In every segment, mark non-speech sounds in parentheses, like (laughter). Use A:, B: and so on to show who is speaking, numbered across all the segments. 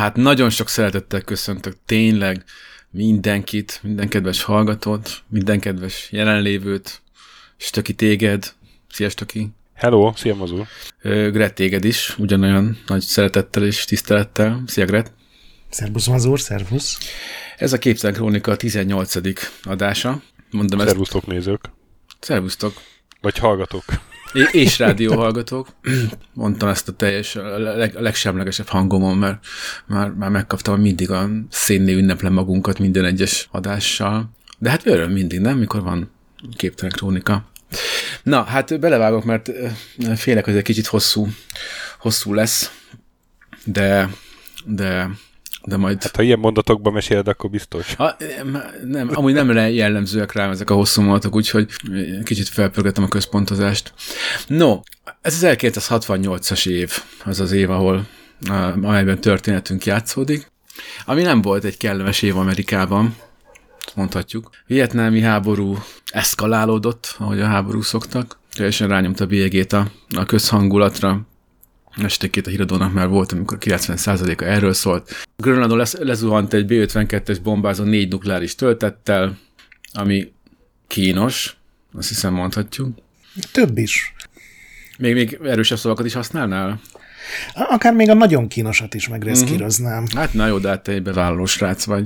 A: hát nagyon sok szeretettel köszöntök tényleg mindenkit, minden kedves hallgatót, minden kedves jelenlévőt, Stöki téged, szia Stöki!
B: Hello, szia Mazur!
A: Gret téged is, ugyanolyan nagy szeretettel és tisztelettel. Szia Gret!
C: Szervusz Mazur, szervusz!
A: Ez a Képzelen Krónika 18. adása.
B: Mondom Szervusztok ezt... nézők!
A: Szervusztok!
B: Vagy hallgatók!
A: És rádió hallgatók. Mondtam ezt a teljes, a, leg, a legsemlegesebb hangomon, mert már, már megkaptam mindig a szénné ünneplem magunkat minden egyes adással. De hát öröm mindig, nem? Mikor van képtelen krónika. Na, hát belevágok, mert félek, hogy egy kicsit hosszú, hosszú lesz, de, de de majd...
B: Hát ha ilyen mondatokban meséled, akkor biztos.
A: Ha, nem, amúgy nem jellemzőek rám ezek a hosszú mondatok, úgyhogy kicsit felpörgetem a központozást. No, ez az 1968-as év, az az év, ahol amelyben történetünk játszódik, ami nem volt egy kellemes év Amerikában, mondhatjuk. Vietnámi háború eszkalálódott, ahogy a háború szoktak, teljesen rányomta a bélyegét a, a közhangulatra, estékét a híradónak már volt, amikor 90%-a erről szólt. Grönlandon lez, lezuhant egy B-52-es bombázó négy nukleáris töltettel, ami kínos, azt hiszem mondhatjuk.
C: Több is.
A: Még, még erősebb szavakat is használnál?
C: Akár még a nagyon kínosat is megreszkíroznám.
A: Uh-huh. Hát na jó, de hát te egy bevállaló srác vagy.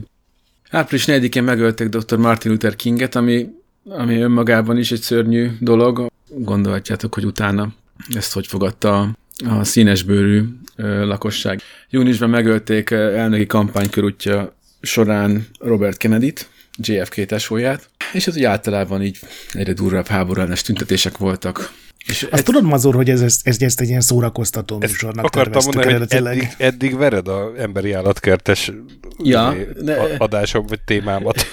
A: Április 4-én megölték dr. Martin Luther Kinget, ami, ami önmagában is egy szörnyű dolog. Gondolhatjátok, hogy utána ezt hogy fogadta a színesbőrű lakosság. Júniusban megölték elnöki kampánykörútja során Robert Kennedy-t, JFK tesóját, és ez úgy általában így egyre durvább háborúellenes tüntetések voltak.
C: És Azt ez... tudod, Mazur, hogy ez, ez, ez, ezt egy ilyen szórakoztató műsornak
B: Akartam mondani, hogy eddig, eddig vered a emberi állatkertes ja, ne... adásom vagy témámat. (laughs)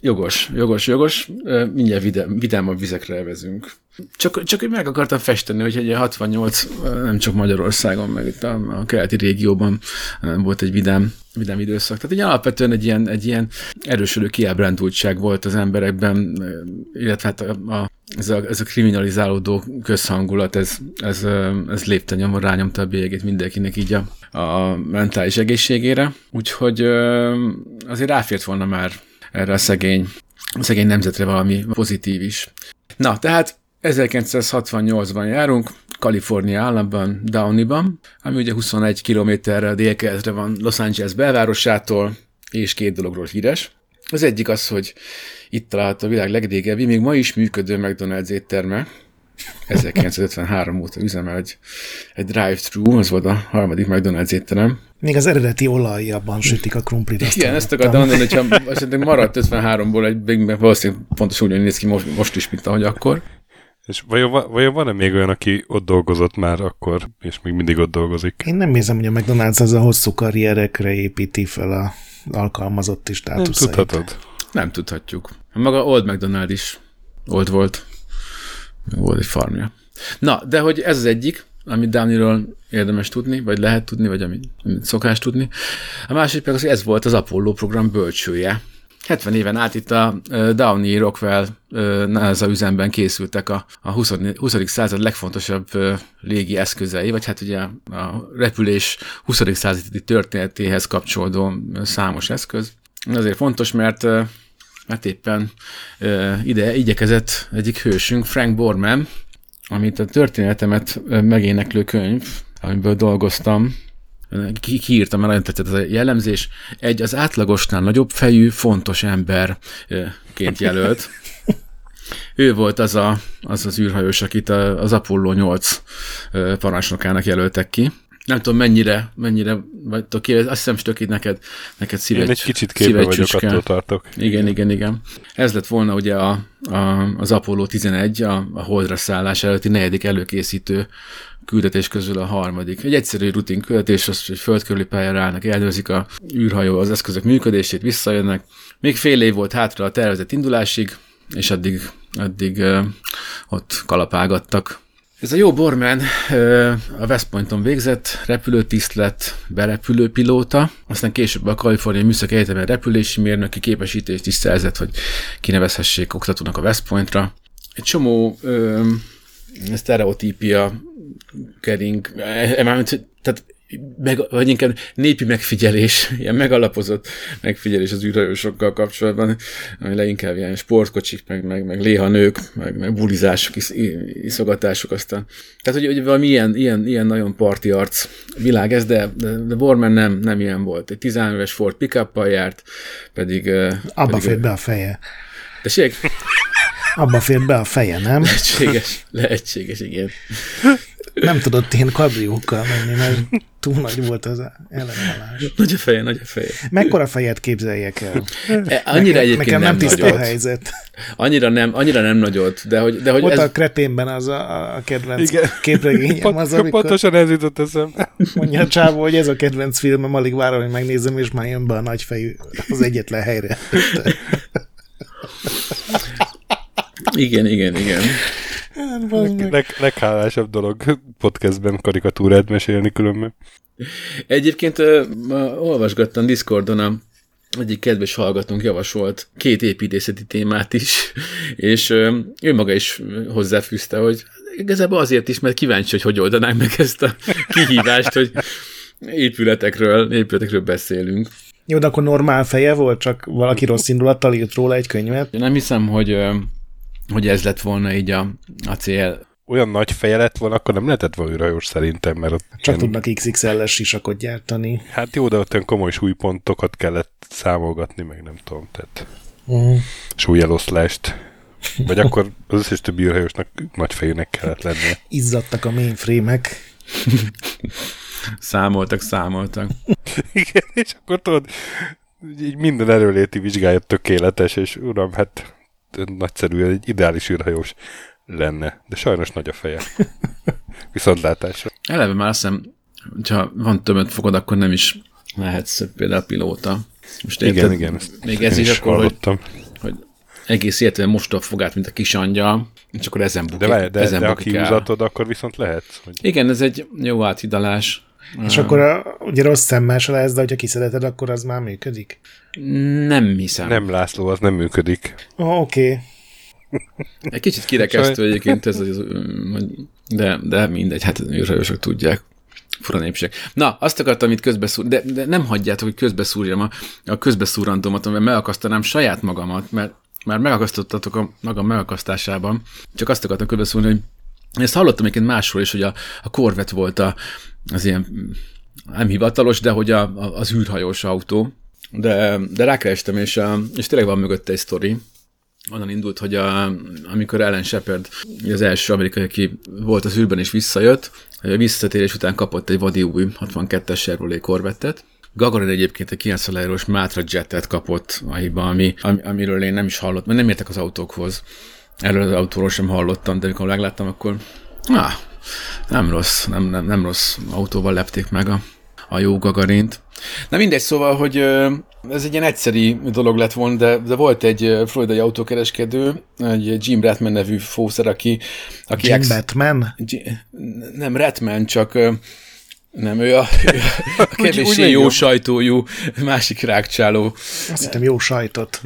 A: Jogos, jogos, jogos. Mindjárt vidám, vidámabb vizekre elvezünk. Csak, csak hogy meg akartam festeni, hogy egy 68 nem csak Magyarországon, meg itt a, a keleti régióban volt egy vidám, vidám időszak. Tehát egy alapvetően egy ilyen, egy ilyen erősödő kiábrándultság volt az emberekben, illetve hát a, a, ez, a, ez a kriminalizálódó közhangulat, ez, ez, ez lépte nyomon, rányomta a bélyegét mindenkinek így a, a mentális egészségére. Úgyhogy azért ráfért volna már erre a szegény, a szegény nemzetre valami pozitív is. Na, tehát 1968-ban járunk, Kalifornia államban, Downey-ban, ami ugye 21 kilométerrel délkeletre van Los Angeles belvárosától, és két dologról híres. Az egyik az, hogy itt található a világ legrégebbi, még ma is működő McDonald's étterme, 1953 óta üzemel egy, egy drive-thru, az volt a harmadik McDonald's étterem.
C: Még az eredeti olajjabban sütik a krumplit.
A: Igen, ezt akartam mondani, hogyha szerintem maradt 53-ból egy, valószínűleg pontosan úgy néz ki most, most is, mint ahogy akkor.
B: És vajon, vajon van-e még olyan, aki ott dolgozott már akkor, és még mindig ott dolgozik?
C: Én nem érzem, hogy a McDonald's az a hosszú karrierekre építi fel a alkalmazotti státuszait.
B: Nem tudhatod.
A: Nem tudhatjuk. Maga Old McDonald is old volt. Volt egy farmja. Na, de hogy ez az egyik, amit Downey-ról érdemes tudni, vagy lehet tudni, vagy amit, amit szokás tudni. A másik pedig az, hogy ez volt az Apollo program bölcsője. 70 éven át itt a Downey Rockwell NASA üzemben készültek a, a 20. 20. század legfontosabb légi eszközei, vagy hát ugye a repülés 20. századi történetéhez kapcsolódó számos eszköz. Azért fontos, mert mert éppen ide igyekezett egyik hősünk, Frank Borman, amit a történetemet megéneklő könyv, amiből dolgoztam, ki, kiírtam, mert nagyon tetszett ez a jellemzés, egy az átlagosnál nagyobb fejű, fontos emberként jelölt. ő volt az a, az, az űrhajós, akit az Apollo 8 parancsnokának jelöltek ki. Nem tudom, mennyire, mennyire vagytok ki, azt hiszem, hogy neked, neked szívegy, Én
B: egy kicsit képbe vagyok, attól tartok.
A: Igen, igen, igen. Ez lett volna ugye a, a, az Apollo 11, a, a holdra szállás előtti negyedik előkészítő küldetés közül a harmadik. Egy egyszerű rutin küldetés, az, hogy földkörüli pályára állnak, elnőzik a űrhajó az eszközök működését, visszajönnek. Még fél év volt hátra a tervezett indulásig, és addig, addig uh, ott kalapálgattak ez a jó Borman a West Pointon végzett, repülőtiszt lett, berepülő pilóta, aztán később a Kaliforniai Műszaki Egyetemen repülési mérnöki képesítést is szerzett, hogy kinevezhessék oktatónak a West Pointra. Egy csomó ö, sztereotípia kering, e, e, tehát meg, vagy inkább népi megfigyelés, (laughs) ilyen megalapozott megfigyelés az űrhajósokkal kapcsolatban, ami leginkább ilyen sportkocsik, meg, meg, meg léhanők, meg, meg bulizások, is, iszogatások aztán. Tehát, hogy, hogy valami ilyen, ilyen, ilyen nagyon parti arc világ ez, de, de, de Borman nem, nem ilyen volt. Egy 13 éves Ford pick járt, pedig...
C: Abba
A: pedig,
C: fér be a feje.
A: Tessék?
C: Abba fér be a feje, nem?
A: Lehetséges, lehetséges, igen.
C: Nem tudott én kabriókkal menni, mert túl nagy volt az ellenállás.
A: Nagy a feje, nagy a feje.
C: Mekkora fejet képzeljek el?
A: E, annyira nekem, egyébként
C: nekem
A: nem,
C: nem tiszta
A: nagyot.
C: a helyzet.
A: Annyira nem, annyira nem nagyot, de hogy, de hogy
C: Ott
A: ez...
C: a kreténben az a, a kedvenc
B: Igen.
C: képregényem
B: Pont,
C: az, amikor
B: Pontosan ez jutott eszem.
C: mondja a csávó, hogy ez a kedvenc filmem, alig várom, hogy megnézem, és már jön be a nagyfejű az egyetlen helyre.
A: Igen, igen, igen.
B: Leg, leghálásabb dolog podcastben karikatúrát mesélni különben.
A: Egyébként uh, olvasgattam Discordon a egyik kedves hallgatónk javasolt két építészeti témát is, és ő maga is hozzáfűzte, hogy igazából azért is, mert kíváncsi, hogy hogy oldanánk meg ezt a kihívást, hogy épületekről, épületekről beszélünk.
C: Jó, de akkor normál feje volt, csak valaki rossz indulattal írt róla egy könyvet.
A: Én nem hiszem, hogy, hogy ez lett volna így a, a cél.
B: Olyan nagy feje lett volna, akkor nem lehetett volna űrhajós szerintem, mert ott
C: Csak ilyen... tudnak XXL-es sisakot gyártani.
B: Hát jó, de ott olyan komoly súlypontokat kellett számolgatni, meg nem tudom, tehát
C: uh-huh.
B: súlyeloszlást. Vagy akkor az összes többi űrhajósnak nagy fejűnek kellett lennie.
C: Izzadtak a mainframe-ek.
A: számoltak, számoltak. (laughs)
B: Igen, és akkor tudod, így minden erőléti vizsgája tökéletes, és uram, hát nagyszerű, egy ideális űrhajós lenne, de sajnos nagy a feje. (laughs) Viszontlátásra.
A: Eleve már azt hiszem, ha van több öt fogod, akkor nem is lehetsz például pilóta.
B: Most igen, érted, igen.
A: Még ez is, is akkor, hallottam. hogy, hogy egész életben most a fogát, mint a kis angyal, és akkor ezen bukik.
B: De, de,
A: ezen
B: de ha kiúzatod, akkor viszont lehet.
A: Hogy... Igen, ez egy jó áthidalás.
C: És akkor a, ugye rossz szemmel se lesz, de hogyha kiszedeted, akkor az már működik?
A: Nem hiszem.
B: Nem, László, az nem működik.
C: Oh, Oké. Okay.
A: Egy kicsit kirekesztő egyébként ez, az, de, de mindegy, hát űrhajósok tudják. Fura népség. Na, azt akartam itt közbeszúr, de, de nem hagyjátok, hogy közbeszúrjam a, a közbeszúrantomat, mert megakasztanám saját magamat, mert már megakasztottatok a magam megakasztásában. Csak azt akartam közbeszúrni, hogy ezt hallottam egyébként másról is, hogy a, a Corvette volt a, az ilyen nem hivatalos, de hogy a, a, az űrhajós autó. De, de rákerestem, és, a, és tényleg van mögötte egy sztori. Onnan indult, hogy a, amikor Ellen Shepard, az első amerikai, aki volt az űrben és visszajött, a visszatérés után kapott egy vadi új 62-es Chevrolet Corvettet, Gagarin egyébként egy 90 eurós Matra Jetet kapott a hiba, ami, ami, amiről én nem is hallottam, mert nem értek az autókhoz. Erről az autóról sem hallottam, de amikor megláttam, akkor ah, nem rossz, nem, nem, nem rossz autóval lepték meg a, a jó Gagarint. Na mindegy, szóval, hogy ez egy ilyen egyszeri dolog lett volna, de, de volt egy floridai autókereskedő, egy Jim Ratman nevű fószer, aki... aki
C: Jim ex, Batman?
A: Nem, Ratman, csak nem, ő a, (laughs) ő a kevéssé jó sajtójú másik rákcsáló.
C: Azt hittem jó sajtot.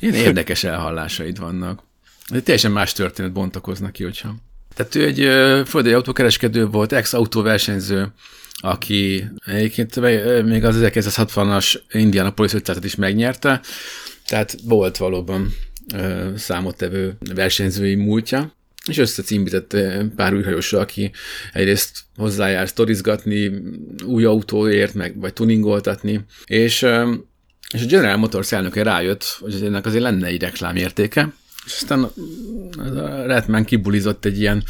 A: Ilyen érdekes elhallásaid vannak. De teljesen más történet bontakoznak ki, hogyha... Tehát ő egy földei autókereskedő volt, ex-autóversenyző, aki egyébként még az 1960-as Indianapolis 500-et is megnyerte, tehát volt valóban számottevő versenyzői múltja, és összecímbített pár űrhajóssal, aki egyrészt hozzájár sztorizgatni, új autóért, meg, vagy tuningoltatni, és, és a General Motors elnöke rájött, hogy ennek azért lenne egy reklámértéke, és aztán a Redman kibulizott egy ilyen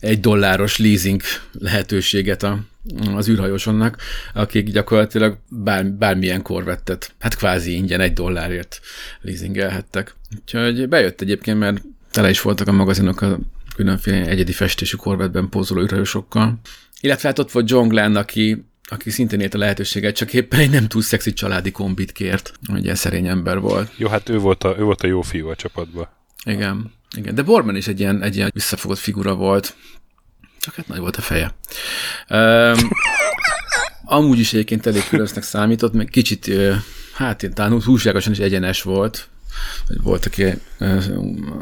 A: egy dolláros leasing lehetőséget a, az űrhajósonnak, akik gyakorlatilag bár, bármilyen korvettet, hát kvázi ingyen egy dollárért leasingelhettek. Úgyhogy bejött egyébként, mert tele is voltak a magazinok a különféle egyedi festésű korvetben pózoló űrhajósokkal. Illetve hát ott volt John Glenn, aki, aki szintén élt a lehetőséget, csak éppen egy nem túl szexi családi kombit kért. Ugye szerény ember volt.
B: Jó, hát ő volt a, ő volt a jó fiú a csapatban.
A: Igen, igen. De Borman is egy ilyen, egy ilyen visszafogott figura volt. Csak hát nagy volt a feje. Um, (laughs) amúgy is egyébként elég különösnek számított, meg kicsit, hát én talán hússágosan is egyenes volt. Volt, aki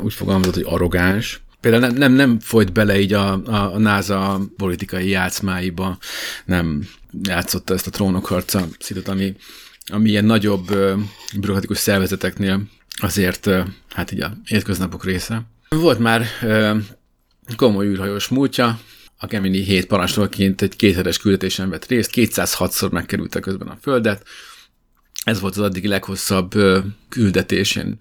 A: úgy fogalmazott, hogy arrogáns. például nem, nem, nem folyt bele így a, a, a NASA politikai játszmáiba, nem játszotta ezt a trónokharca szitot, ami, ami ilyen nagyobb bürokratikus szervezeteknél azért hát így a hétköznapok része. Volt már komoly űrhajós múltja, a Gemini 7 parancsnokként egy kéthetes küldetésen vett részt, 206-szor megkerülte közben a Földet, ez volt az addig leghosszabb küldetésén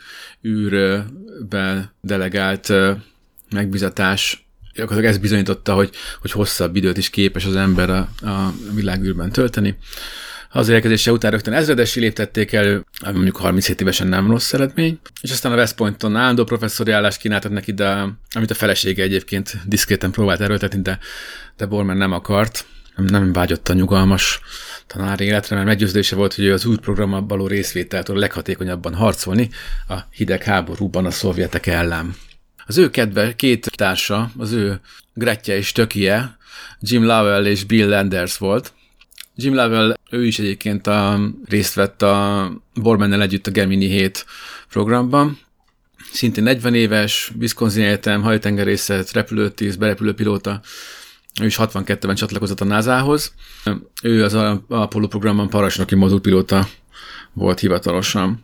A: űrbe delegált megbizatás. Gyakorlatilag ez bizonyította, hogy, hogy hosszabb időt is képes az ember a, a világűrben tölteni. Hazaérkezése után rögtön ezredesi léptették elő, ami mondjuk 37 évesen nem rossz eredmény, és aztán a West Pointon állandó professzori állást kínáltak neki, de amit a felesége egyébként diszkréten próbált erőltetni, de, de Borman nem akart, nem, vágyott a nyugalmas tanár életre, mert meggyőződése volt, hogy ő az új programban való részvételtől leghatékonyabban harcolni a hideg háborúban a szovjetek ellen. Az ő kedve két társa, az ő Gretje és Tökie, Jim Lovell és Bill Landers volt, Jim Lovell, ő is egyébként a, részt vett a Bormennel együtt a Gemini 7 programban. Szintén 40 éves, Wisconsin Egyetem, hajtengerészet, repülőtíz, berepülőpilóta. Ő is 62-ben csatlakozott a NASA-hoz. Ő az Apollo programban parancsnoki modulpilóta volt hivatalosan.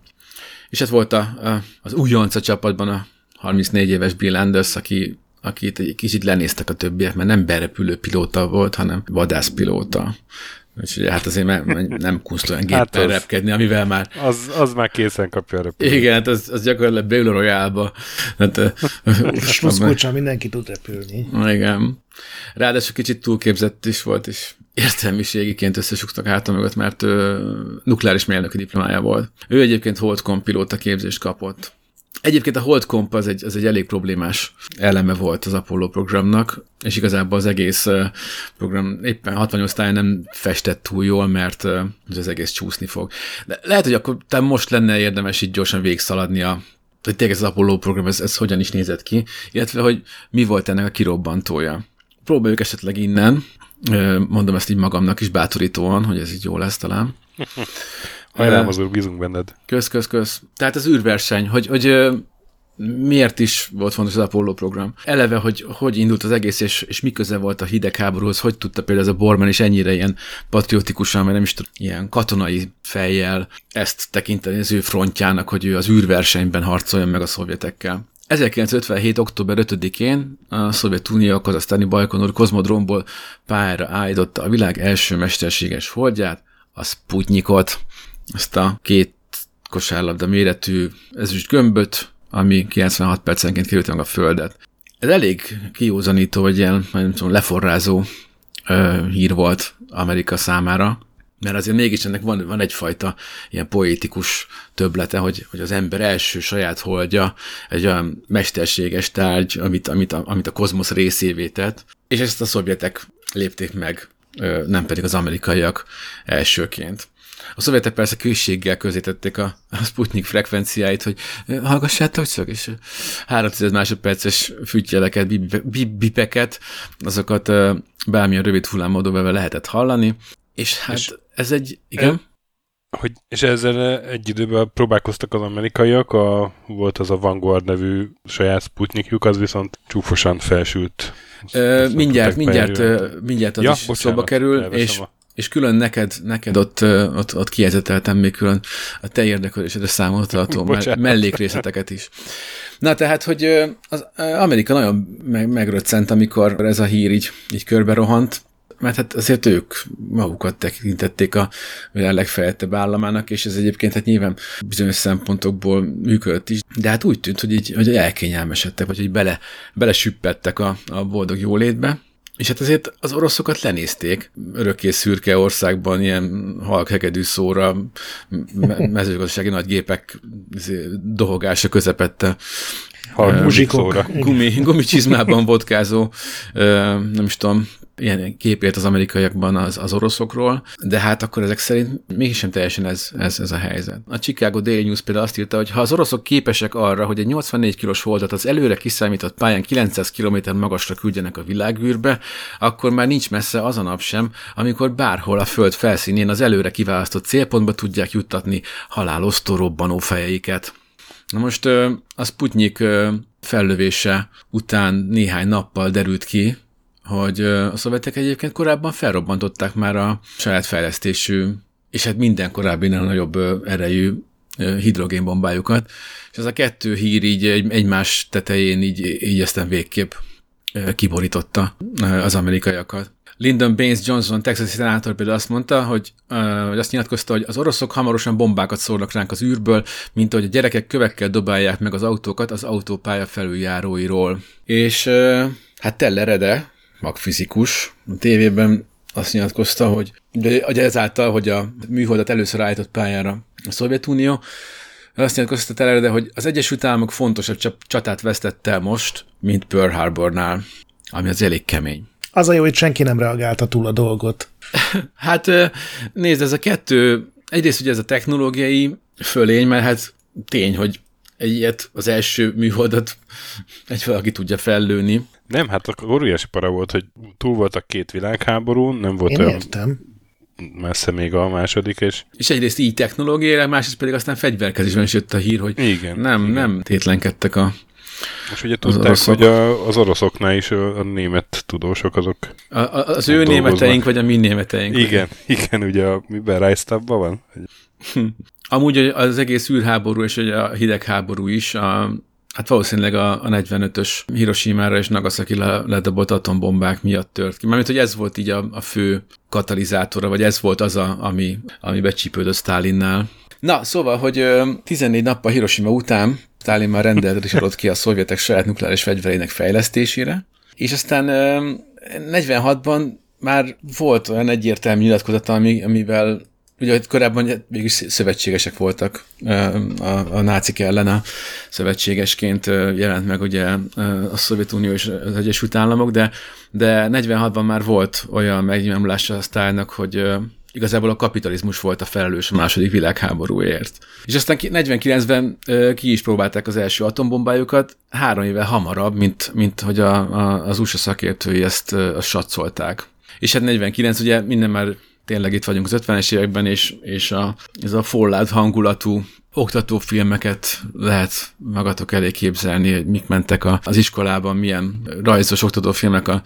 A: És ez volt a, a, az újonc a csapatban a 34 éves Bill Anders, aki akit egy kicsit lenéztek a többiek, mert nem berepülő pilóta volt, hanem vadászpilóta. Úgyhogy hát azért nem kunst (laughs) olyan géppel hát az, repkedni, amivel már...
B: Az, az már készen kapja a repülőt.
A: Igen, hát az, az gyakorlatilag Battle Royale-ba. Hát,
C: Sluszkulcsal mindenki tud repülni.
A: Igen. Ráadásul kicsit túlképzett is volt, és értelmiségiként összesugtak hátam mögött, mert ő nukleáris mérnöki diplomája volt. Ő egyébként holdcom pilóta képzést kapott. Egyébként a Hold Comp az egy, az egy elég problémás eleme volt az Apollo programnak, és igazából az egész program éppen 68 táján nem festett túl jól, mert az egész csúszni fog. De lehet, hogy akkor te most lenne érdemes így gyorsan végszaladni a hogy tényleg ez az Apollo program, ez, ez hogyan is nézett ki, illetve hogy mi volt ennek a kirobbantója. Próbáljuk esetleg innen, mondom ezt így magamnak is bátorítóan, hogy ez így jó lesz talán. (laughs)
B: Hajrám az úr, bízunk benned.
A: Kösz, kösz, kösz. Tehát az űrverseny, hogy, hogy miért is volt fontos az Apollo program. Eleve, hogy hogy indult az egész, és, és mi köze volt a hidegháborúhoz, hogy tudta például ez a Borman is ennyire ilyen patriotikusan, vagy nem is tudom, ilyen katonai fejjel ezt tekinteni az ő frontjának, hogy ő az űrversenyben harcoljon meg a szovjetekkel. 1957. október 5-én a Szovjetunió a kazasztáni Bajkonur kozmodromból pályára állította a világ első mesterséges holdját, a Sputnikot, ezt a két kosárlabda méretű ezüst gömböt, ami 96 percenként került meg a földet. Ez elég kiózanító, vagy ilyen, tudom, leforrázó ö, hír volt Amerika számára, mert azért mégis ennek van, van egyfajta ilyen poétikus töblete, hogy, hogy az ember első saját holdja egy olyan mesterséges tárgy, amit, amit, a, amit a kozmosz részévé tett, és ezt a szovjetek lépték meg, nem pedig az amerikaiak elsőként. A szovjetek persze külséggel közítették a, a Sputnik frekvenciáit, hogy hallgassátok csak, és 300 másodperces fütyjeleket, bipeket, azokat bármilyen rövid hullámodóval lehetett hallani, és hát és ez egy, igen?
B: E, hogy, és ezzel egy időben próbálkoztak az amerikaiak, a, volt az a Vanguard nevű saját Sputnikjuk, az viszont csúfosan felsült.
A: Ö, mindjárt, mindjárt, mindjárt az ja, is bocsánat, szóba kerül, és a és külön neked, neked ott, ott, ott kijezeteltem még külön a te érdeklődésedre számolható (laughs) mellékrészleteket is. Na tehát, hogy az Amerika nagyon meg, megröccent, amikor ez a hír így, így körbe rohant, mert hát azért ők magukat tekintették a világ legfejlettebb államának, és ez egyébként hát nyilván bizonyos szempontokból működött is, de hát úgy tűnt, hogy így, hogy elkényelmesedtek, vagy hogy bele, belesüppettek a, a boldog jólétbe, és hát azért az oroszokat lenézték, örökké szürke országban ilyen halkhegedű szóra, mezőgazdasági nagy gépek izé, dohogása közepette.
C: Halmuzsikok.
A: Gumi, gumicsizmában vodkázó, nem is tudom, ilyen képért az amerikaiakban az, az oroszokról, de hát akkor ezek szerint mégsem teljesen ez, ez, ez a helyzet. A Chicago Daily News például azt írta, hogy ha az oroszok képesek arra, hogy egy 84 kilós holdat az előre kiszámított pályán 900 km magasra küldjenek a világűrbe, akkor már nincs messze az a nap sem, amikor bárhol a föld felszínén az előre kiválasztott célpontba tudják juttatni halálosztó robbanó fejeiket. Na most a Sputnik fellövése után néhány nappal derült ki, hogy a szovjetek egyébként korábban felrobbantották már a saját fejlesztésű, és hát minden korábbinál nagyobb erejű hidrogénbombájukat, és ez a kettő hír így egymás tetején így, így aztán végképp kiborította az amerikaiakat. Lyndon Baines Johnson, texasi szenátor például azt mondta, hogy, hogy azt nyilatkozta, hogy az oroszok hamarosan bombákat szórnak ránk az űrből, mint ahogy a gyerekek kövekkel dobálják meg az autókat az autópálya felüljáróiról. És hát Tellerede, magfizikus, a tévében azt nyilatkozta, hogy ugye ezáltal, hogy a műholdat először állított pályára a Szovjetunió, azt nyilatkozta Tellerede, hogy az Egyesült Államok fontosabb csatát vesztett el most, mint Pearl Harbornál, ami az elég kemény.
C: Az a jó, hogy senki nem reagálta túl a dolgot. (laughs)
A: hát nézd, ez a kettő, egyrészt ugye ez a technológiai fölény, mert hát tény, hogy egy ilyet, az első műholdat egy valaki tudja fellőni.
B: Nem, hát akkor óriási para volt, hogy túl voltak két világháború, nem volt
C: Én
B: olyan
C: értem.
B: messze még a második, és
A: És egyrészt így technológiailag, másrészt pedig aztán fegyverkezésben is jött a hír, hogy
B: igen.
A: nem,
B: igen.
A: nem tétlenkedtek a
B: Most ugye
A: Az
B: tudták,
A: oroszok.
B: hogy a, az oroszoknál is a, a német tudósok azok.
A: A, a, az ő
B: dolgoznak.
A: németeink, vagy a mi németeink.
B: Igen, igen, ugye a, miben Reichstabban van?
A: Amúgy az egész űrháború és a hidegháború is, a, hát valószínűleg a, a 45-ös Hiroshima-ra és Nagasaki le, ledobott atombombák miatt tört ki. Mármint, hogy ez volt így a, a fő katalizátora, vagy ez volt az, a, ami, ami becsípődött Stalinnál. Na, szóval, hogy ö, 14 nappal Hiroshima után Stalin már rendelt és adott ki a szovjetek saját nukleáris fegyverének fejlesztésére, és aztán ö, 46-ban már volt olyan egyértelmű nyilatkozata, ami, amivel ugye korábban mégis szövetségesek voltak a, a nácik ellen a szövetségesként jelent meg ugye a Szovjetunió és az Egyesült Államok, de, de 46-ban már volt olyan megnyilvánulása a Sztálnak, hogy igazából a kapitalizmus volt a felelős a második világháborúért. És aztán ki- 49-ben ö, ki is próbálták az első atombombájukat, három éve hamarabb, mint, mint hogy a, a, az USA szakértői ezt azt satszolták. És hát 49, ugye minden már tényleg itt vagyunk az 50-es években, és, és a, ez a Fallout hangulatú oktatófilmeket lehet magatok elé képzelni, hogy mik mentek a, az iskolában, milyen rajzos oktatófilmek, a,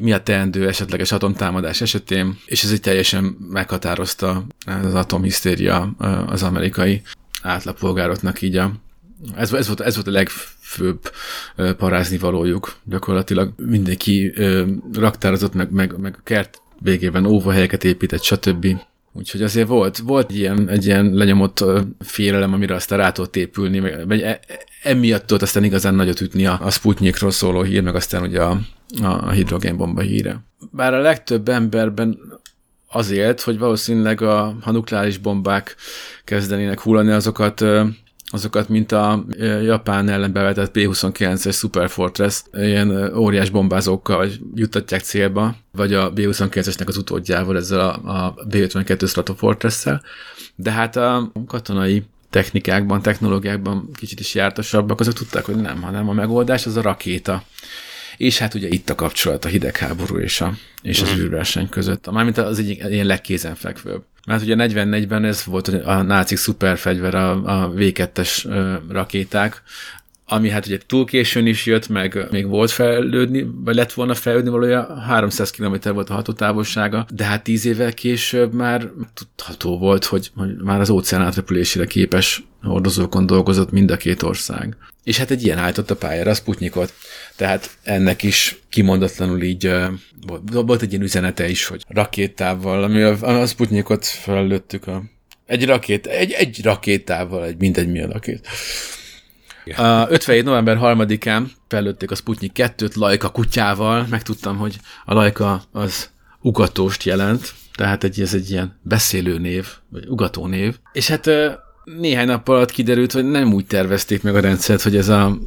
A: mi, a teendő esetleges atomtámadás esetén, és ez így teljesen meghatározta az atomhisztéria az amerikai átlagpolgároknak így a, ez, ez, volt, ez volt a legfőbb parázni valójuk. Gyakorlatilag mindenki ö, raktározott, meg, meg, meg kert végében óvóhelyeket épített, stb. Úgyhogy azért volt, volt ilyen, egy ilyen lenyomott félelem, amire aztán rá tudott épülni, vagy e, e- emiatt tudott aztán igazán nagyot ütni a, a Sputnikról szóló hír, meg aztán ugye a, a hidrogénbomba híre. Bár a legtöbb emberben azért, hogy valószínűleg a, ha nukleáris bombák kezdenének hullani, azokat azokat, mint a Japán ellen bevetett B-29-es Super Fortress, ilyen óriás bombázókkal juttatják célba, vagy a B-29-esnek az utódjával, ezzel a, a B-52 Stratofortress-szel. De hát a katonai technikákban, technológiákban kicsit is jártasabbak, azok tudták, hogy nem, hanem a megoldás az a rakéta. És hát ugye itt a kapcsolat a hidegháború és, a, és az űrverseny között. Mármint az egyik ilyen legkézenfekvőbb. Mert ugye 44-ben ez volt a nácik szuperfegyver, a, a V2-es ö, rakéták, ami hát ugye túl későn is jött, meg még volt fejlődni, vagy lett volna fejlődni valója, 300 km volt a hatótávolsága, de hát 10 évvel később már tudható volt, hogy, már az óceán átrepülésére képes hordozókon dolgozott mind a két ország. És hát egy ilyen állított a pályára a Sputnikot. Tehát ennek is kimondatlanul így volt, egy ilyen üzenete is, hogy rakétával, ami a, a Sputnikot a egy rakét, egy, egy rakétával, egy mindegy mi a rakét. A 57. november 3-án fellőtték a Sputnik 2-t Lajka kutyával, megtudtam, hogy a Lajka az ugatóst jelent, tehát egy, ez egy ilyen beszélő név, vagy ugató név. És hát néhány nap alatt kiderült, hogy nem úgy tervezték meg a rendszert, hogy ez a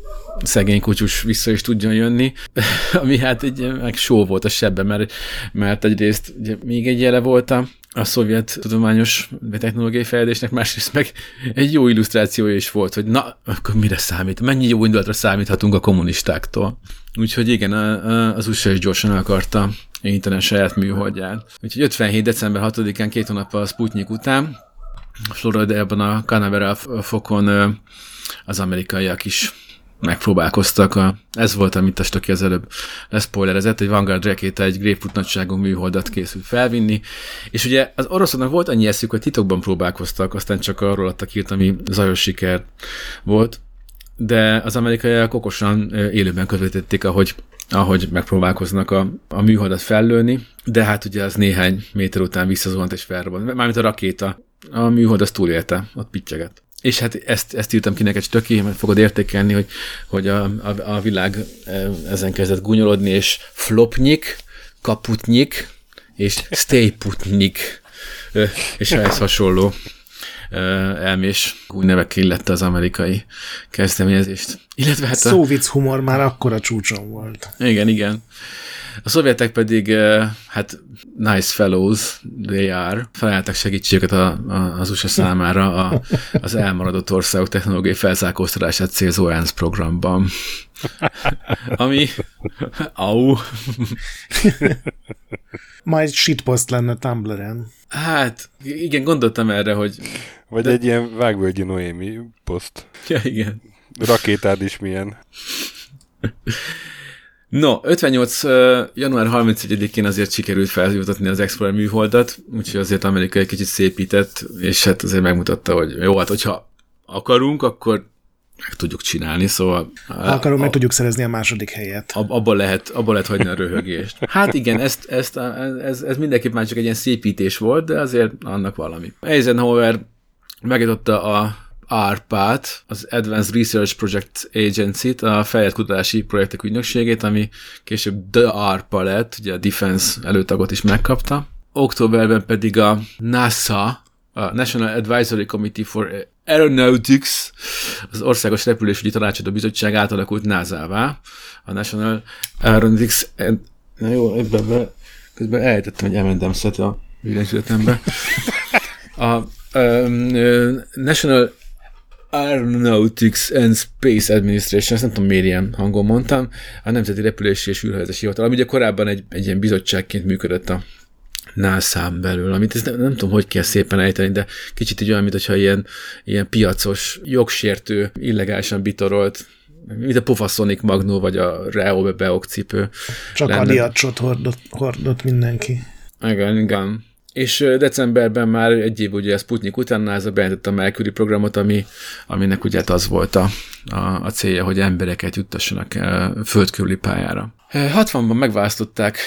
A: szegény kutyus vissza is tudjon jönni, (laughs) ami hát egy meg só volt a sebbe, mert, mert egyrészt ugye, még egy jele volt a, a szovjet tudományos vagy technológiai fejlődésnek, másrészt meg egy jó illusztrációja is volt, hogy na, akkor mire számít? Mennyi jó indulatra számíthatunk a kommunistáktól? Úgyhogy igen, az USA is gyorsan akarta építeni a saját műholdját. Úgyhogy 57. december 6-án, két hónappal a Sputnik után Floridában a Canaveral fokon az amerikaiak is megpróbálkoztak. A, ez volt, amit a Stöki az előbb leszpoilerezett, egy Vanguard rakéta egy grapefruit nagyságú műholdat készült felvinni, és ugye az oroszoknak volt annyi eszük, hogy titokban próbálkoztak, aztán csak arról adtak írt, ami zajos siker volt, de az amerikaiak okosan élőben közvetítették, ahogy ahogy megpróbálkoznak a, a műholdat fellőni, de hát ugye az néhány méter után visszazuhant és felrobbant. Mármint a rakéta. A műhold azt túlélte, ott pittyeget. És hát ezt, ezt írtam ki neked töké, mert fogod értékelni, hogy, hogy a, a, a világ ezen kezdett gúnyolodni, és flopnyik, kaputnyik, és stayputnyik, és ehhez hasonló elmés új nevek illette az amerikai kezdeményezést.
C: Illetve hát a... Szóvic humor már akkor a csúcson volt.
A: Igen, igen. A szovjetek pedig, hát nice fellows, they are, felálltak segítséget a, a, az USA számára a, az elmaradott országok technológiai felzárkóztatását célzó ENSZ programban. Ami, au.
C: Majd shitpost lenne Tumblr-en.
A: Hát, igen, gondoltam erre, hogy...
B: Vagy de... egy ilyen vágvölgyi Noémi poszt.
A: Ja, igen.
B: Rakétád is milyen.
A: No, 58. január 31-én azért sikerült feljutatni az Explorer műholdat, úgyhogy azért Amerika egy kicsit szépített, és hát azért megmutatta, hogy jó, hát hogyha akarunk, akkor meg tudjuk csinálni, szóval...
C: Akarunk, meg tudjuk szerezni a második helyet.
A: Ab, abba, lehet, abba lehet hagyni a röhögést. Hát igen, ezt, ezt, ez, ez mindenképp már csak egy ilyen szépítés volt, de azért annak valami. Eisenhower megjutotta a ARPA-t, az Advanced Research Project Agency-t, a fejlett kutatási projektek ügynökségét, ami később The ARPA lett, ugye a Defense előtagot is megkapta. Októberben pedig a NASA, a National Advisory Committee for Aeronautics, az Országos Repülésügyi Tanácsadó Bizottság átalakult NASA-vá. A National Aeronautics... Na jó, ebben be, közben elejtettem egy M&M-szet a világsületembe. A um, National Aeronautics and Space Administration, ezt nem tudom miért ilyen hangon mondtam, a Nemzeti Repülési és űrhelyezési Hivatal, ami ugye korábban egy, egy ilyen bizottságként működött a nasa belül, amit ezt nem, nem tudom, hogy kell szépen ejteni, de kicsit így olyan, mintha ilyen, ilyen piacos, jogsértő, illegálisan bitorolt mint a Pofasonic Magnó, vagy a Reo Beok cipő.
C: Csak lenne. aliacsot hordott, hordott mindenki.
A: Igen, igen. És decemberben már egy év ugye a Sputnik után NASA bejelentette a Mercury programot, ami, aminek ugye hát az volt a, a, a célja, hogy embereket juttassanak földkörüli pályára. 60-ban megválasztották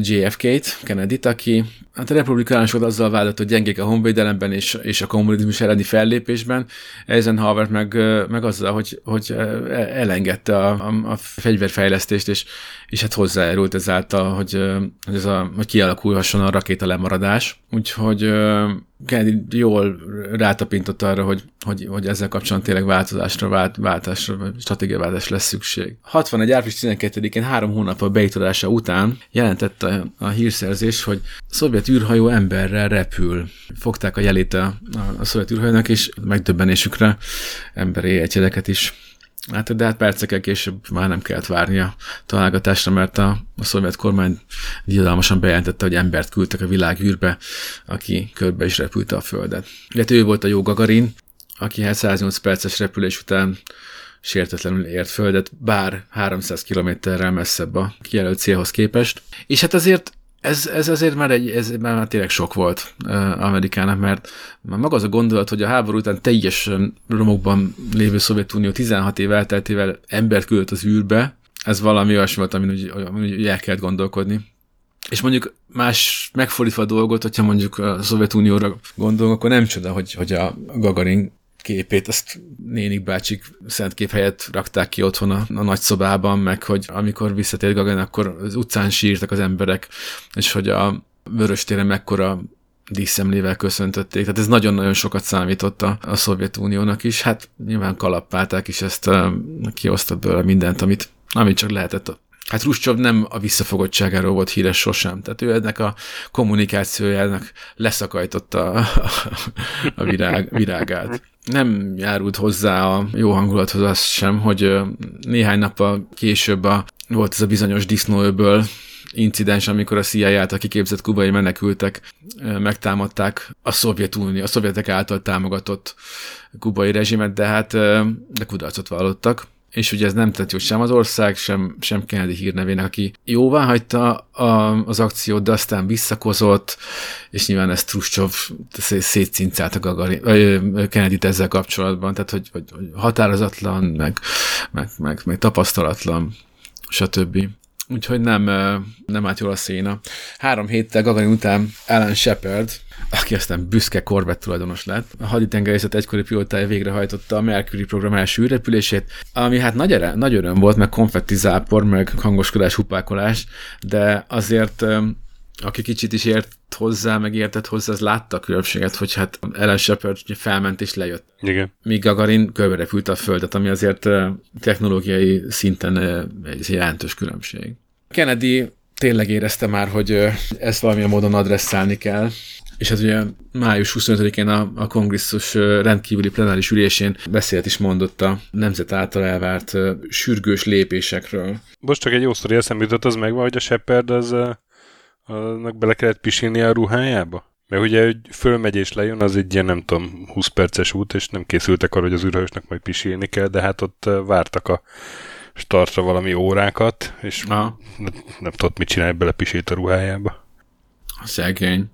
A: JFK-t, Kennedy-t, aki hát a republikánusok azzal vállalt, hogy gyengék a honvédelemben és, és a kommunizmus elleni fellépésben, Eisenhower meg, meg azzal, hogy, hogy elengedte a, a, a fegyverfejlesztést, és, és hát hozzájárult ezáltal, hogy, hogy, ez a, hogy kialakulhasson a rakéta lemaradás. Úgyhogy Kennedy jól rátapintott arra, hogy, hogy, hogy ezzel kapcsolatban tényleg változásra, vált, váltásra, stratégiaváltás lesz szükség. 61. április 12-én három hónap a beitulása után jelentette a hírszerzés, hogy a szovjet űrhajó emberrel repül. Fogták a jelét a, a, szovjet űrhajónak, és megdöbbenésükre emberi egyedeket is Hát, de hát percekkel később már nem kellett várni a találgatásra, mert a, a szovjet kormány diadalmasan bejelentette, hogy embert küldtek a világ űrbe, aki körbe is repülte a Földet. Illetve ő volt a jó Gagarin, aki 108 hát perces repülés után sértetlenül ért földet, bár 300 kilométerrel messzebb a kijelölt célhoz képest. És hát azért ez, ez azért már, egy, ez már tényleg sok volt uh, Amerikának, mert már maga az a gondolat, hogy a háború után teljesen romokban lévő Szovjetunió 16 év elteltével embert küldött az űrbe, ez valami olyasmi volt, amin úgy, amin úgy el kellett gondolkodni. És mondjuk más megfordítva a dolgot, hogyha mondjuk a Szovjetunióra gondolunk, akkor nem csoda, hogy, hogy a Gagarin képét, azt nénik bácsik szentkép helyett rakták ki otthon a, a nagyszobában, meg hogy amikor visszatért Gagan, akkor az utcán sírtak az emberek, és hogy a vörös téren mekkora díszemlével köszöntötték. Tehát ez nagyon-nagyon sokat számított a, a Szovjetuniónak is. Hát nyilván kalappálták is ezt, uh, kiosztott belőle mindent, amit, amit csak lehetett Hát Ruscsov nem a visszafogottságáról volt híres sosem, tehát ő ennek a kommunikációjának leszakajtotta a, a virág, virágát. Nem járult hozzá a jó hangulathoz az sem, hogy néhány nappal később a, volt ez a bizonyos disznóöböl, incidens, amikor a CIA által kiképzett kubai menekültek megtámadták a Szovjetunió, a szovjetek által támogatott kubai rezsimet, de hát de kudarcot vallottak és ugye ez nem tett jó sem az ország, sem, sem Kennedy hírnevének, aki jóvá hagyta a, az akciót, de aztán visszakozott, és nyilván ezt Truscsov szétcincált a kennedy ezzel kapcsolatban, tehát hogy, hogy, hogy határozatlan, meg, meg, meg, meg tapasztalatlan, stb. Úgyhogy nem, nem állt jól a széna. Három héttel Gagarin után Alan Shepard, aki aztán büszke Corvette tulajdonos lett. A haditengerészet egykori pilótája végrehajtotta a Mercury program első űrrepülését, ami hát nagy, erő, nagy öröm volt, meg konfetti zápor, meg hangoskodás, hupákolás, de azért aki kicsit is ért hozzá, meg értett hozzá, az látta a különbséget, hogy hát Ellen Shepard felment és lejött.
B: Igen.
A: Míg Gagarin körberepült a Földet, ami azért technológiai szinten egy jelentős különbség. Kennedy tényleg érezte már, hogy ezt valamilyen módon adresszálni kell, és hát ugye május 25-én a, a kongresszus rendkívüli plenáris ülésén beszélt is mondott a nemzet által elvárt sürgős lépésekről.
B: Most csak egy jó sztori eszembe jutott, az megvan, hogy a Shepard az annak bele kellett pisilni a ruhájába? Mert ugye, hogy fölmegy és lejön, az egy ilyen, nem tudom, 20 perces út, és nem készültek arra, hogy az űrhajósnak majd pisilni kell, de hát ott vártak a startra valami órákat, és nem, nem tudott mit csinálni, belepisilt a ruhájába.
A: Szegény.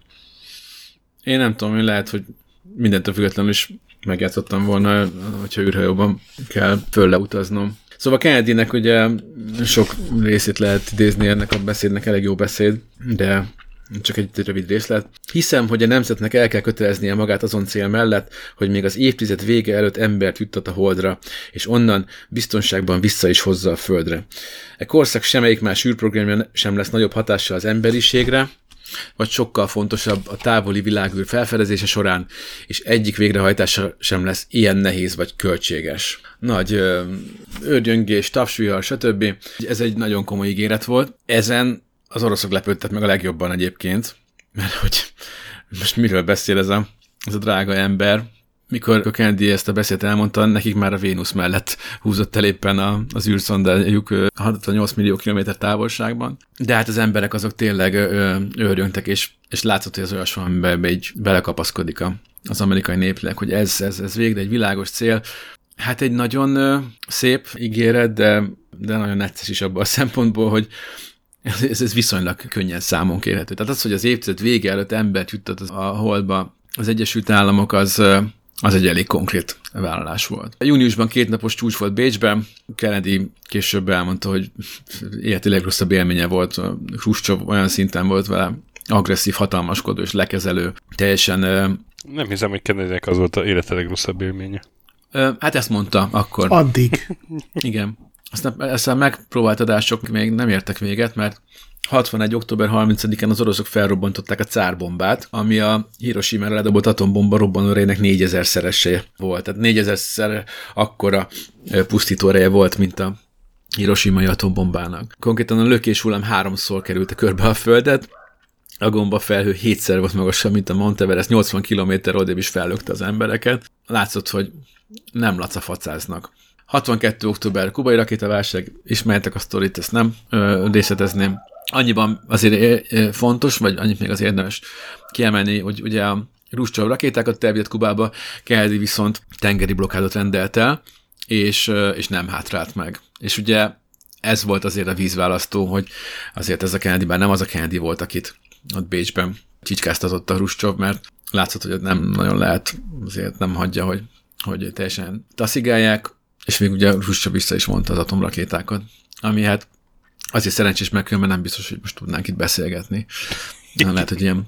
A: Én nem tudom, hogy lehet, hogy mindentől függetlenül is megjátszottam volna, hogyha űrhajóban kell fölleutaznom. Szóval Kennedynek ugye sok részét lehet idézni ennek a beszédnek, elég jó beszéd, de csak egy rövid részlet. Hiszem, hogy a nemzetnek el kell köteleznie magát azon cél mellett, hogy még az évtized vége előtt embert juttat a holdra, és onnan biztonságban vissza is hozza a földre. E korszak semmelyik más űrprogramja sem lesz nagyobb hatással az emberiségre, vagy sokkal fontosabb a távoli világűr felfedezése során, és egyik végrehajtása sem lesz ilyen nehéz vagy költséges. Nagy ö, őrgyöngés, tapsvihar, stb. Ez egy nagyon komoly ígéret volt. Ezen az oroszok lepődtek meg a legjobban egyébként, mert hogy most miről beszél ez a, ez a drága ember, mikor a Kennedy ezt a beszélt elmondta, nekik már a Vénusz mellett húzott el éppen a, az űrszondájuk 68 millió kilométer távolságban. De hát az emberek azok tényleg őrjöngtek, és, és látszott, hogy az olyasmi, amiben így belekapaszkodik a, az amerikai néplek, hogy ez, ez, ez végre egy világos cél. Hát egy nagyon szép ígéret, de, de nagyon necces is abban a szempontból, hogy ez, ez viszonylag könnyen számon kérhető. Tehát az, hogy az évtized vége előtt embert juttat a holdba, az Egyesült Államok az az egy elég konkrét vállalás volt. A júniusban két napos csúcs volt Bécsben, Kennedy később elmondta, hogy életi legrosszabb élménye volt, Khrushchev olyan szinten volt vele agresszív, hatalmaskodó és lekezelő, teljesen...
B: Nem hiszem, hogy kennedy az volt a élete legrosszabb élménye.
A: Hát ezt mondta akkor.
C: Addig.
A: Igen. Aztán ezzel megpróbált adások még nem értek véget, mert 61. október 30-án az oroszok felrobbantották a cárbombát, ami a Hiroshima-ra ledobott atombomba robbanórének 4000 szerese volt. Tehát 4000-szer akkora pusztítóreje volt, mint a Hiroshima-i atombombának. Konkrétan a lökés hullám háromszor került körbe a földet, a gomba felhő hétszer volt magasabb, mint a Monteverest, 80 km odébb is fellökte az embereket. Látszott, hogy nem lacafacáznak. 62. október kubai rakétaválság, ismertek a sztorit, ezt nem ö, részletezném. Annyiban azért fontos, vagy annyit még az érdemes kiemelni, hogy ugye a Ruscsov rakétákat terjedt Kubába, Kennedy viszont tengeri blokkádot rendelt el, és, és nem hátrált meg. És ugye ez volt azért a vízválasztó, hogy azért ez a Kennedy, bár nem az a Kennedy volt, akit ott Bécsben csicskáztatott a Ruscsov, mert látszott, hogy nem nagyon lehet, azért nem hagyja, hogy, hogy teljesen taszigálják, és még ugye Ruscsov vissza is mondta az atomrakétákat, ami hát azért szerencsés mert nem biztos, hogy most tudnánk itt beszélgetni. Lehet, hogy ilyen,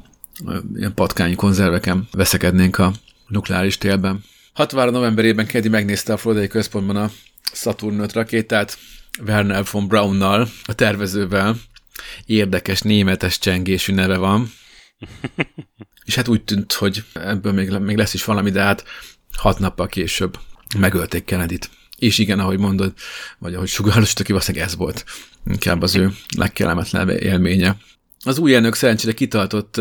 A: ilyen patkányi konzerveken veszekednénk a nukleáris télben. 60 novemberében Kedi megnézte a Floridai központban a Saturn 5 rakétát, Werner von Braunnal, a tervezővel. Érdekes németes csengésű neve van. És hát úgy tűnt, hogy ebből még, még lesz is valami, de hát hat nappal később megölték Kennedy-t. És igen, ahogy mondod, vagy ahogy sugárosítok ki, valószínűleg ez volt inkább az ő legkellemetlenebb élménye. Az új elnök szerencsére kitartott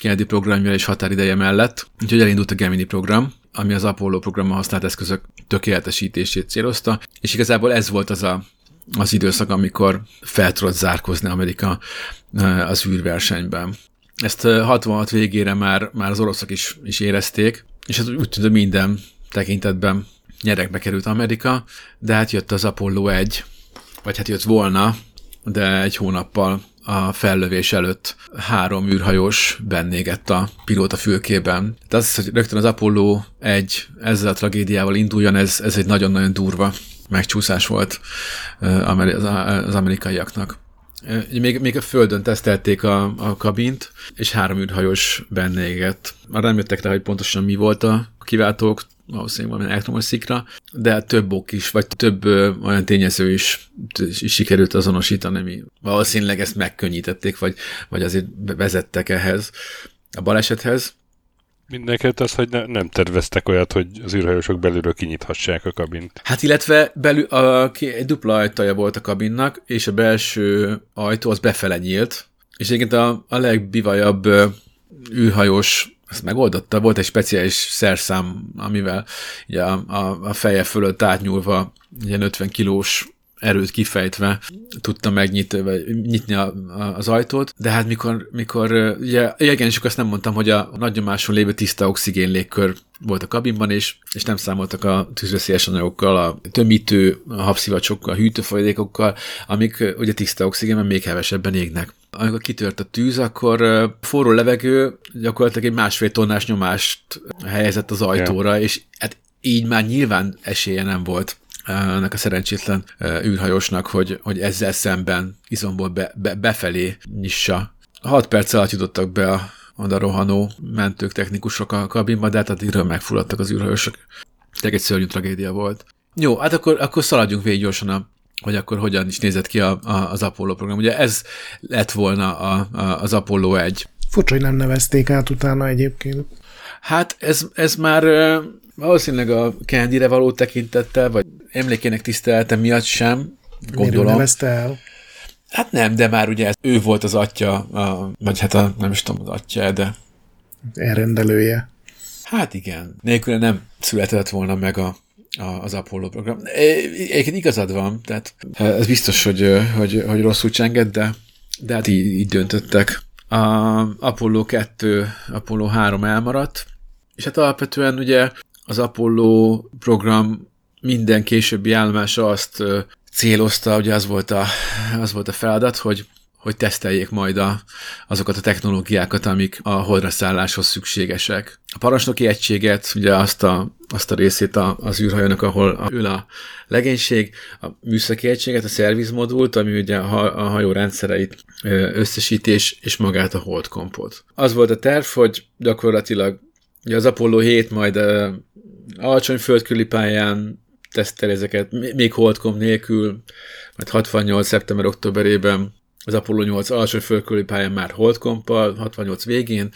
A: Kennedy programja és határideje mellett, úgyhogy elindult a Gemini program, ami az Apollo programmal használt eszközök tökéletesítését célozta, és igazából ez volt az a az időszak, amikor fel tudott zárkozni Amerika az űrversenyben. Ezt 66 végére már, már az oroszok is, is érezték, és hát úgy tűnt, minden tekintetben nyerekbe került Amerika, de hát jött az Apollo 1, vagy hát jött volna, de egy hónappal a fellövés előtt három űrhajós bennégett a pilóta fülkében. De az, hogy rögtön az Apollo 1 ezzel a tragédiával induljon, ez, ez egy nagyon-nagyon durva megcsúszás volt az amerikaiaknak. Még, még a földön tesztelték a, a kabint, és három űrhajós benne égett. Már nem jöttek rá, hogy pontosan mi volt a kiváltók, valószínűleg valami elektromos szikra, de több ok is, vagy több ö, olyan tényező is, is sikerült azonosítani, ami valószínűleg ezt megkönnyítették, vagy, vagy azért vezettek ehhez a balesethez.
B: Mindenket az, hogy ne, nem terveztek olyat, hogy az űrhajósok belülről kinyithassák a kabint.
A: Hát illetve belül, a, egy dupla ajtaja volt a kabinnak, és a belső ajtó az befele nyílt, és egyébként a, a legbivajabb űrhajós ezt megoldotta, volt egy speciális szerszám, amivel ugye a, a, a feje fölött átnyúlva ilyen 50 kilós erőt kifejtve tudta megnyitni nyitni a, a, az ajtót, de hát mikor, mikor ugye, igen, csak azt nem mondtam, hogy a nagy nyomáson lévő tiszta oxigén légkör volt a kabinban, és, és nem számoltak a tűzveszélyes anyagokkal, a tömítő, a habszivacsokkal, a hűtőfolyadékokkal, amik ugye tiszta oxigénben még hevesebben égnek. Amikor kitört a tűz, akkor forró levegő gyakorlatilag egy másfél tonnás nyomást helyezett az ajtóra, yeah. és hát így már nyilván esélye nem volt ennek a szerencsétlen űrhajósnak, hogy, hogy ezzel szemben izomból be, be, befelé nyissa. Hat perc alatt jutottak be a oda rohanó mentők, technikusok a kabinba, de hát addigra megfulladtak az űrhajósok. Tehát egy szörnyű tragédia volt. Jó, hát akkor, akkor szaladjunk végig gyorsan a, hogy akkor hogyan is nézett ki a, a, az Apollo program. Ugye ez lett volna a, a, az Apollo 1.
C: Furcsa, hogy nem nevezték át utána egyébként.
A: Hát ez, ez már valószínűleg a Candy-re való tekintettel, vagy emlékének tisztelete miatt sem, gondolom. Miért
C: nevezte el?
A: Hát nem, de már ugye ő volt az atya, a, vagy hát a, nem is tudom az atya, de...
C: Elrendelője.
A: Hát igen. Nélkül nem született volna meg a, a, az Apollo program. Egyébként igazad van, tehát ez biztos, hogy, hogy, hogy rosszul csenged, de, de hát így, így döntöttek. A Apollo 2, Apollo 3 elmaradt, és hát alapvetően ugye az Apollo program minden későbbi állomása azt célozta, ugye az volt a, az volt a feladat, hogy hogy teszteljék majd a, azokat a technológiákat, amik a holdra szálláshoz szükségesek. A parancsnoki egységet, ugye azt a, azt a részét a, az űrhajónak, ahol ül a legénység, a műszaki egységet, a szervizmodult, ami ugye a, a hajó rendszereit összesítés, és magát a holdkompot. Az volt a terv, hogy gyakorlatilag ugye az Apollo 7 majd uh, alacsony földküli pályán tesztel ezeket, még holdkom nélkül, majd 68. szeptember-októberében az Apollo 8 alsó földkörüli pályán már holdkompal, 68 végén,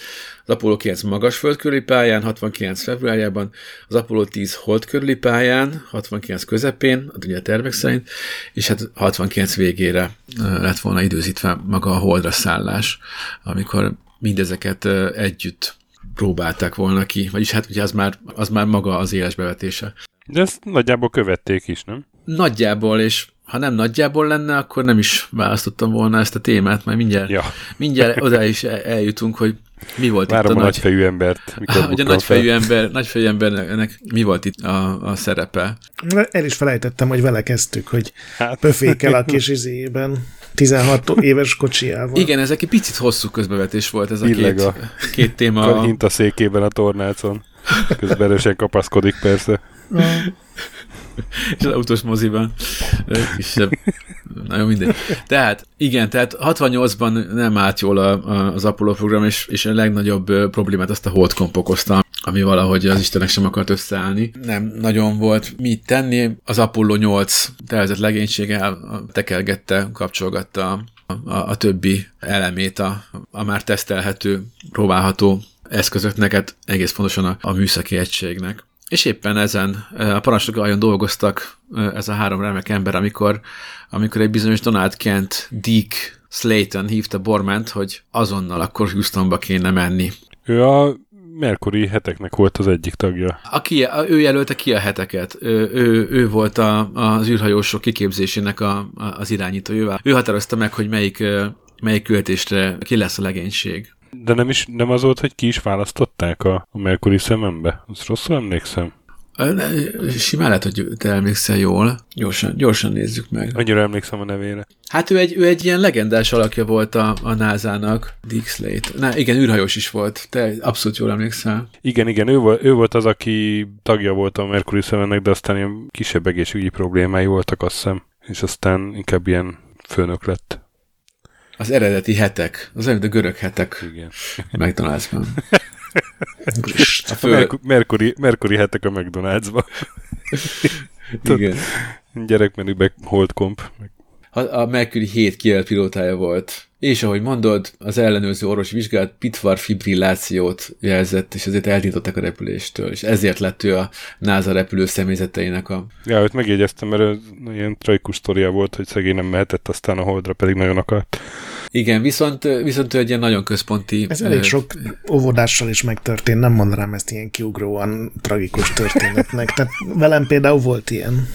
A: az Apollo 9 magas földkörüli pályán, 69 februárjában, az Apollo 10 holdkörüli pályán, 69 közepén, ugye a tervek szerint, és hát 69 végére lett volna időzítve maga a holdra szállás, amikor mindezeket együtt próbálták volna ki, vagyis hát ugye az már, az már maga az éles bevetése.
B: De ezt nagyjából követték is, nem?
A: Nagyjából, és ha nem nagyjából lenne, akkor nem is választottam volna ezt a témát, mert mindjárt, ja. mindjárt oda is eljutunk, hogy mi volt
B: Várom
A: itt
B: a, a nagy... nagyfejű embert.
A: Mikor (laughs) hogy a nagyfejű, ember, nagyfejű embernek mi volt itt a, a szerepe?
C: El is felejtettem, hogy vele kezdtük, hogy hát. pöfékel a (laughs) kis izében 16 éves kocsijával.
A: Igen, ez egy picit hosszú közbevetés volt ez a két, két téma. (laughs)
B: Hint a székében a tornácon. Közben erősen kapaszkodik persze. (laughs)
A: és az autós moziban kisebb. Nagyon mindegy. Tehát, igen, tehát 68-ban nem állt jól a, a, az Apollo program, és, és a legnagyobb problémát azt a holdkomp okozta, ami valahogy az Istenek sem akart összeállni. Nem nagyon volt mit tenni. Az Apollo 8 tervezett legénysége tekergette, kapcsolgatta a, a többi elemét a, a már tesztelhető, próbálható eszközöknek, hát egész pontosan a, a műszaki egységnek. És éppen ezen a parancsnok ajon dolgoztak ez a három remek ember, amikor, amikor egy bizonyos Donald Kent Dick Slayton hívta Borment, hogy azonnal akkor Houstonba kéne menni.
B: Ő a Merkuri heteknek volt az egyik tagja.
A: Aki, ő jelölte ki a heteket. Ő, ő, ő volt a, az űrhajósok kiképzésének a, a, az irányítója. Ő határozta meg, hogy melyik, melyik költésre ki lesz a legénység.
B: De nem, is, nem az volt, hogy ki is választották a, a Merkuri szemembe? Azt rosszul emlékszem?
A: Simán lehet, hogy te emlékszel jól. Gyorsan, gyorsan nézzük meg.
B: Annyira emlékszem a nevére.
A: Hát ő egy, ő egy ilyen legendás alakja volt a, a NASA-nak, Dick Slate. Na, igen, űrhajós is volt. Te abszolút jól emlékszel.
B: Igen, igen, ő volt, ő volt az, aki tagja volt a Mercury 7 de aztán ilyen kisebb egészségügyi problémái voltak, azt hiszem. És aztán inkább ilyen főnök lett.
A: Az eredeti hetek, az eredeti görög hetek.
B: Igen.
A: McDonald'sban. (laughs)
B: A fő... Merkur- Mercury, Mercury hetek a McDonald'sba. (laughs)
A: Igen.
B: Gyerekmenübe hold komp.
A: A, Mercury 7 kijelölt pilótája volt. És ahogy mondod, az ellenőrző orvos vizsgálat pitvar fibrillációt jelzett, és ezért eltiltották a repüléstől, és ezért lett ő a NASA repülő személyzeteinek a...
B: Ja, őt megjegyeztem, mert ilyen trajkus sztoria volt, hogy szegény nem mehetett aztán a holdra, pedig nagyon akart.
A: Igen, viszont, viszont ő egy ilyen nagyon központi...
C: Ez elég sok óvodással is megtörtént, nem mondanám ezt ilyen kiugróan tragikus történetnek. Tehát velem például volt ilyen.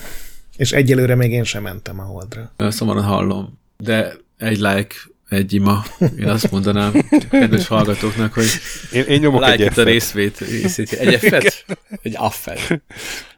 C: És egyelőre még én sem mentem a holdra.
A: Szomorúan hallom. De egy like, egy ima. Én azt mondanám kedves hallgatóknak, hogy
B: én, én nyomok
A: like
B: egy
A: a részvét, részét. Egy effet? Egy affet.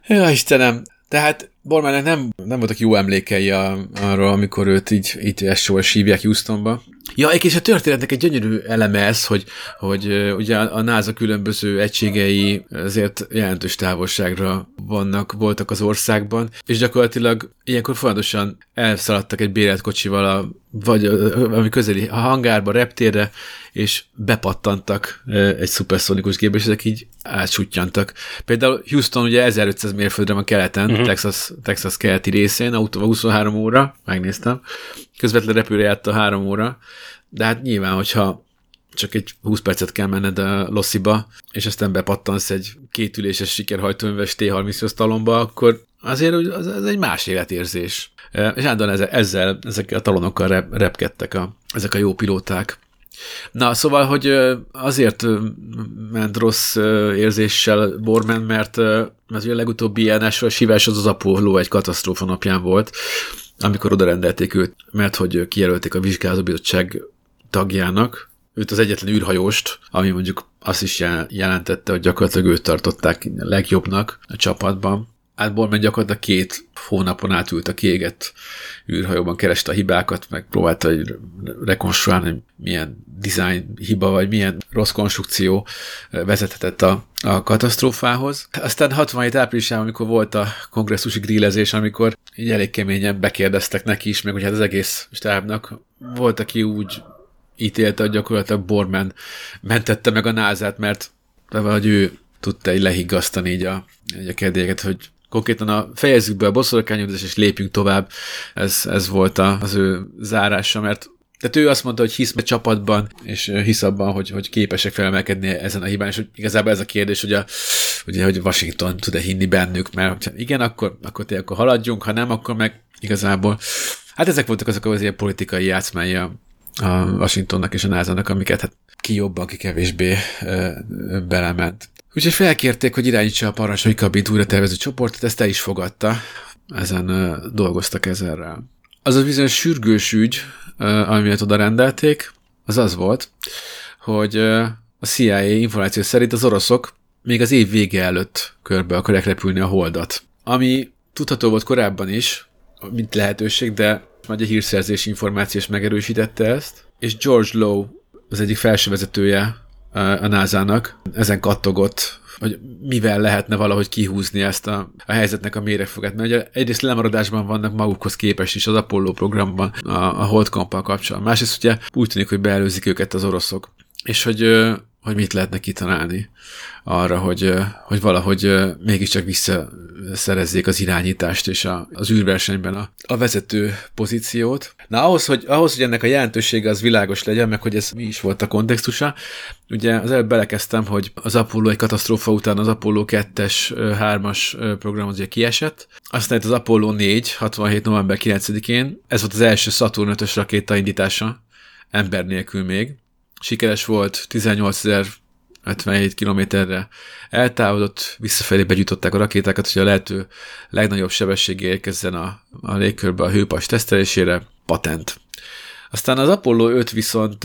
A: Ja, Istenem, tehát Bormának nem, nem voltak jó emlékei a, arról, amikor őt így, így esővel hívják Houstonba. Ja, és a történetnek egy gyönyörű eleme ez, hogy, hogy ugye a NASA különböző egységei azért jelentős távolságra vannak, voltak az országban, és gyakorlatilag ilyenkor folyamatosan elszaladtak egy bérelt kocsival a, vagy ami közeli a hangárba, reptérre, és bepattantak egy szuperszonikus gépbe, és ezek így átsutyantak. Például Houston ugye 1500 mérföldre van keleten, uh-huh. Texas, Texas keleti részén, autóval 23 óra, megnéztem, közvetlen repülőre járt a 3 óra, de hát nyilván, hogyha csak egy 20 percet kell menned a Lossiba, és aztán bepattansz egy kétüléses sikerhajtóműves T-38 talomba, akkor azért az, az egy más életérzés. És állandóan ezzel, ezzel ezekkel a talonokkal rep, repkedtek a, ezek a jó pilóták. Na, szóval, hogy azért ment rossz érzéssel Borman, mert, mert ugye a legutóbbi ilyen a sívás az az Apollo egy katasztrófa napján volt, amikor oda rendelték őt, mert hogy kijelölték a vizsgálóbizottság tagjának, őt az egyetlen űrhajóst, ami mondjuk azt is jelentette, hogy gyakorlatilag őt tartották legjobbnak a csapatban. Hát Borman gyakorlatilag két hónapon átült a kiégett űrhajóban, kereste a hibákat, meg próbálta hogy rekonstruálni, hogy milyen design hiba, vagy milyen rossz konstrukció vezethetett a, a katasztrófához. Aztán 67 áprilisában, amikor volt a kongresszusi grillezés, amikor így elég keményen bekérdeztek neki is, meg hogy hát az egész stábnak volt, aki úgy ítélte, hogy gyakorlatilag Borman mentette meg a názát, mert vagy ő tudta egy lehiggasztani így a, így a kedélyeket, hogy konkrétan a fejezzük be a boszorkányozást, és lépjünk tovább. Ez, ez volt az ő zárása, mert tehát ő azt mondta, hogy hisz a csapatban, és hisz abban, hogy, hogy képesek felemelkedni ezen a hibán, és hogy igazából ez a kérdés, hogy, a, ugye, hogy Washington tud-e hinni bennük, mert ha igen, akkor, akkor tényleg akkor haladjunk, ha nem, akkor meg igazából. Hát ezek voltak azok az ilyen politikai játszmái a, a Washingtonnak és a NASA-nak, amiket hát ki jobban, ki kevésbé ö, belement. Úgyhogy felkérték, hogy irányítsa a parancsnói kabint újra tervező csoportot, ezt el is fogadta. Ezen dolgoztak ezerrel. Az a bizonyos sürgős ügy, amiért oda rendelték, az az volt, hogy a CIA információ szerint az oroszok még az év vége előtt körbe akarják repülni a holdat. Ami tudható volt korábban is, mint lehetőség, de majd a hírszerzési információs megerősítette ezt, és George Lowe, az egyik felsővezetője a NASA-nak, ezen kattogott, hogy mivel lehetne valahogy kihúzni ezt a, a helyzetnek a méregfogát. Mert ugye egyrészt lemaradásban vannak magukhoz képest is az Apollo programban a, a Holdkampal kapcsolatban. Másrészt ugye úgy tűnik, hogy beelőzik őket az oroszok. És hogy, hogy mit lehetne kitalálni arra, hogy, hogy valahogy mégiscsak visszaszerezzék az irányítást és a, az űrversenyben a, a vezető pozíciót. Na ahhoz hogy, ahhoz, hogy ennek a jelentősége az világos legyen, meg hogy ez mi is volt a kontextusa, ugye az előbb belekezdtem, hogy az Apollo egy katasztrófa után az Apollo 2-es, 3-as program ugye kiesett, aztán itt az Apollo 4, 67. november 9-én, ez volt az első Saturn 5-ös rakéta indítása, ember nélkül még, sikeres volt, 18 ezer 57 kilométerre eltávolodott, visszafelé begyújtották a rakétákat, hogy a lehető legnagyobb sebességgel érkezzen a, a légkörbe a hőpas tesztelésére, patent. Aztán az Apollo 5 viszont,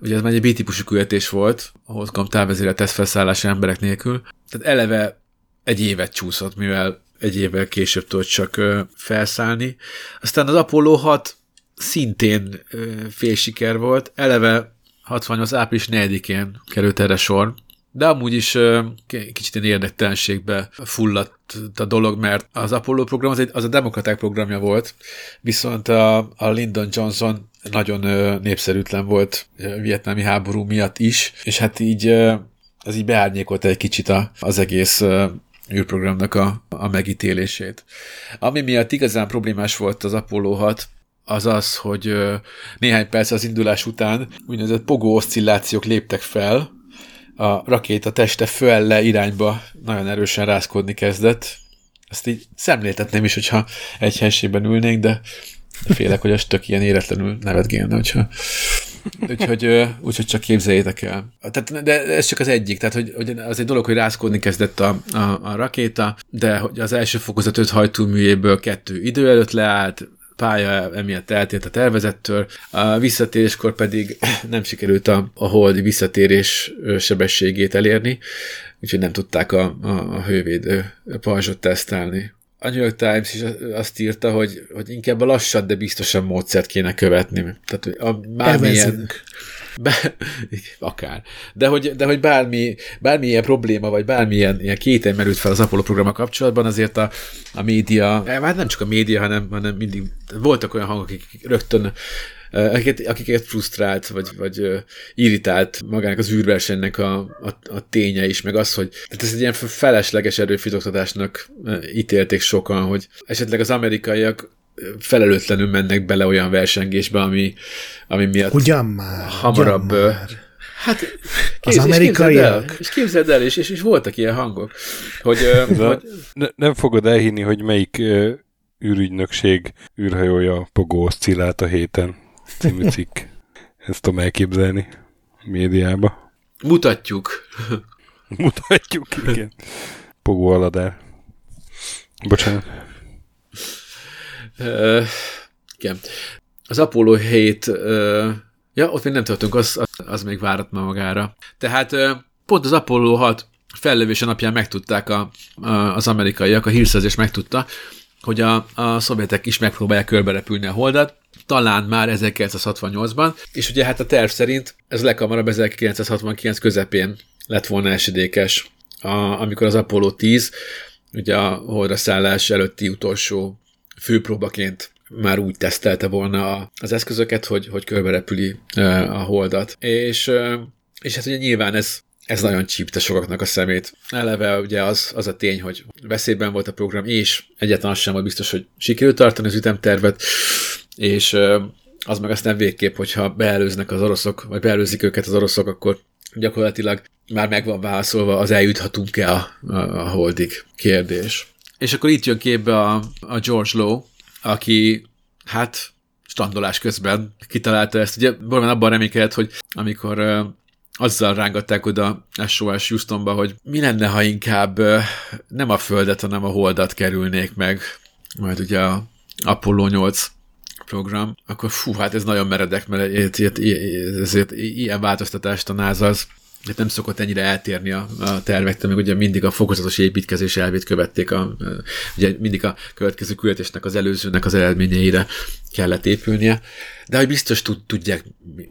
A: ugye ez már egy B-típusú küldetés volt, ahol kom távvezére tesztfelszállása emberek nélkül, tehát eleve egy évet csúszott, mivel egy évvel később tudott csak felszállni. Aztán az Apollo 6 szintén fél siker volt, eleve 68. április 4-én került erre sor, de amúgy is kicsit ilyen érdektelenségbe fulladt a dolog, mert az Apollo program az, egy, az a demokraták programja volt, viszont a, a Lyndon Johnson nagyon népszerűtlen volt vietnámi háború miatt is, és hát így ez így beárnyékolta egy kicsit a, az egész űrprogramnak a, a megítélését. Ami miatt igazán problémás volt az Apollo 6, az az, hogy néhány perc az indulás után úgynevezett pogó oszcillációk léptek fel, a rakéta teste föl-le irányba nagyon erősen rázkodni kezdett. Ezt így szemléltetném is, hogyha egy helységben ülnénk, de félek, hogy az tök ilyen éretlenül nevetgélne, hogyha úgyhogy, úgyhogy csak képzeljétek el. Tehát, de ez csak az egyik, tehát hogy, hogy az egy dolog, hogy rázkodni kezdett a, a, a rakéta, de hogy az első fokozat öt hajtóműjéből kettő idő előtt leállt, pálya emiatt eltért a tervezettől, a visszatéréskor pedig (clears throat) nem sikerült a, a holdi visszatérés sebességét elérni, úgyhogy nem tudták a, a, a hővédő pajzsot tesztelni. A New York Times is azt írta, hogy, hogy inkább a lassat, de biztosan módszert kéne követni. Tehát a bármilyen, be, akár. De hogy, de hogy bármi, bármilyen probléma, vagy bármilyen ilyen kétel merült fel az Apollo programmal kapcsolatban, azért a, a média, hát nem csak a média, hanem, hanem mindig voltak olyan hangok, akik rögtön akiket, akiket frusztrált, vagy, vagy irritált magának az űrversenynek a, a, a ténye is, meg az, hogy tehát ez egy ilyen felesleges erőfitoktatásnak ítélték sokan, hogy esetleg az amerikaiak felelőtlenül mennek bele olyan versengésbe, ami, ami miatt
C: ugyan már,
A: hamarabb...
C: ugyan már.
A: Hát,
C: az amerikaiak.
A: És képzeld el, és, és, és voltak ilyen hangok, hogy... hogy...
B: Ne, nem fogod elhinni, hogy melyik uh, űrügynökség űrhajója Pogó oszcillált a héten című (laughs) cikk. Ezt tudom elképzelni médiába.
A: Mutatjuk.
B: Mutatjuk, igen. (laughs) Pogó aladár. Bocsánat.
A: Uh, igen. Az Apollo 7, uh, ja, ott még nem tartunk, az, az még várat ma magára. Tehát uh, pont az Apollo 6 fellövése napján megtudták a, a, az amerikaiak, a hírszerzés megtudta, hogy a, a szovjetek is megpróbálják körberepülni a holdat, talán már 1968-ban, és ugye hát a terv szerint ez leghamarabb 1969 közepén lett volna esedékes, a, amikor az Apollo 10 ugye a holdra szállás előtti utolsó főpróbaként már úgy tesztelte volna az eszközöket, hogy, hogy körberepüli a holdat. És, és hát ugye nyilván ez, ez nagyon csípte sokaknak a szemét. Eleve ugye az, az a tény, hogy veszélyben volt a program, és egyáltalán sem volt biztos, hogy sikerült tartani az ütemtervet, és az meg aztán végképp, hogyha beelőznek az oroszok, vagy beelőzik őket az oroszok, akkor gyakorlatilag már meg van válaszolva az eljuthatunk-e a, a holdig kérdés. És akkor itt jön képbe a, a George Lowe, aki hát standolás közben kitalálta ezt. Ugye valami abban reménykedett, hogy amikor uh, azzal rángatták oda SOS Houstonba, hogy mi lenne, ha inkább nem a Földet, hanem a Holdat kerülnék meg, majd ugye a Apollo 8 program, akkor fú, hát ez nagyon meredek, mert ezért, ezért ilyen változtatást a NASA az nem szokott ennyire eltérni a, a tervektől, meg ugye mindig a fokozatos építkezés elvét követték, a, ugye mindig a következő küldetésnek az előzőnek az eredményeire kellett épülnie, de hogy biztos tud, tudják,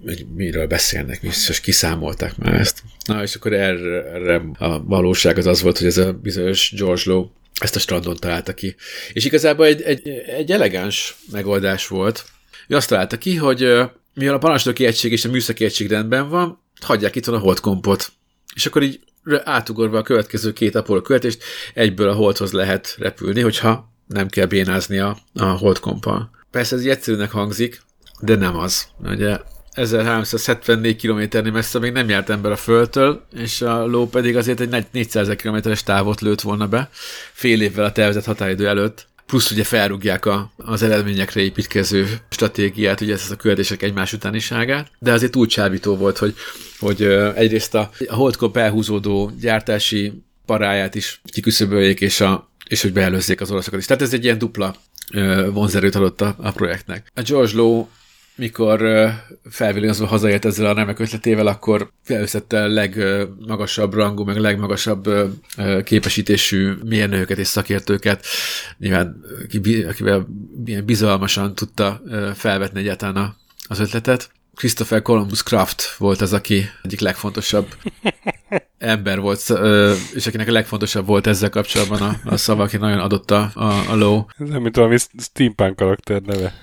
A: hogy miről beszélnek, biztos kiszámolták már ezt. Na, és akkor erre, erre a valóság az az volt, hogy ez a bizonyos George Lowe ezt a strandon találta ki. És igazából egy, egy, egy elegáns megoldás volt. Ő azt találta ki, hogy mivel a parancsnoki egység és a műszaki egység rendben van, hagyják itt a holdkompot. És akkor így átugorva a következő két Apollo követést, egyből a holdhoz lehet repülni, hogyha nem kell bénázni a, a holdkompal. Persze ez egyszerűnek hangzik, de nem az. Ugye 1374 kilométernél messze még nem járt ember a Földtől, és a ló pedig azért egy 400 kilométeres távot lőtt volna be, fél évvel a tervezett határidő előtt. Plusz ugye felrúgják a, az eredményekre építkező stratégiát, ugye ezt a küldetések egymás utániságát, de azért úgy csábító volt, hogy, hogy egyrészt a, a Holdkop elhúzódó gyártási paráját is kiküszöböljék, és, a, és hogy beelőzzék az oroszokat is. Tehát ez egy ilyen dupla vonzerőt adott a, a projektnek. A George Lowe mikor felvillanozva hazaért ezzel a remek ötletével, akkor felőszette a legmagasabb rangú, meg legmagasabb képesítésű mérnököket és szakértőket, nyilván akivel ilyen bizalmasan tudta felvetni egyáltalán az ötletet. Christopher Columbus Kraft volt az, aki egyik legfontosabb (laughs) ember volt, és akinek a legfontosabb volt ezzel kapcsolatban a, a szava, aki nagyon adott a, a, a low.
B: Ez nem, mint valami steampunk karakter neve.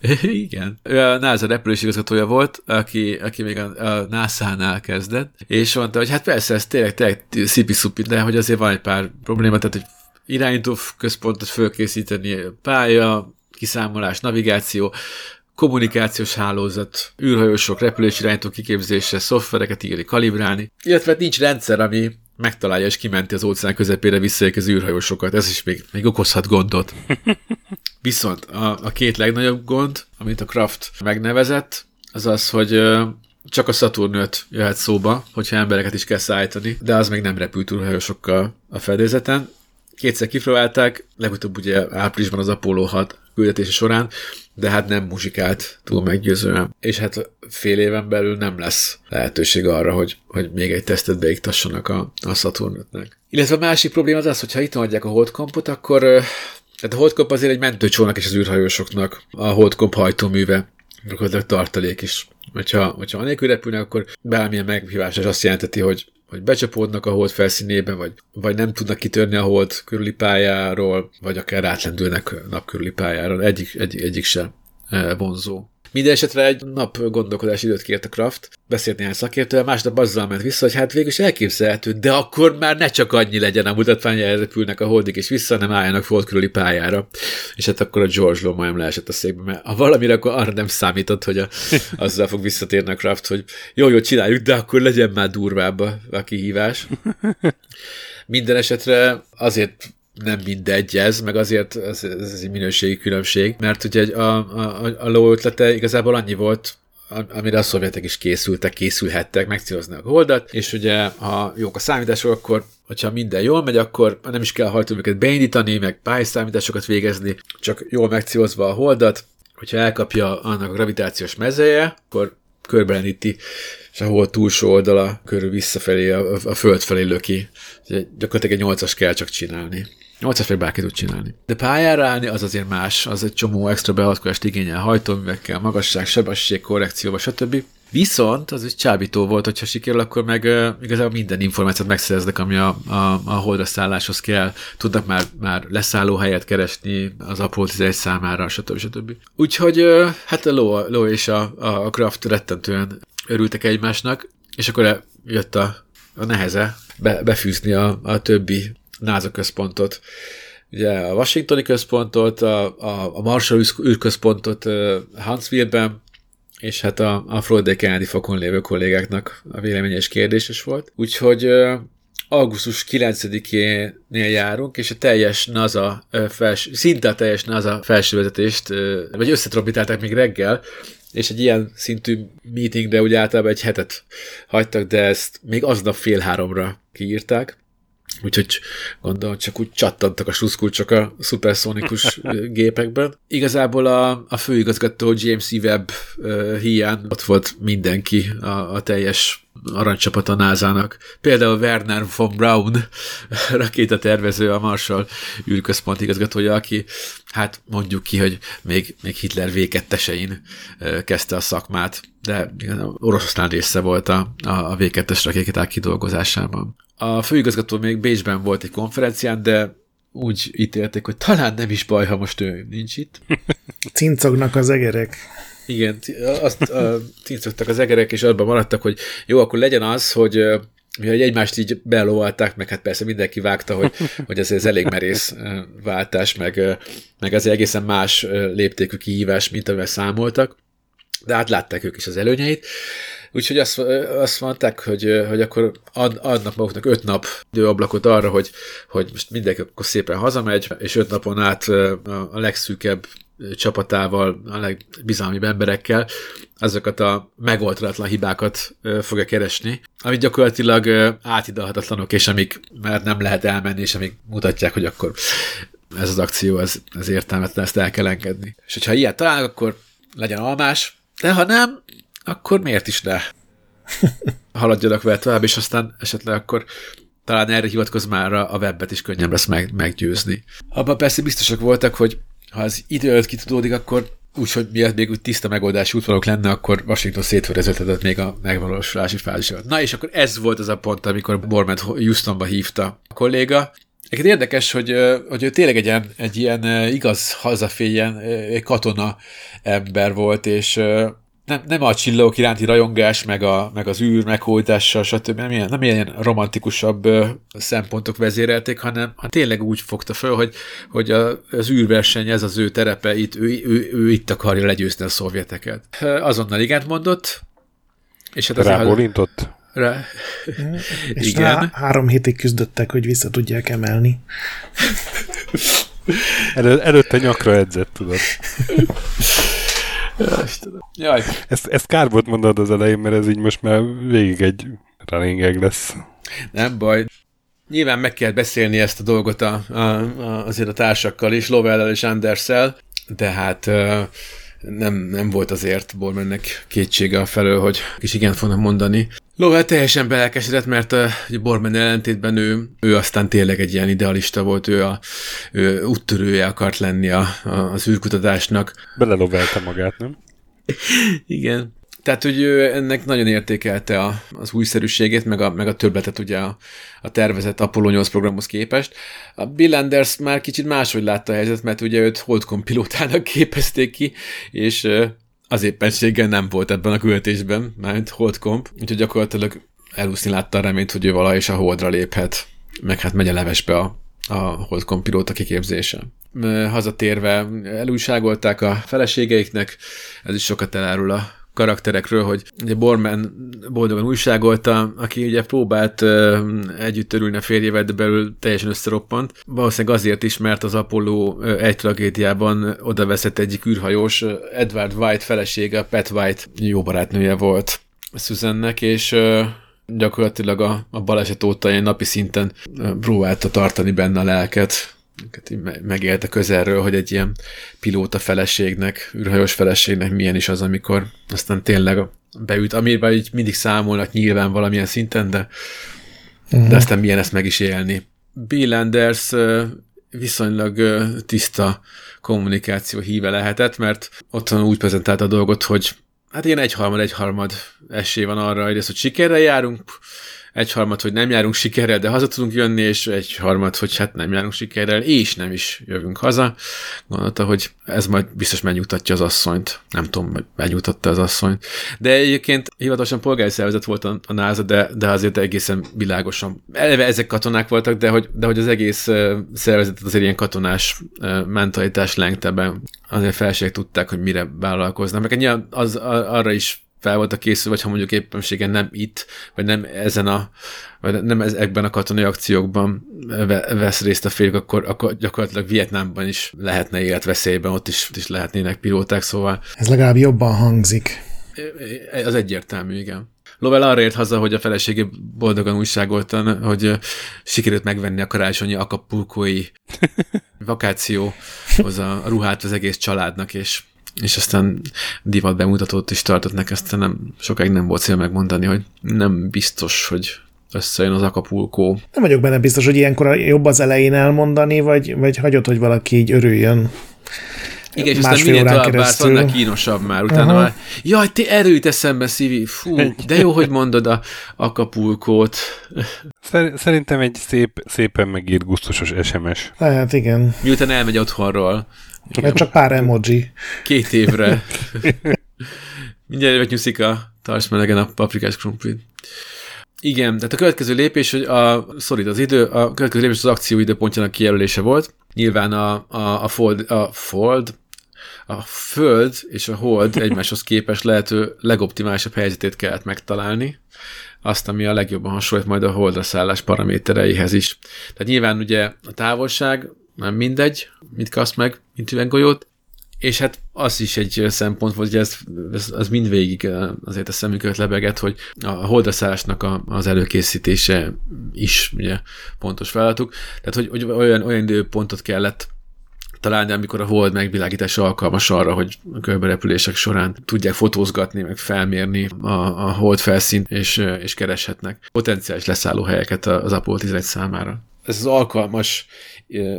B: (laughs)
A: Igen. Ő a NASA repülési igazgatója volt, aki, aki még a, a NASA-nál kezdett, és mondta, hogy hát persze, ez tényleg, tényleg szipi de hogy azért van egy pár probléma, tehát hogy irányító központot fölkészíteni, pálya, kiszámolás, navigáció, kommunikációs hálózat, űrhajósok, repülésirányító kiképzése, szoftvereket írni, kalibrálni, illetve hát nincs rendszer, ami megtalálja és kimenti az óceán közepére visszaérkező űrhajósokat. Ez is még, még okozhat gondot. (laughs) Viszont a, a két legnagyobb gond, amit a Kraft megnevezett, az az, hogy csak a Saturn 5 jöhet szóba, hogyha embereket is kell szállítani, de az még nem repült űrhajósokkal a fedélzeten. Kétszer kipróbálták, legutóbb ugye áprilisban az Apollo 6 küldetése során, de hát nem muzsikált túl meggyőzően. És hát fél éven belül nem lesz lehetőség arra, hogy, hogy még egy tesztet beiktassanak a, a saturn nek Illetve a másik probléma az az, hogy ha itt adják a holdkompot, akkor tehát a holdkomp azért egy mentőcsónak is az űrhajósoknak, a holdkomp hajtóműve, gyakorlatilag tartalék is. Hogyha, hogyha anélkül repülnek, akkor bármilyen meghívás azt jelenteti, hogy hogy becsapódnak a hold felszínébe, vagy, vagy nem tudnak kitörni a hold körüli pályáról, vagy akár átlendülnek nap körüli pályáról. Egyik, egy, egyik sem eh, vonzó. Minden esetre egy nap gondolkodási időt kért a Kraft, beszélt néhány szakértővel, másnap azzal ment vissza, hogy hát végül is elképzelhető, de akkor már ne csak annyi legyen a mutatvány, repülnek a holdik és vissza, nem álljanak hold körüli pályára. És hát akkor a George Lowe majdnem leesett a székbe, mert ha valamire, akkor arra nem számított, hogy a, azzal fog visszatérni a Kraft, hogy jó, jó, csináljuk, de akkor legyen már durvább a, a kihívás. Minden esetre azért nem mindegy ez, meg azért ez, ez egy minőségi különbség, mert ugye a, a, a ló ötlete igazából annyi volt, amire a szovjetek is készültek, készülhettek, megcélozni a holdat, és ugye ha jók a számítások, akkor hogyha minden jól megy, akkor nem is kell hajtóműket beindítani, meg pályászámításokat végezni, csak jól megcélozva a holdat, hogyha elkapja annak a gravitációs mezeje, akkor körbeleníti, és a hold túlsó oldala körül visszafelé, a, a föld felé löki. Gyakorlatilag egy nyolcas kell csak csinálni. 8 fél bárki tud csinálni. De pályára állni az azért más, az egy csomó extra beavatkozást igényel hajtóművekkel, magasság, sebesség, korrekcióval, stb. Viszont az is csábító volt, hogyha sikerül, akkor meg uh, igazából minden információt megszereznek, ami a, a, a holdra szálláshoz kell. Tudnak már, már leszállóhelyet keresni az Apollo 11 számára, stb. stb. Úgyhogy uh, hát a Ló, Ló és a, a Kraft rettentően örültek egymásnak, és akkor jött a, a neheze be, befűzni a, a többi NASA központot, ugye a Washingtoni központot, a, a, a Marshall űrközpontot Huntsville-ben, és hát a, a Florida Kennedy fokon lévő kollégáknak a véleménye is kérdéses volt. Úgyhogy augusztus 9-énél járunk, és a teljes NASA, fels, szinte a teljes NASA felsővezetést, vagy összetrombitálták még reggel, és egy ilyen szintű meetingre ugye általában egy hetet hagytak, de ezt még aznap fél háromra kiírták. Úgyhogy gondolom, csak úgy csattantak a sluszkulcsok a szuperszonikus (laughs) gépekben. Igazából a, a főigazgató James E. Webb uh, hiány ott volt mindenki, a, a teljes aranycsapat a NASA-nak. Például Werner von Braun, (laughs) rakétatervező, a Marshall űrközpont igazgatója, aki hát mondjuk ki, hogy még, még Hitler V2-esein kezdte a szakmát, de oroszlán része volt a, a V2-es rakéták kidolgozásában. A főigazgató még Bécsben volt egy konferencián, de úgy ítélték, hogy talán nem is baj, ha most ő nincs itt. (laughs)
C: Cincognak az egerek.
A: Igen, azt uh, az egerek, és abban maradtak, hogy jó, akkor legyen az, hogy uh, hogy egymást így belovalták, meg hát persze mindenki vágta, hogy, hogy ez, ez elég merész váltás, meg, meg ez egészen más léptékű kihívás, mint amivel számoltak, de hát látták ők is az előnyeit. Úgyhogy azt, azt mondták, hogy, hogy akkor ad, adnak maguknak öt nap időablakot arra, hogy, hogy most mindenki akkor szépen hazamegy, és öt napon át a, legszűkebb csapatával, a legbizalmibb emberekkel azokat a megoldhatatlan hibákat fogja keresni, amit gyakorlatilag átidalhatatlanok, és amik már nem lehet elmenni, és amik mutatják, hogy akkor ez az akció, ez, ez értelmetlen, ezt el kell engedni. És hogyha ilyet találnak, akkor legyen almás, de ha nem, akkor miért is ne? (laughs) Haladjanak vele tovább, és aztán esetleg akkor talán erre hivatkoz már a webbet is könnyebb lesz meg, meggyőzni. Abban persze biztosak voltak, hogy ha az idő előtt kitudódik, akkor úgyhogy miatt még úgy tiszta megoldási útvonalok lenne, akkor Washington szétverezethetett még a megvalósulási fázisban. Na és akkor ez volt az a pont, amikor Borment Houstonba hívta a kolléga, Egyébként érdekes, hogy, hogy ő tényleg egy ilyen, egy ilyen igaz hazafélyen katona ember volt, és nem, nem a csillagok iránti rajongás, meg, a, meg az űr meghódítása, stb. Nem ilyen, nem ilyen romantikusabb szempontok vezérelték, hanem ha tényleg úgy fogta föl, hogy, hogy a, az űrverseny, ez az ő terepe, itt, ő, ő, ő, ő itt akarja legyőzni a szovjeteket. Azonnal igent mondott, és hát az
B: Rábólintott?
A: Rá... (laughs)
C: És Igen. három hétig küzdöttek, hogy vissza tudják emelni.
B: Elő, előtte nyakra edzett, tudod. (laughs)
A: Jaj.
B: Ezt, ezt kár volt mondod az elején, mert ez így most már végig egy running lesz.
A: Nem baj. Nyilván meg kell beszélni ezt a dolgot a, a, a, azért a társakkal is, Lovellel és Anderszel, de hát uh, nem, nem volt azért Bormannek kétsége a felől, hogy is igen fognak mondani. Lovell teljesen belelkesedett, mert a Borman ellentétben ő, ő aztán tényleg egy ilyen idealista volt, ő, a, ő úttörője akart lenni a, a, az űrkutatásnak.
B: Belelovelte magát, nem? (laughs)
A: igen. Tehát, hogy ő ennek nagyon értékelte a, az újszerűségét, meg a, meg a többletet ugye a, a tervezett Apollo 8 programhoz képest. A Bill Anders már kicsit máshogy látta a helyzet, mert ugye őt Holdcom pilótának (laughs) képezték ki, és az éppenséggel nem volt ebben a küldetésben, mert Holdcomp, úgyhogy gyakorlatilag elúszni látta a reményt, hogy ő vala és a Holdra léphet, meg hát megy a levesbe a, a Holdcomp pilóta kiképzése. Hazatérve elújságolták a feleségeiknek, ez is sokat elárul a karakterekről, hogy ugye Borman boldogan újságolta, aki ugye próbált uh, együtt örülni a férjével, de belül teljesen összeroppant. Valószínűleg azért is, mert az Apollo egy tragédiában oda veszett egyik űrhajós, Edward White felesége, Pat White jó barátnője volt Susannek, és uh, gyakorlatilag a, a baleset óta ilyen napi szinten próbálta tartani benne a lelket megélte közelről, hogy egy ilyen pilóta feleségnek, űrhajós feleségnek milyen is az, amikor aztán tényleg beüt, amiben így mindig számolnak nyilván valamilyen szinten, de, uh-huh. de aztán milyen ezt meg is élni. Bill Anders viszonylag tiszta kommunikáció híve lehetett, mert otthon úgy prezentált a dolgot, hogy hát ilyen egyharmad, egyharmad esély van arra, hogy ezt, hogy sikerre járunk, egyharmad, hogy nem járunk sikerrel, de haza tudunk jönni, és egyharmad, hogy hát nem járunk sikerrel, és nem is jövünk haza. Gondolta, hogy ez majd biztos megnyugtatja az asszonyt. Nem tudom, megnyugtatta az asszonyt. De egyébként hivatalosan polgári szervezet volt a, a NASA, de, de azért egészen világosan. Eleve ezek katonák voltak, de hogy, de hogy az egész szervezetet azért ilyen katonás mentalitás lengte be. Azért felségek tudták, hogy mire vállalkoznak. Meg az, arra is fel voltak készülve, vagy ha mondjuk éppenségen nem itt, vagy nem ezen a, vagy nem ezekben a katonai akciókban vesz részt a férjük, akkor, akkor gyakorlatilag Vietnámban is lehetne életveszélyben, ott is, ott is lehetnének pilóták, szóval...
C: Ez legalább jobban hangzik.
A: Az egyértelmű, igen. Lovell arra ért haza, hogy a feleségé boldogan újságoltan, hogy sikerült megvenni a karácsonyi akapulkói (laughs) vakációhoz a ruhát az egész családnak, és és aztán divat bemutatót is tartott neki, aztán nem, sokáig nem volt cél megmondani, hogy nem biztos, hogy összejön az akapulkó.
C: Nem vagyok benne biztos, hogy ilyenkor jobb az elején elmondani, vagy, vagy hagyod, hogy valaki így örüljön.
A: Igen, és aztán minél tovább vársz, annál kínosabb már. Utána Aha. már, jaj, te erőt eszembe, Szívi, fú, de jó, hogy mondod a akapulkót.
B: Szerintem egy szép, szépen megírt, gusztusos SMS.
C: Lehet, igen.
A: Miután elmegy otthonról.
C: Mert csak pár emoji.
A: Két évre. (laughs) Mindjárt megnyúszik a tarts melegen a paprikás krumplit. Igen, tehát a következő lépés, hogy a, szorít az idő, a következő lépés az akció időpontjának kijelölése volt. Nyilván a, a, a, fold, a fold, a Föld és a Hold egymáshoz képes lehető legoptimálisabb helyzetét kellett megtalálni, azt, ami a legjobban hasonlít majd a holdra szállás paramétereihez is. Tehát nyilván ugye a távolság nem mindegy, mit kapsz meg, mint üveggolyót, és hát az is egy szempont volt, hogy ez, ez, az mindvégig azért a szemünket lebegett, hogy a holdraszállásnak a, az előkészítése is ugye pontos feladatuk. Tehát, hogy, hogy olyan, olyan időpontot kellett találni, amikor a hold megvilágítás alkalmas arra, hogy a körberepülések során tudják fotózgatni, meg felmérni a, a hold felszínt, és, és kereshetnek potenciális leszállóhelyeket az Apollo 11 számára. Ez az alkalmas,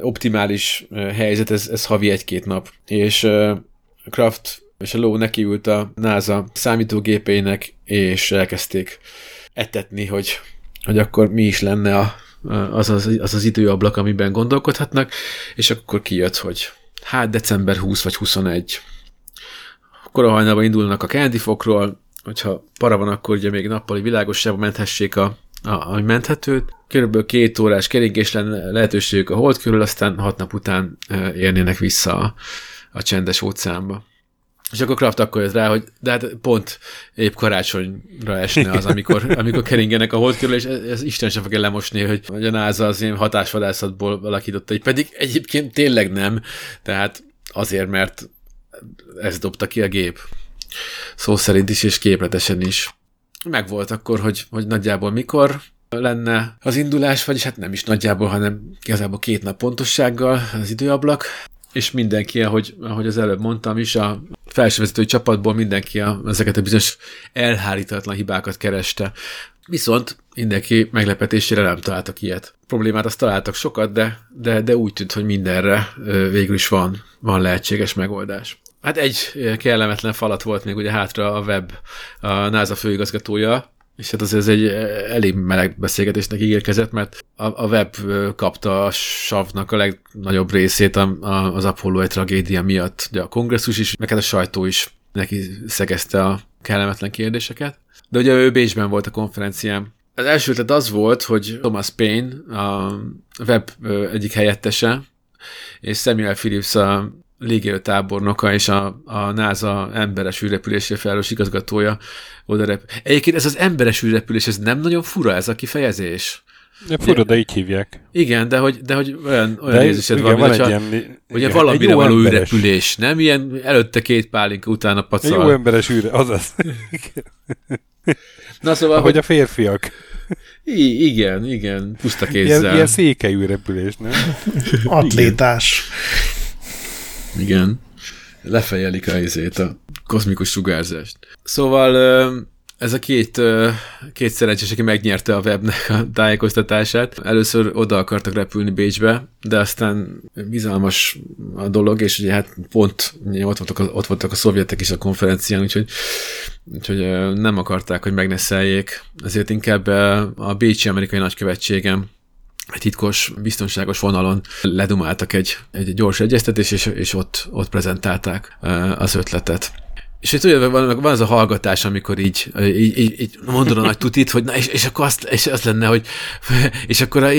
A: optimális helyzet, ez, ez havi egy-két nap. És Kraft és a Ló nekiült a NASA számítógépeinek, és elkezdték etetni, hogy, hogy akkor mi is lenne a, az az, az az időablak, amiben gondolkodhatnak, és akkor kijött, hogy hát december 20 vagy 21. Akkor a hajnalban indulnak a Candy Fokról, hogyha para van, akkor ugye még nappali világosságban menthessék a, a, a menthetőt. Körülbelül két órás keringés lenne lehetőségük a hold körül, aztán hat nap után érnének vissza a, a csendes óceánba. És akkor Kraft akkor jött rá, hogy de hát pont épp karácsonyra esne az, amikor, (laughs) amikor keringenek a hold körül, és ez, ez Isten sem fogja lemosni, hogy, hogy a NASA az ilyen hatásvadászatból alakította, pedig egyébként tényleg nem, tehát azért, mert ez dobta ki a gép. Szó szerint is, és képletesen is. Megvolt akkor, hogy, hogy nagyjából mikor lenne az indulás, vagyis hát nem is nagyjából, hanem igazából két nap pontossággal az időablak, és mindenki, ahogy, ahogy az előbb mondtam is, a felsővezetői csapatból mindenki a, ezeket a bizonyos elhárítatlan hibákat kereste. Viszont mindenki meglepetésére nem találtak ilyet. Problémát azt találtak sokat, de, de, de úgy tűnt, hogy mindenre végül is van, van lehetséges megoldás. Hát egy kellemetlen falat volt még ugye hátra a web, a NASA főigazgatója, és hát az ez egy elég meleg beszélgetésnek ígérkezett, mert a, a web kapta a savnak a legnagyobb részét a, a, az Apollo egy tragédia miatt. Ugye a kongresszus is, meg hát a sajtó is neki szegezte a kellemetlen kérdéseket. De ugye ő Bécsben volt a konferencián. Az első ötlet az volt, hogy Thomas Payne, a web egyik helyettese, és Samuel Phillips a légierő tábornoka és a, a NASA emberes űrrepülésre felelős igazgatója oda rep. Egyébként ez az emberes űrrepülés, ez nem nagyon fura ez a kifejezés.
B: De fura, de így hívják.
A: Igen, de hogy, de hogy olyan, olyan de érzésed van, van hogyha, ilyen, ugye valamire való űrrepülés, nem? Ilyen előtte két pálinka, utána pacal.
B: Egy jó emberes űr, azaz. Na szóval, Ahogy hogy... a férfiak.
A: I- igen, igen, puszta kézzel.
B: Ilyen, ilyen székelyű repülés, nem?
C: Atlétás.
A: Igen. Lefejelik a izét, a kozmikus sugárzást. Szóval ez a két, két szerencsés, aki megnyerte a webnek a tájékoztatását. Először oda akartak repülni Bécsbe, de aztán bizalmas a dolog, és ugye hát pont ott voltak, a, ott voltak a szovjetek is a konferencián, úgyhogy, úgyhogy nem akarták, hogy megneszeljék. Ezért inkább a Bécsi amerikai nagykövetségem egy titkos, biztonságos vonalon ledumáltak egy, egy gyors egyeztetés, és, és ott, ott prezentálták az ötletet. És itt ugye van, van az a hallgatás, amikor így, így, így, így mondod a nagy tutit, hogy na, és, és akkor azt, és az lenne, hogy és akkor a,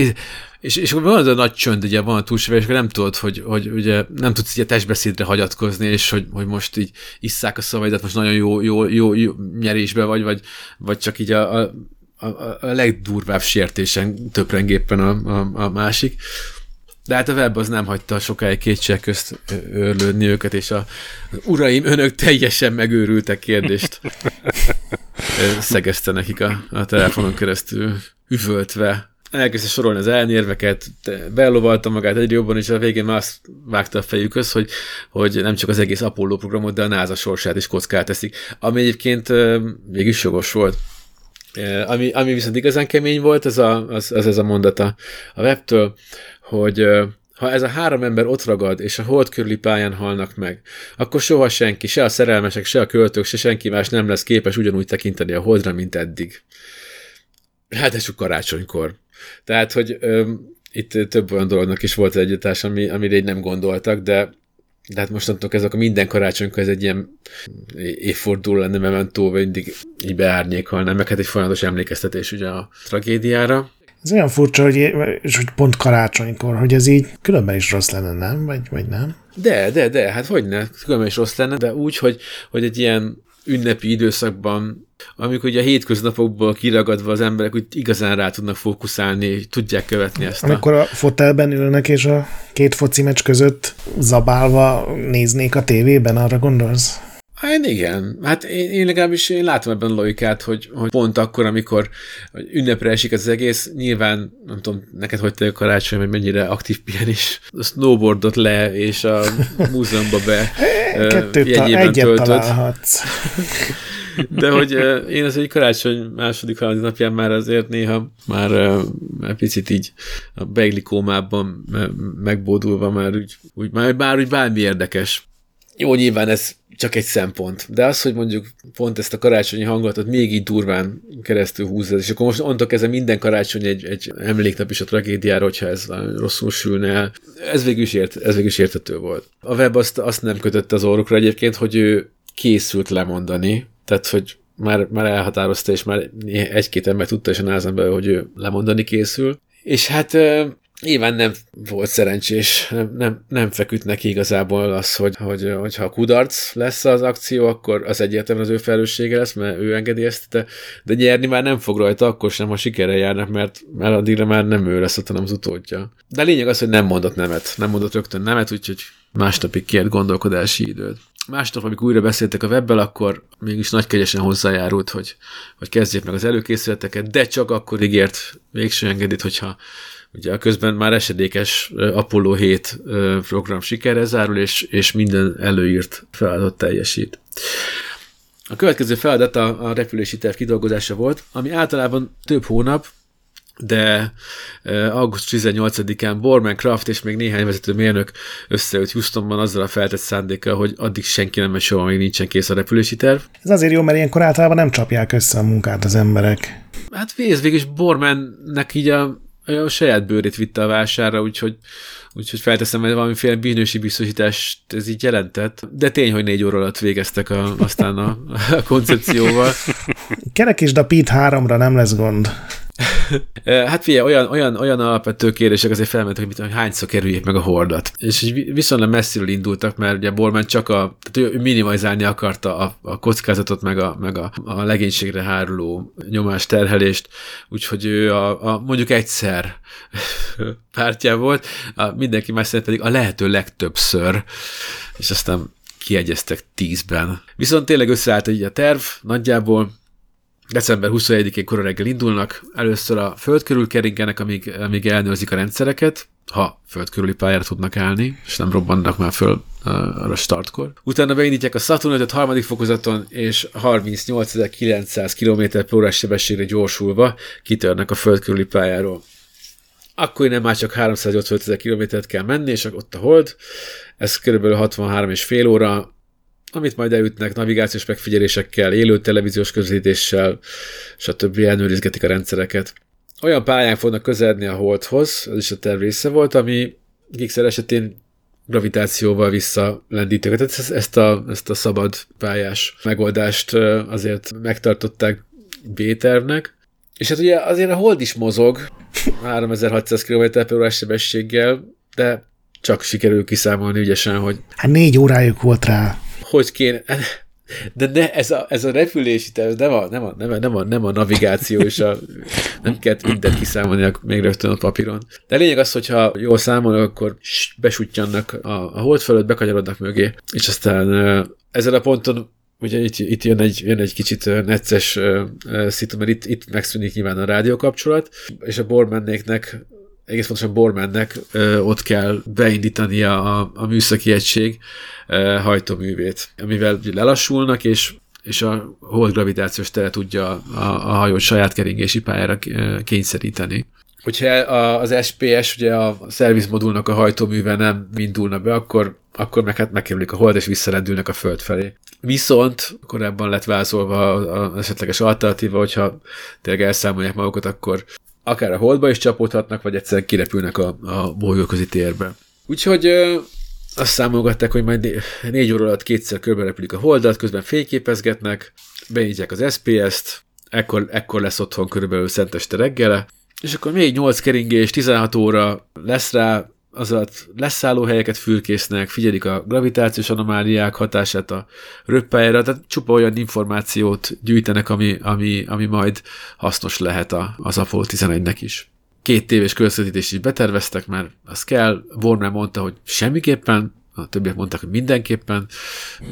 A: és, és akkor van az a nagy csönd, ugye van a túlsúly, és akkor nem tudod, hogy, hogy ugye nem tudsz így a testbeszédre hagyatkozni, és hogy, hogy most így isszák a szavaidat, most nagyon jó, jó, jó, jó nyerésbe vagy, vagy, vagy csak így a, a a, a, a legdurvább sértésen töprengéppen a, a, a másik. De hát a web az nem hagyta sokáig kétség közt őrlődni őket, és a uraim, önök teljesen megőrültek kérdést (laughs) szegezte nekik a, a telefonon keresztül üvöltve. Elkezdte sorolni az elnyérveket, belovalta magát egyre jobban, és a végén már azt vágta a fejükhöz, hogy, hogy nem csak az egész Apollo programot, de a NASA sorsát is kockát teszik. Ami egyébként mégis jogos volt. Ami, ami viszont igazán kemény volt, az, a, az, az ez a mondata a webtől, hogy ha ez a három ember ott ragad, és a hold körüli pályán halnak meg, akkor soha senki, se a szerelmesek, se a költők, se senki más nem lesz képes ugyanúgy tekinteni a holdra, mint eddig. Hát ez csak karácsonykor. Tehát, hogy ö, itt több olyan dolognak is volt egy együttás, ami, amire így nem gondoltak, de de hát mostantól ezek a minden karácsonykor ez egy ilyen évforduló lenne mementó, vagy mindig így beárnyékolna, meg hát egy folyamatos emlékeztetés ugye a tragédiára.
C: Ez olyan furcsa, hogy, és hogy pont karácsonykor, hogy ez így különben is rossz lenne, nem? Vagy, vagy nem?
A: De, de, de, hát hogy ne, különben is rossz lenne, de úgy, hogy, hogy egy ilyen ünnepi időszakban, amikor ugye a hétköznapokból kiragadva az emberek úgy igazán rá tudnak fókuszálni, tudják követni ezt.
C: Amikor a, a fotelben ülnek, és a két foci meccs között zabálva néznék a tévében, arra gondolsz?
A: Hát igen, hát én, én legalábbis én látom ebben a logikát, hogy, hogy pont akkor, amikor ünnepre esik az egész, nyilván, nem tudom, neked hogy te karácsony, hogy mennyire aktív pihenés, a snowboardot le, és a múzeumba be (laughs)
C: Kettőt jegyében találhatsz. (laughs)
A: De hogy én az egy karácsony második, harmadik napján már azért néha már, picit így a beiglikómában megbódulva már úgy, úgy már, már úgy bármi érdekes. Jó, nyilván ez csak egy szempont. De az, hogy mondjuk pont ezt a karácsonyi hangulatot még így durván keresztül húzza, és akkor most onnantól kezdve minden karácsony egy, egy emléknap is a tragédiára, hogyha ez rosszul sülne el. Ez végül is, ért, ez végül is értető volt. A web azt, azt nem kötötte az orrukra egyébként, hogy ő készült lemondani, tehát hogy már, már elhatározta, és már egy-két ember tudta is a názan belül, hogy ő lemondani készül. És hát Nyilván nem volt szerencsés, nem, nem, nem feküdt neki igazából az, hogy, hogy, hogyha kudarc lesz az akció, akkor az egyértelműen az ő felelőssége lesz, mert ő engedélyezte, de nyerni már nem fog rajta, akkor sem, ha sikerrel járnak, mert, mert addigra már nem ő lesz ott, hanem az utódja. De a lényeg az, hogy nem mondott nemet, nem mondott rögtön nemet, úgyhogy másnapig kért gondolkodási időt. Másnap, amikor újra beszéltek a webbel, akkor mégis nagy kegyesen hozzájárult, hogy, hogy kezdjék meg az előkészületeket, de csak akkor ígért végső engedélyt, hogyha Ugye a közben már esedékes Apollo 7 program sikerre zárul, és, és minden előírt feladat teljesít. A következő feladat a, a repülési terv kidolgozása volt, ami általában több hónap, de augusztus 18-án Borman Kraft és még néhány vezető mérnök összeült Houstonban azzal a feltett szándékkal, hogy addig senki nem megy soha, még nincsen kész a repülési terv.
C: Ez azért jó, mert ilyenkor általában nem csapják össze a munkát az emberek.
A: Hát végül is Bormannek így a a saját bőrét vitte a vására, úgyhogy, úgyhogy felteszem, hogy valamiféle bűnösi biztosítást ez így jelentett. De tény, hogy négy óra alatt végeztek a, aztán a, a koncepcióval.
C: Kerekítsd a Pit 3-ra, nem lesz gond. (laughs)
A: hát figyelj, olyan, olyan, olyan alapvető kérdések azért felmentek, hogy, hogy hányszor kerüljék meg a hordat. És viszonylag messziről indultak, mert ugye Borman csak a, tehát ő minimalizálni akarta a, a kockázatot, meg a, meg a, a legénységre háruló nyomás terhelést, úgyhogy ő a, a mondjuk egyszer (laughs) pártján volt, a, mindenki más szerint pedig a lehető legtöbbször, és aztán kiegyeztek tízben. Viszont tényleg összeállt egy a terv nagyjából, December 21-én kora reggel indulnak, először a föld körül keringenek, amíg, amíg elnőrzik a rendszereket, ha föld körüli pályára tudnak állni, és nem robbannak már föl a startkor. Utána beindítják a Saturn 5 harmadik fokozaton, és 38.900 km per órás sebességre gyorsulva kitörnek a föld körüli pályáról. Akkor nem már csak 385 kilométert kell menni, és ott a hold. Ez kb. 63 és fél óra, amit majd elütnek navigációs megfigyelésekkel, élő televíziós közvetítéssel, stb. elnőrizgetik a rendszereket. Olyan pályán fognak közeledni a Holdhoz, ez is a terv része volt, ami Gixer esetén gravitációval visszalendítik. Tehát ezt, ezt, a, ezt a szabad pályás megoldást azért megtartották B-tervnek. És hát ugye azért a Hold is mozog 3600 km h sebességgel, de csak sikerül kiszámolni ügyesen, hogy...
C: Hát négy órájuk volt rá
A: hogy kéne... De ne, ez a, ez a repülési terv, nem a, nem a, nem a, nem a, nem a navigáció, és a, nem kell mindent kiszámolni még rögtön a papíron. De a lényeg az, hogyha jól számolnak, akkor besutjannak a, a hold fölött, bekanyarodnak mögé, és aztán ezen a ponton ugye itt, itt jön, egy, jön egy kicsit necces szitu, mert itt, itt megszűnik nyilván a rádiókapcsolat, és a Bormannéknek egész pontosan Bormannek ott kell beindítania a, a műszaki egység hajtóművét, amivel lelassulnak, és és a hold gravitációs tere tudja a, a hajót saját keringési pályára kényszeríteni. Hogyha az SPS, ugye a szervizmodulnak a hajtóműve nem indulna be, akkor, akkor meg hát megkerülik a hold, és visszarendülnek a föld felé. Viszont korábban lett vázolva az esetleges alternatíva, hogyha tényleg elszámolják magukat, akkor akár a holdba is csapódhatnak, vagy egyszer kirepülnek a, a bolygóközi térbe. Úgyhogy azt számolgatták, hogy majd négy óra alatt kétszer körberepülik a holdat, közben fényképezgetnek, benyitják az SPS-t, ekkor, ekkor lesz otthon körülbelül szenteste reggele, és akkor még 8 keringés, 16 óra lesz rá, azat leszállóhelyeket fülkésznek, figyelik a gravitációs anomáliák hatását a röppályára, tehát csupa olyan információt gyűjtenek, ami, ami, ami majd hasznos lehet a, az Apollo 11-nek is. Két tévés közvetítést is beterveztek, mert az kell. Warner mondta, hogy semmiképpen, a többiek mondták, hogy mindenképpen,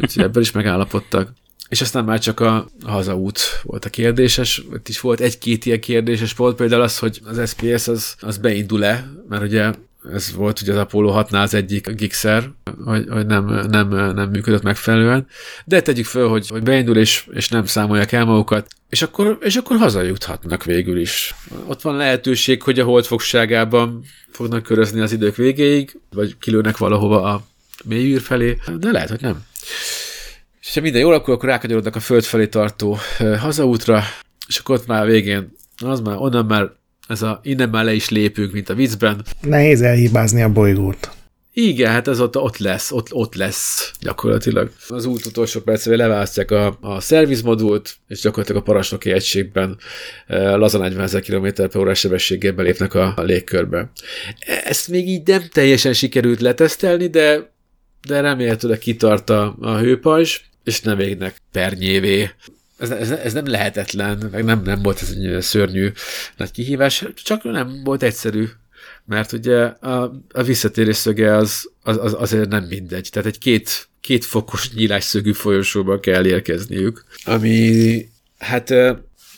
A: úgyhogy ebből is megállapodtak. És aztán már csak a hazaút volt a kérdéses, itt is volt egy-két ilyen kérdéses volt, például az, hogy az SPS az, az beindul-e, mert ugye ez volt ugye az Apollo 6-nál az egyik gigszer, hogy, hogy nem, nem, nem működött megfelelően, de tegyük föl, hogy, hogy beindul és, és nem számolják el magukat, és akkor, és akkor hazajuthatnak végül is. Ott van lehetőség, hogy a holdfogságában fognak körözni az idők végéig, vagy kilőnek valahova a mélyűr felé, de lehet, hogy nem. És ha minden jól akkor, akkor rákanyarodnak a föld felé tartó hazaútra, és akkor ott már végén, az már, onnan már ez a innen már le is lépünk, mint a viccben.
C: Nehéz elhibázni a bolygót.
A: Igen, hát ez ott, ott lesz, ott, ott lesz gyakorlatilag. Az út utolsó percben leválasztják a, a szervizmodult, és gyakorlatilag a parancsnoki egységben e, laza 40 ezer km per órás sebességgel belépnek a, a légkörbe. Ezt még így nem teljesen sikerült letesztelni, de, de remélhetőleg kitart a, a hőpajzs, és nem végnek pernyévé ez, ez, ez nem lehetetlen, meg nem, nem volt ez egy szörnyű nagy kihívás, csak nem volt egyszerű, mert ugye a, a visszatérés szöge az, az, az, azért nem mindegy. Tehát egy két, két fokos nyílásszögű folyosóba kell érkezniük, ami hát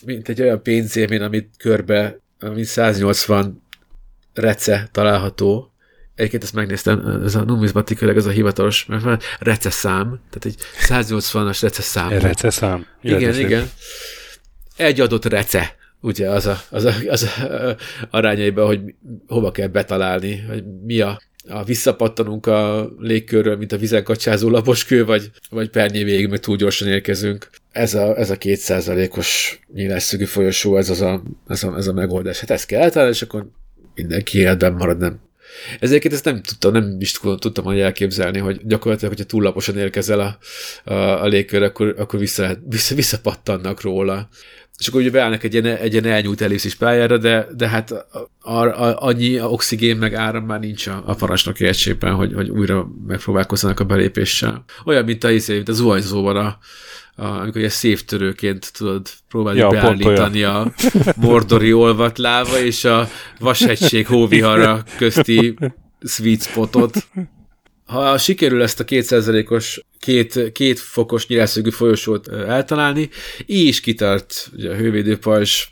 A: mint egy olyan pénzélmény, amit körbe, ami 180 rece található, Egyébként ezt megnéztem, ez a numizmatikailag ez a hivatalos, mert van receszám, tehát egy 180-as receszám.
B: Receszám.
A: Igen, igen. Egy adott rece, ugye az a, az a, az a arányaiban, hogy hova kell betalálni, hogy mi a, a visszapattanunk a légkörről, mint a vizen kacsázó laposkő, vagy, vagy pernyé végig, meg túl gyorsan érkezünk. Ez a, ez a kétszázalékos nyílásszögű folyosó, ez, az a, ez, a, ez a megoldás. Hát ezt kell eltalálni, és akkor mindenki életben marad, nem Ezeket ezt nem tudtam, nem is tudtam hogy elképzelni, hogy gyakorlatilag, hogyha túllaposan érkezel a, a, a légkör, akkor, akkor vissza, vissza, visszapattannak róla. És akkor ugye beállnak egy ilyen, egy ilyen elnyújt ellipszis pályára, de, de hát a, a, annyi oxigén meg áram már nincs a, a parancsnoki egységben, hogy, hogy újra megpróbálkozzanak a belépéssel. Olyan, mint a, mint a zuhanyzóban a, a, amikor egy szévtörőként tudod próbálni ja, beállítani a mordori olvat láva és a vashegység hóvihara közti sweet spotot. Ha sikerül ezt a 2%-os, két, két fokos nyilászögű folyosót eltalálni, így is kitart ugye a hővédőpajzs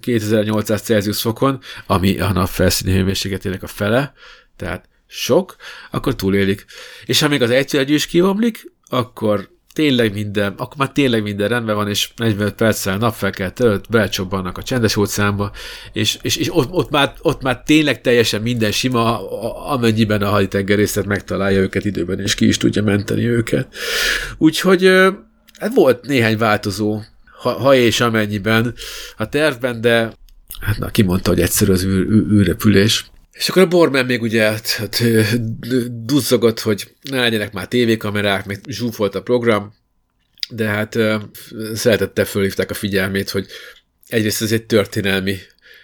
A: 2800 Celsius fokon, ami a nap felszíni hőmérsékletének a fele, tehát sok, akkor túlélik. És ha még az egyszerű is kiomlik, akkor tényleg minden, akkor már tényleg minden rendben van, és 45 perccel napfelkeltől belcsobbannak a csendes óceánba, és, és, és ott, ott, már, ott már tényleg teljesen minden sima, amennyiben a haditengerészet megtalálja őket időben, és ki is tudja menteni őket. Úgyhogy hát volt néhány változó, ha, ha és amennyiben a tervben, de hát na, kimondta, hogy egyszerű az űr, űrrepülés. És akkor a Borman még ugye hát, hát, duzzogott, hogy ne legyenek már tévékamerák, meg zsúfolt a program, de hát szeretette fölhívták a figyelmét, hogy egyrészt ez egy történelmi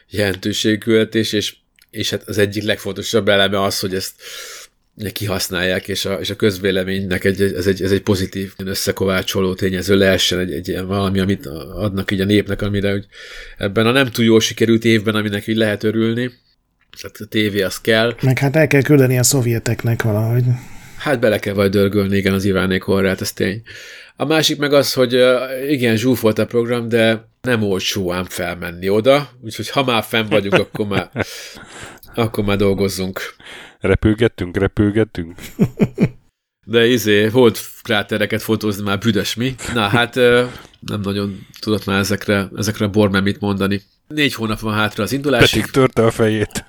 A: jelentőségküldetés, és, és hát az egyik legfontosabb eleme az, hogy ezt kihasználják, és a, és a közvéleménynek egy, ez, egy, ez egy pozitív összekovácsoló tényező lehessen egy, egy ilyen valami, amit adnak így a népnek, amire hogy ebben a nem túl jól sikerült évben, aminek így lehet örülni, tehát a tévé az kell.
C: Meg hát el kell küldeni a szovjeteknek valahogy.
A: Hát bele kell vagy dörgölni, igen, az Ivánék horrát, ez tény. A másik meg az, hogy igen, zsúfolt a program, de nem olcsó ám felmenni oda, úgyhogy ha már fenn vagyunk, akkor már, (laughs) akkor már dolgozzunk.
B: Repülgettünk, repülgettünk. (laughs)
A: De izé, volt krátereket fotózni már büdös mi. Na hát nem nagyon tudott már ezekre, ezekre a bormen mit mondani. Négy hónap van hátra az indulásig.
B: Pedig törte a fejét.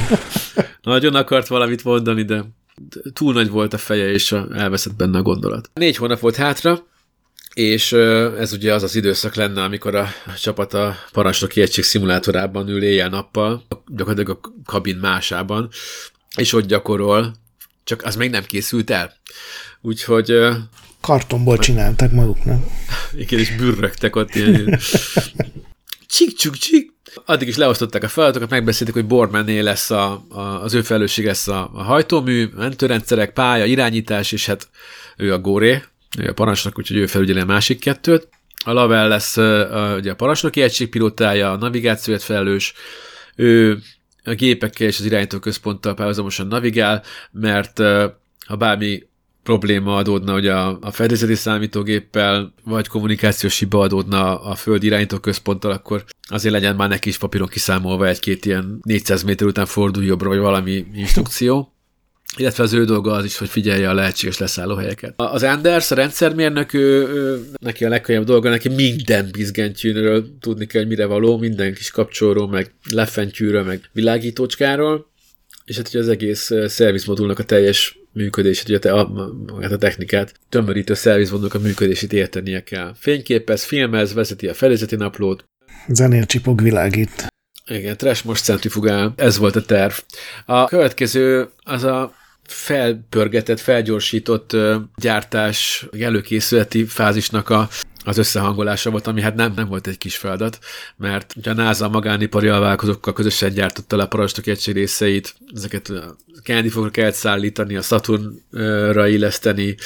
B: (laughs)
A: Nagyon akart valamit mondani, de túl nagy volt a feje, és elveszett benne a gondolat. Négy hónap volt hátra, és ez ugye az az időszak lenne, amikor a csapat a parancsnoki egység szimulátorában ül éjjel-nappal, gyakorlatilag a kabin másában, és ott gyakorol, csak az még nem készült el. Úgyhogy...
C: Kartonból csináltak maguknak.
A: Igen, és bürrögtek ott ilyen csik csuk csik Addig is leosztották a feladatokat, megbeszélték, hogy Bormanné lesz a, a, az ő felelősség lesz a, a hajtómű, mentőrendszerek, pálya, irányítás, és hát ő a góré, ő a parancsnok, úgyhogy ő felügyeli a másik kettőt. A Lavel lesz a, ugye a parancsnoki egység pilótája, a navigációért felelős, ő a gépekkel és az irányítóközponttal párhuzamosan navigál, mert ha bármi probléma adódna, hogy a, a fedezeti számítógéppel, vagy kommunikációs hiba adódna a föld irányítóközponttal, akkor azért legyen már neki is papíron kiszámolva egy-két ilyen 400 méter után fordulj jobbra, vagy valami instrukció illetve az ő dolga az is, hogy figyelje a lehetséges leszállóhelyeket. Az Anders, a rendszermérnök, ő, ő, neki a legkönnyebb dolga, neki minden bizgentyűnről tudni kell, hogy mire való, minden kis kapcsolóról, meg lefentyűről, meg világítócskáról, és hát ugye az egész szervizmodulnak a teljes működését, ugye a, a, a technikát, tömörítő szervizmodulnak a működését értenie kell. Fényképez, filmez, vezeti a felizeti naplót.
C: Zenél csipog, világít.
A: Igen, trash most centrifugál, ez volt a terv. A következő az a felpörgetett, felgyorsított gyártás előkészületi fázisnak a, az összehangolása volt, ami hát nem, nem volt egy kis feladat, mert ugye a NASA magánipari alvállalkozókkal közösen gyártotta le a parancsnoki egység részeit, ezeket Kennedy fogra kellett szállítani, a Saturnra illeszteni,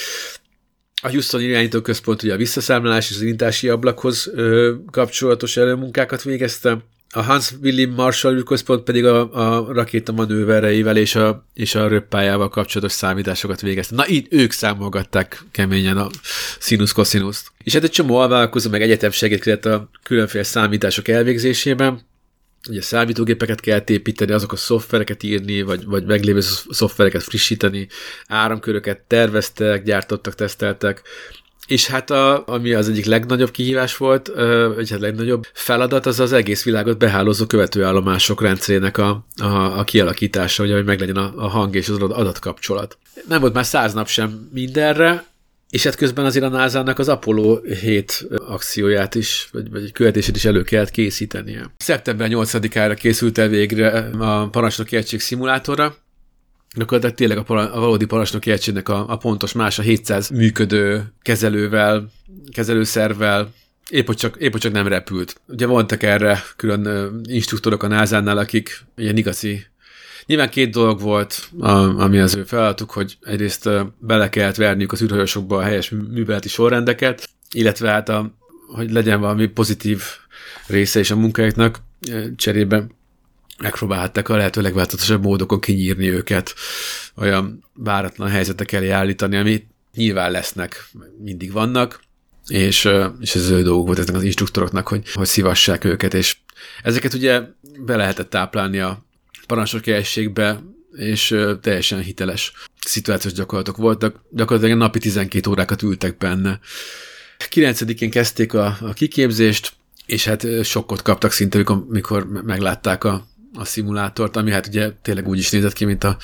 A: a Houston irányító központ ugye a visszaszámlálás és az indítási ablakhoz kapcsolatos előmunkákat végezte, a Hans William Marshall űrközpont pedig a, a rakéta manővereivel és a, és a röppájával kapcsolatos számításokat végezte. Na itt ők számolgatták keményen a sinus cosinus És hát egy csomó alvállalkozó meg egyetem segítkezett a különféle számítások elvégzésében. Ugye számítógépeket kell építeni, azok a szoftvereket írni, vagy, vagy meglévő szoftvereket frissíteni, áramköröket terveztek, gyártottak, teszteltek, és hát a, ami az egyik legnagyobb kihívás volt, vagy hát legnagyobb feladat, az az egész világot behálózó követőállomások rendszerének a, a, a kialakítása, hogy meglegyen a, a hang és az adatkapcsolat. Nem volt már száz nap sem mindenre, és hát közben azért a nasa az Apollo 7 akcióját is, vagy, vagy követését is elő kellett készítenie. Szeptember 8-ára készült el végre a parancsnoki egység szimulátora, gyakorlatilag tényleg a, para, a valódi parancsnoki egységnek a, a pontos más, a 700 működő kezelővel, kezelőszervel, épp hogy, csak, épp hogy csak nem repült. Ugye voltak erre külön instruktorok a NASA-nál, akik ilyen igazi Nyilván két dolog volt, ami az ő feladatuk, hogy egyrészt bele kellett verniük az űrhajósokba a helyes műveleti sorrendeket, illetve hát a, hogy legyen valami pozitív része is a munkáiknak, cserébe megpróbálták a lehető legváltozatosabb módokon kinyírni őket, olyan váratlan helyzetek elé állítani, ami nyilván lesznek, mindig vannak, és, és ez ő dolguk volt ezeknek az instruktoroknak, hogy, hogy szivassák őket, és ezeket ugye be lehetett táplálni a parancsnoki helységbe, és teljesen hiteles szituációs gyakorlatok voltak. Gyakorlatilag napi 12 órákat ültek benne. 9-én kezdték a, a kiképzést, és hát sokkot kaptak szinte, mikor, mikor meglátták a, a szimulátort, ami hát ugye tényleg úgy is nézett ki, mint, a,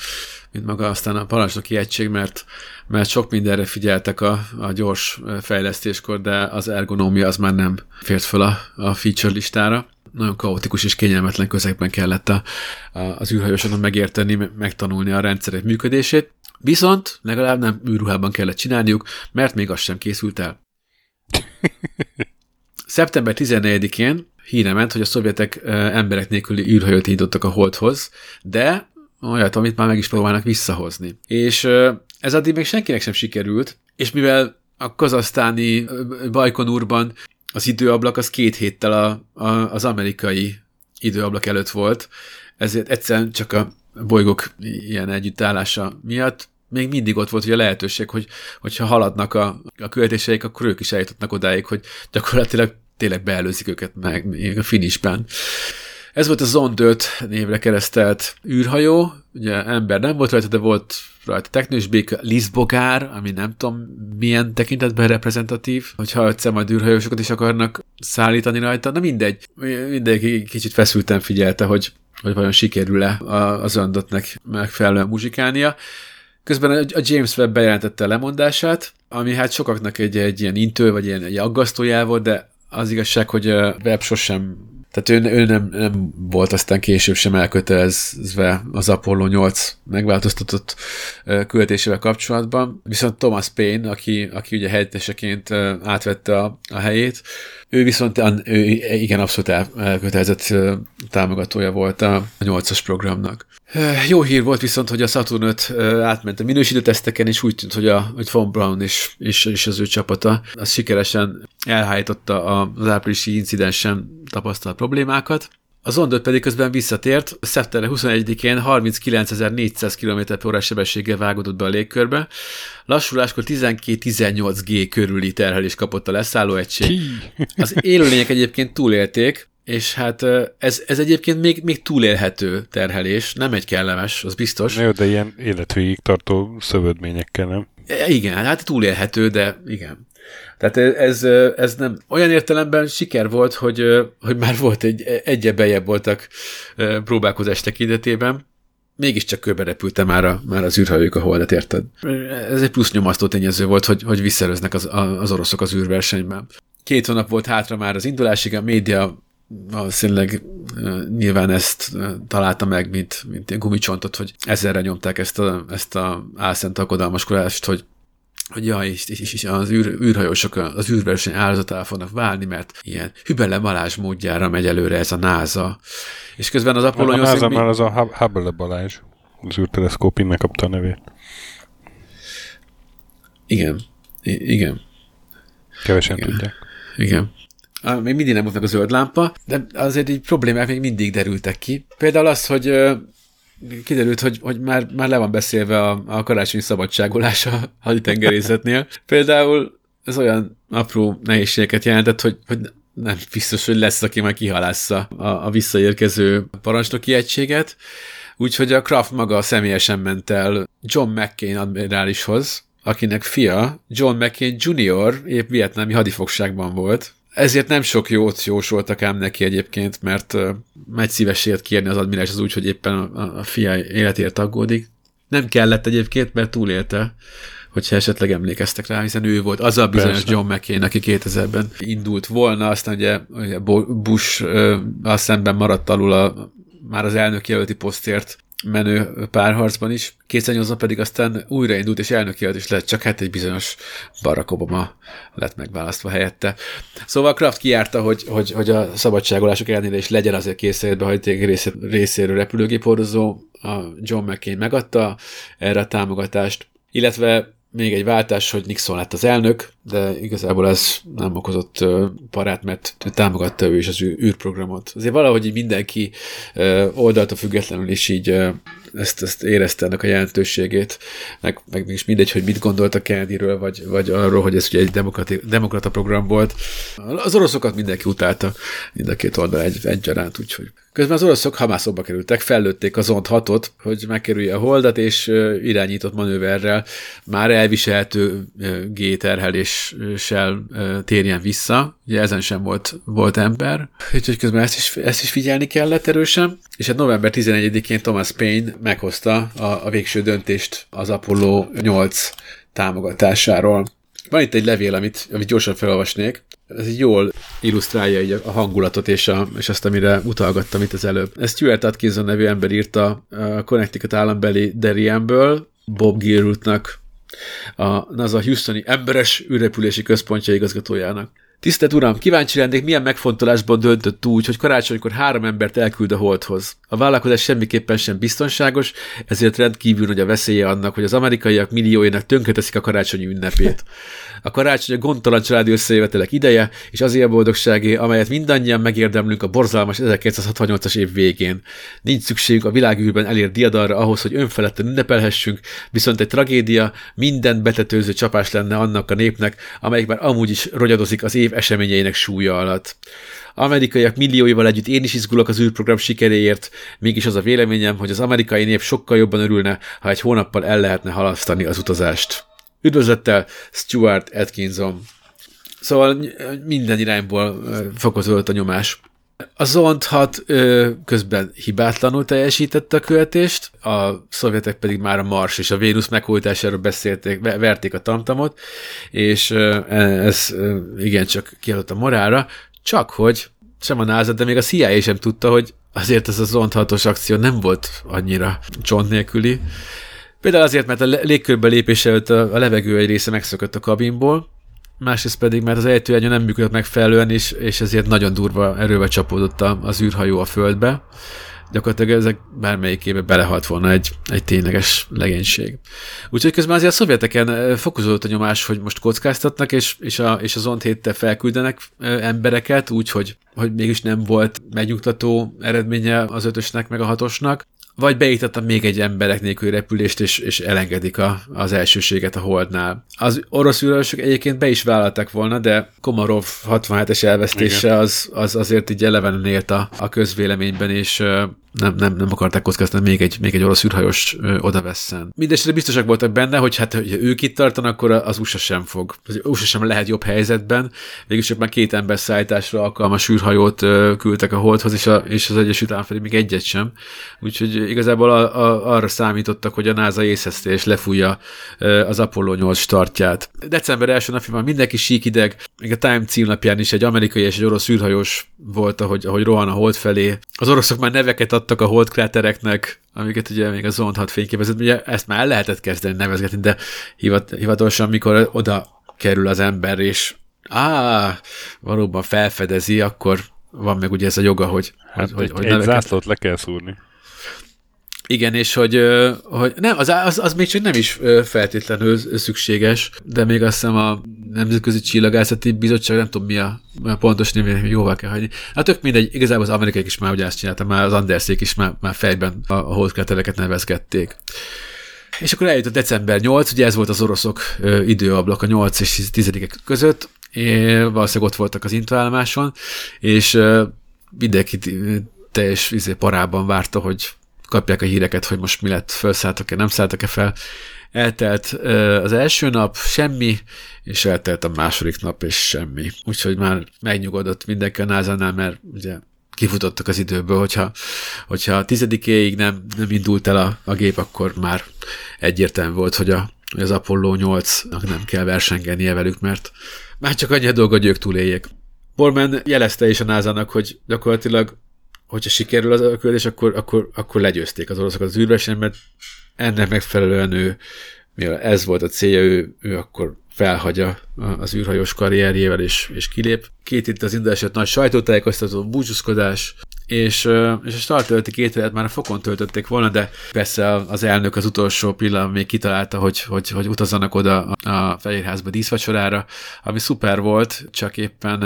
A: mint maga aztán a parancsnoki egység, mert, mert sok mindenre figyeltek a, a gyors fejlesztéskor, de az ergonómia az már nem fért föl a, a feature listára. Nagyon kaotikus és kényelmetlen közegben kellett a, a, az űrhajósoknak megérteni, megtanulni a rendszerek működését, viszont legalább nem űrruhában kellett csinálniuk, mert még az sem készült el. (laughs) Szeptember 14-én híre ment, hogy a szovjetek emberek nélküli űrhajót indítottak a Holdhoz, de olyat, amit már meg is próbálnak visszahozni. És ez addig még senkinek sem sikerült, és mivel a kazasztáni Bajkonurban az időablak az két héttel a, a, az amerikai időablak előtt volt, ezért egyszerűen csak a bolygók ilyen együttállása miatt még mindig ott volt hogy a lehetőség, hogy hogyha haladnak a, a követéseik, akkor ők is eljutottak odáig, hogy gyakorlatilag tényleg beelőzik őket meg még a finishben. Ez volt a Zond 5 névre keresztelt űrhajó, ugye ember nem volt rajta, de volt rajta technős béka, Lisbogár, ami nem tudom milyen tekintetben reprezentatív, hogyha egyszer majd űrhajósokat is akarnak szállítani rajta, na mindegy, mindenki kicsit feszülten figyelte, hogy, hogy vajon sikerül-e a Zondotnek megfelelően muzsikálnia. Közben a James Webb bejelentette lemondását, ami hát sokaknak egy, egy ilyen intő, vagy ilyen egy aggasztó volt, de az igazság, hogy a web sosem, tehát ő, ő nem, nem volt aztán később sem elkötelezve az Apollo 8 megváltoztatott költésével kapcsolatban, viszont Thomas Paine, aki, aki ugye helyetteseként átvette a, a helyét, Ő viszont ő igen abszolút elkötelezett támogatója volt a 8-as programnak. Jó hír volt viszont, hogy a Saturn 5 átment a minősítő teszteken, és úgy tűnt, hogy, a, hogy Von Brown és, és, és az ő csapata az sikeresen elhájtotta az áprilisi incidensen tapasztalt problémákat. A Zondot pedig közben visszatért, szeptember 21-én 39.400 km h sebességgel vágódott be a légkörbe. Lassuláskor 12-18 G körüli terhelés kapott a leszálló egység. (laughs) Az élőlények egyébként túlélték, és hát ez, ez egyébként még, még túlélhető terhelés, nem egy kellemes, az biztos.
B: Jó, de ilyen életvégig tartó szövődményekkel, nem?
A: E, igen, hát túlélhető, de igen. Tehát ez, ez nem olyan értelemben siker volt, hogy, hogy már volt egy, egyre bejebb voltak próbálkozás tekintetében, mégiscsak körbe repülte már, a, már az űrhajók a holdat, érted? Ez egy plusz nyomasztó tényező volt, hogy, hogy visszerőznek az, az oroszok az űrversenyben. Két hónap volt hátra már az indulásig, a média valószínűleg nyilván ezt találta meg, mint, mint ilyen gumicsontot, hogy ezerre nyomták ezt a, ezt a álszent aggodalmaskodást, hogy hogy jaj, és, és, és az űr, űrhajósok az űrverseny áldozatá fognak válni, mert ilyen hübele Balázs módjára megy előre ez a NASA. És közben az Apollo
B: A NASA már az a Hubble Balázs. Az űrteleszkóp innen kapta a nevét.
A: Igen. I- igen.
B: Kevesen
A: igen.
B: tudják.
A: Igen. Még mindig nem volt meg a zöld lámpa, de azért így problémák még mindig derültek ki. Például az, hogy kiderült, hogy, hogy már, már le van beszélve a, a karácsonyi szabadságolás a haditengerészetnél. Például ez olyan apró nehézségeket jelentett, hogy, hogy nem biztos, hogy lesz, aki majd kihalásza a, a visszaérkező parancsnoki egységet. Úgyhogy a Kraft maga személyesen ment el John McCain admirálishoz, akinek fia, John McCain Jr. épp vietnámi hadifogságban volt, ezért nem sok jót jósoltak ám neki egyébként, mert megy szívességet kérni az admirás az úgy, hogy éppen a, a fia életért aggódik. Nem kellett egyébként, mert túlélte, hogyha esetleg emlékeztek rá, hiszen ő volt az a bizonyos Persze. John McCain, aki 2000-ben indult volna, aztán ugye, ugye Bush uh, szemben maradt alul a, már az elnök jelölti posztért menő párharcban is. 2008 pedig aztán újraindult, és elnöki is lett, csak hát egy bizonyos Barack Obama lett megválasztva helyette. Szóval Kraft kiárta, hogy, hogy, hogy a szabadságolások ellenére is legyen azért készeletbe hajték részéről repülőgéphordozó. A John McCain megadta erre a támogatást, illetve még egy váltás, hogy Nixon lett az elnök, de igazából ez nem okozott parát, mert támogatta ő is az űrprogramot. Azért valahogy így mindenki oldalta függetlenül is így ezt, ezt érezte ennek a jelentőségét, meg, meg is mindegy, hogy mit gondoltak Kennedyről, vagy, vagy arról, hogy ez ugye egy demokrati, demokrata program volt. Az oroszokat mindenki utálta, mind a két oldal egy, egyaránt, úgyhogy. Közben az oroszok Hamászokba kerültek, fellőtték az Zond 6 hogy megkerülje a holdat, és irányított manőverrel már elviselhető G-terheléssel térjen vissza. Ugye ezen sem volt, volt ember, úgyhogy közben ezt is, ezt is figyelni kellett erősen. És hát november 11-én Thomas Paine meghozta a, a végső döntést az Apollo 8 támogatásáról. Van itt egy levél, amit, amit gyorsan felolvasnék. Ez jól illusztrálja így a hangulatot és, a, és azt, amire utalgattam itt az előbb. Ezt Stuart Atkinson nevű ember írta a Connecticut állambeli Derienből, Bob Gilrutnak, a NASA Houstoni emberes űrrepülési központja igazgatójának. Tisztelt Uram, kíváncsi lennék, milyen megfontolásban döntött úgy, hogy karácsonykor három embert elküld a holdhoz. A vállalkozás semmiképpen sem biztonságos, ezért rendkívül nagy a veszélye annak, hogy az amerikaiak millióinak tönkreteszik a karácsonyi ünnepét. (laughs) A karácsony a gondtalan családi összejövetelek ideje, és az a boldogságé, amelyet mindannyian megérdemlünk a borzalmas 1968-as év végén. Nincs szükségünk a világűrben elért diadalra ahhoz, hogy önfeledten ünnepelhessünk, viszont egy tragédia minden betetőző csapás lenne annak a népnek, amelyik már amúgy is rogyadozik az év eseményeinek súlya alatt. Amerikaiak millióival együtt én is izgulok az űrprogram sikeréért, mégis az a véleményem, hogy az amerikai nép sokkal jobban örülne, ha egy hónappal el lehetne halasztani az utazást. Üdvözlettel, Stuart Atkinson. Szóval minden irányból fokozódott a nyomás. A Zond 6 közben hibátlanul teljesítette a követést, a szovjetek pedig már a Mars és a Vénusz meghódításáról beszélték, verték a tamtamot, és ez igencsak kiadott a morára, csak hogy sem a NASA, de még a CIA sem tudta, hogy azért ez a Zond 6-os akció nem volt annyira csont nélküli. Például azért, mert a légkörbe lépése előtt a levegő egy része megszökött a kabinból, másrészt pedig, mert az ejtőernyő nem működött megfelelően, és, és ezért nagyon durva erővel csapódott az űrhajó a földbe. Gyakorlatilag ezek bármelyikébe belehalt volna egy, egy tényleges legénység. Úgyhogy közben azért a szovjeteken fokozódott a nyomás, hogy most kockáztatnak, és, és, a, és az ONT héttel felküldenek embereket, úgyhogy hogy mégis nem volt megnyugtató eredménye az ötösnek meg a hatosnak, vagy beiktattam még egy emberek nélküli repülést, és, és elengedik a, az elsőséget a Holdnál. Az orosz űrősök egyébként be is vállalták volna, de Komarov 67-es elvesztése az, az azért így elevenen élt a, a közvéleményben, és nem, nem, nem akarták kockáztatni, még egy, még egy orosz űrhajós oda vesszen. Mindenesetre biztosak voltak benne, hogy hát, ha ők itt tartanak, akkor az USA sem fog. Az USA sem lehet jobb helyzetben. Végülis már két ember szállításra alkalmas űrhajót küldtek a Holdhoz, és, a, és az Egyesült Államok pedig még egyet sem. Úgyhogy igazából a, a, arra számítottak, hogy a NASA észeszté és lefújja az Apollo 8 startját. December első napján mindenki síkideg, még a Time címlapján is egy amerikai és egy orosz űrhajós volt, ahogy, ahogy rohan a hold felé. Az oroszok már neveket adtak a holdkrátereknek, amiket ugye még a Zond 6 fényképezett, ugye ezt már el lehetett kezdeni nevezgetni, de hivat, hivatalosan, mikor oda kerül az ember, és á, valóban felfedezi, akkor van meg ugye ez a joga, hogy,
B: hát
A: hogy,
B: egy,
A: hogy
B: egy
A: neveket...
B: zászlót le kell szúrni.
A: Igen, és hogy, hogy nem, az, az, az még csak nem is feltétlenül szükséges, de még azt hiszem a Nemzetközi Csillagászati Bizottság, nem tudom mi a, a pontos név, jóvá kell hagyni. Hát tök mindegy, igazából az amerikai is már ugye ezt csinálta, már az Anderszék is már, már fejben a, a holdkrátereket nevezgették. És akkor eljött a december 8, ugye ez volt az oroszok időablak a 8 és 10 között, és valószínűleg ott voltak az intoállomáson, és mindenki teljes izé, parában várta, hogy kapják a híreket, hogy most mi lett, felszálltak-e, nem szálltak-e fel. Eltelt az első nap, semmi, és eltelt a második nap, és semmi. Úgyhogy már megnyugodott mindenki a nasa mert ugye kifutottak az időből, hogyha, hogyha a tizedikéig nem, nem indult el a, a gép, akkor már egyértelmű volt, hogy, a, az Apollo 8-nak nem kell versengenie velük, mert már csak annyi a dolga, hogy ők túléljék. Borman jelezte is a nasa hogy gyakorlatilag hogyha sikerül az a küldés, akkor, akkor, akkor legyőzték az oroszokat az űrversenyen, mert ennek megfelelően ő, mivel ez volt a célja, ő, ő akkor felhagyja az űrhajós karrierjével, és, és kilép. Két itt az indulását nagy sajtótájékoztató, búcsúzkodás, és, és a start előtti két évet már a fokon töltötték volna, de persze az elnök az utolsó pillanat még kitalálta, hogy, hogy, hogy utazzanak oda a Fehérházba díszvacsorára, ami szuper volt, csak éppen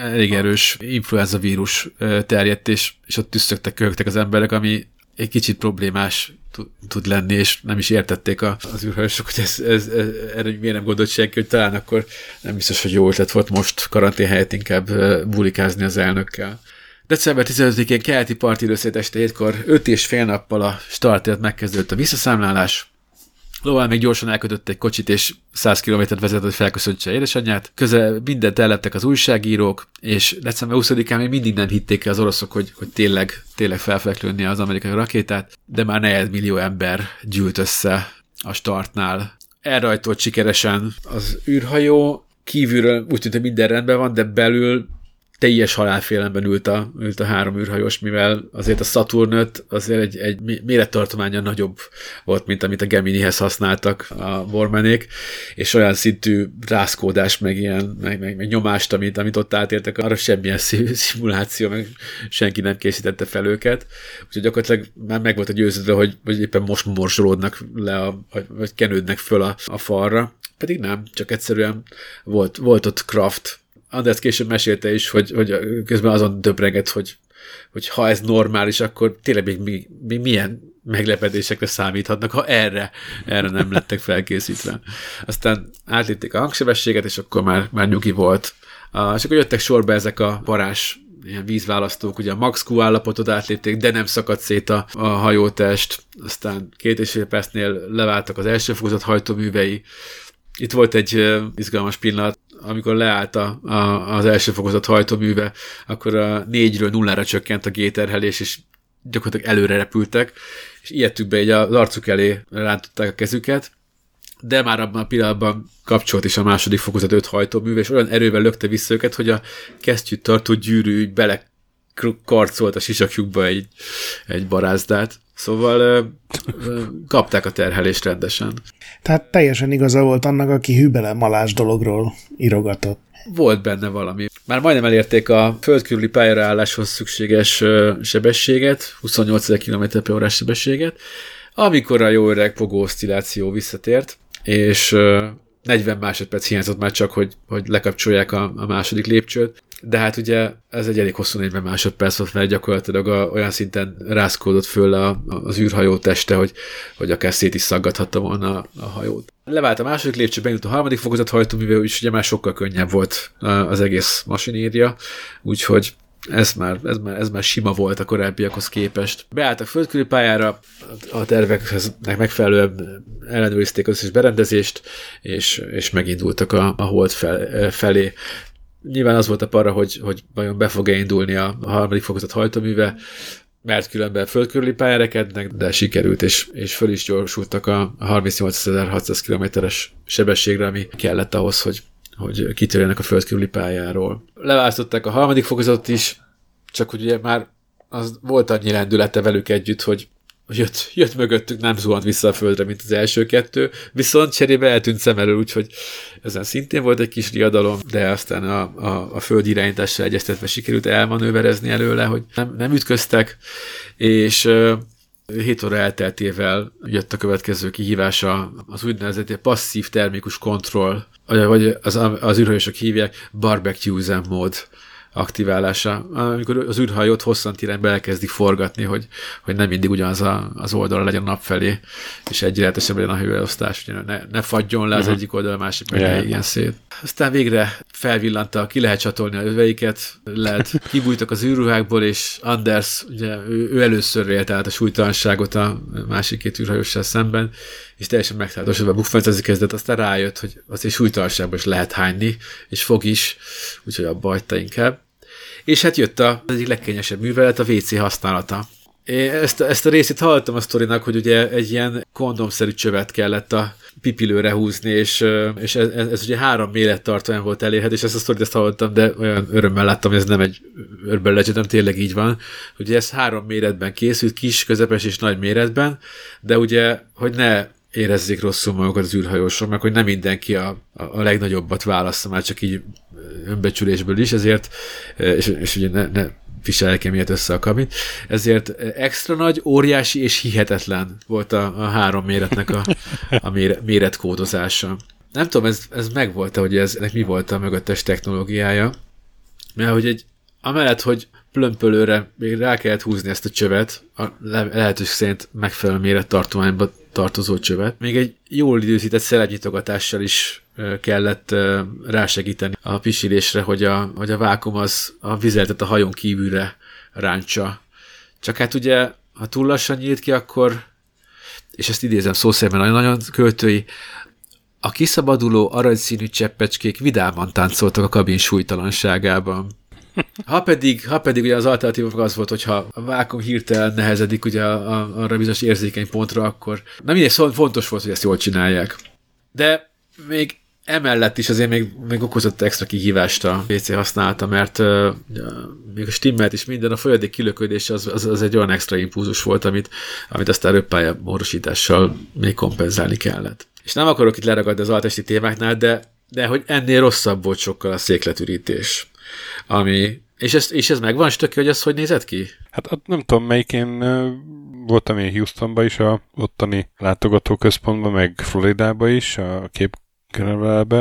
A: elég erős influenza vírus terjedt, és, és ott tüsszögtek, köhögtek az emberek, ami egy kicsit problémás tud lenni, és nem is értették a, az űrhősök, hogy ez, ez, ez, erre miért nem gondolt senki, hogy talán akkor nem biztos, hogy jó ötlet volt most karantén helyett inkább bulikázni az elnökkel. December 15-én keleti partidőszét este 7-kor 5 és fél nappal a startért megkezdődött a visszaszámlálás. Lóval még gyorsan elkötött egy kocsit, és 100 kilométert vezetett, hogy felköszöntse édesanyját. Közel mindent ellettek az újságírók, és december 20-án még mindig nem hitték az oroszok, hogy, hogy tényleg, tényleg fel fogják lőni az amerikai rakétát, de már 4 millió ember gyűlt össze a startnál. Elrajtolt sikeresen az űrhajó, kívülről úgy tűnt, hogy minden rendben van, de belül teljes halálfélemben ült a, ült a három űrhajós, mivel azért a Saturn 5 azért egy, egy mérettartománya nagyobb volt, mint amit a Geminihez használtak a Bormanék, és olyan szintű rászkódás, meg ilyen, meg, meg, meg nyomást, amit, amit ott átértek, arra semmilyen szimuláció, meg senki nem készítette fel őket. Úgyhogy gyakorlatilag már meg volt a győződve, hogy, hogy éppen most morsolódnak le, a, vagy, kenődnek föl a, a falra. Pedig nem, csak egyszerűen volt, volt ott craft, András később mesélte is, hogy, hogy közben azon döbreget, hogy, hogy ha ez normális, akkor tényleg még, még, milyen meglepedésekre számíthatnak, ha erre, erre nem lettek felkészítve. Aztán átlépték a hangsebességet, és akkor már, már nyugi volt. Uh, és akkor jöttek sorba ezek a varázs ilyen vízválasztók, ugye a Max Q állapotot átlépték, de nem szakadt szét a, a hajótest, aztán két és fél percnél leváltak az első fokozat hajtóművei, itt volt egy izgalmas pillanat, amikor leállt a, a, az első fokozat hajtóműve, akkor a négyről nullára csökkent a géterhelés, és gyakorlatilag előre repültek, és ilyetük be, így az arcuk elé rántották a kezüket, de már abban a pillanatban kapcsolt is a második fokozat öt hajtóműve, és olyan erővel lökte vissza őket, hogy a kesztyűt tartó gyűrű bele karcolt a sisakjukba egy, egy barázdát. Szóval ö, ö, kapták a terhelést rendesen.
C: Tehát teljesen igaza volt annak, aki hübele malás dologról írogatott.
A: Volt benne valami. Már majdnem elérték a földkörüli pályára álláshoz szükséges ö, sebességet, 28 km h órás sebességet, amikor a jó öreg pogó oszcilláció visszatért, és ö, 40 másodperc hiányzott már csak, hogy, hogy lekapcsolják a, a második lépcsőt, de hát ugye ez egy elég hosszú 40 másodperc volt, mert gyakorlatilag a, olyan szinten rászkódott föl a, az űrhajó teste, hogy, hogy akár szét is szaggathatta volna a, a hajót. Levált a második lépcső, beindult a harmadik fokozat hajtóművel, és ugye már sokkal könnyebb volt az egész masinérja, úgyhogy ez már, ez, már, ez már sima volt a korábbiakhoz képest. Beálltak földkörüli pályára, a tervekhez megfelelően ellenőrizték az összes berendezést, és, és megindultak a, a hold fel, felé. Nyilván az volt a para, hogy, hogy vajon be fog-e indulni a, harmadik fokozat hajtóműve, mert különben földkörüli pályárekednek, de sikerült, és, és föl is gyorsultak a 38.600 km-es sebességre, ami kellett ahhoz, hogy, hogy kitörjenek a földkörüli pályáról. Leválasztották a harmadik fokozatot is, csak hogy ugye már az volt annyi lendülete velük együtt, hogy jött, jött mögöttük, nem zuhant vissza a földre, mint az első kettő, viszont cserébe eltűnt szem elől, úgyhogy ezen szintén volt egy kis riadalom, de aztán a, a, a föld irányítással egyeztetve sikerült elmanőverezni előle, hogy nem, nem ütköztek, és 7 óra elteltével jött a következő kihívása, az úgynevezett passzív termikus kontroll, vagy az, az űrhajósok hívják barbecue zen mód aktiválása, amikor az űrhajót hosszant irányba elkezdik forgatni, hogy, hogy nem mindig ugyanaz a, az oldal legyen a nap felé, és együletesebb legyen a hőelosztás, hogy ne, ne fagyjon le az uh-huh. egyik oldal, a másik meg yeah. igen szét. Aztán végre felvillantak, ki lehet csatolni a öveiket, lehet kibújtak az űrruhákból, és Anders, ugye ő, ő először élt át a súlytalanságot a másik két űrhajóssal szemben, és teljesen megtálatosodva buffentezni kezdett, aztán rájött, hogy azért súlytalanságban is lehet hányni, és fog is, úgyhogy abba hagyta inkább. És hát jött az egyik legkényesebb művelet, a WC használata. Én ezt, ezt a részét hallottam a sztorinak, hogy ugye egy ilyen kondomszerű csövet kellett a pipilőre húzni, és, és ez, ez, ez ugye három mérettartóan volt elérhető, és ezt a sztorit ezt hallottam, de olyan örömmel láttam, hogy ez nem egy örben legyen, nem tényleg így van. Ugye ez három méretben készült, kis, közepes és nagy méretben, de ugye, hogy ne érezzék rosszul magukat az űrhajósok, meg hogy nem mindenki a, a legnagyobbat válassza már csak így önbecsülésből is, ezért, és, és ugye ne, ne viselek emiatt össze a kabin, ezért extra nagy, óriási és hihetetlen volt a, a három méretnek a, a méretkódozása. Nem tudom, ez, ez megvolt-e, hogy ez, ennek mi volt a mögöttes technológiája, mert hogy egy, amellett, hogy plömpölőre még rá kellett húzni ezt a csövet, a lehetőség szerint megfelelő mérettartományba tartozó csövet. Még egy jól időzített szelepnyitogatással is kellett rásegíteni a pisilésre, hogy a, hogy a vákum az a vizeltet a hajón kívülre ráncsa. Csak hát ugye, ha túl lassan nyílt ki, akkor, és ezt idézem szó szerint nagyon-nagyon költői, a kiszabaduló aranyszínű cseppecskék vidáman táncoltak a kabin súlytalanságában. Ha pedig, ha pedig ugye az alternatív az volt, hogyha a vákum hirtelen nehezedik ugye a, a, arra bizonyos érzékeny pontra, akkor nem mindegy, szóval fontos volt, hogy ezt jól csinálják. De még emellett is azért még, még okozott extra kihívást a PC használata, mert uh, még a stimmelt is minden, a folyadék kilöködés az, az, az, egy olyan extra impulzus volt, amit, amit aztán röppálya módosítással még kompenzálni kellett. És nem akarok itt leragadni az altesti témáknál, de, de hogy ennél rosszabb volt sokkal a székletürítés ami, és ez, és ez megvan stöki, hogy ez hogy nézett ki?
B: Hát nem tudom, melyik én voltam én Houstonban is, a ottani látogatóközpontban, meg Floridába is, a kép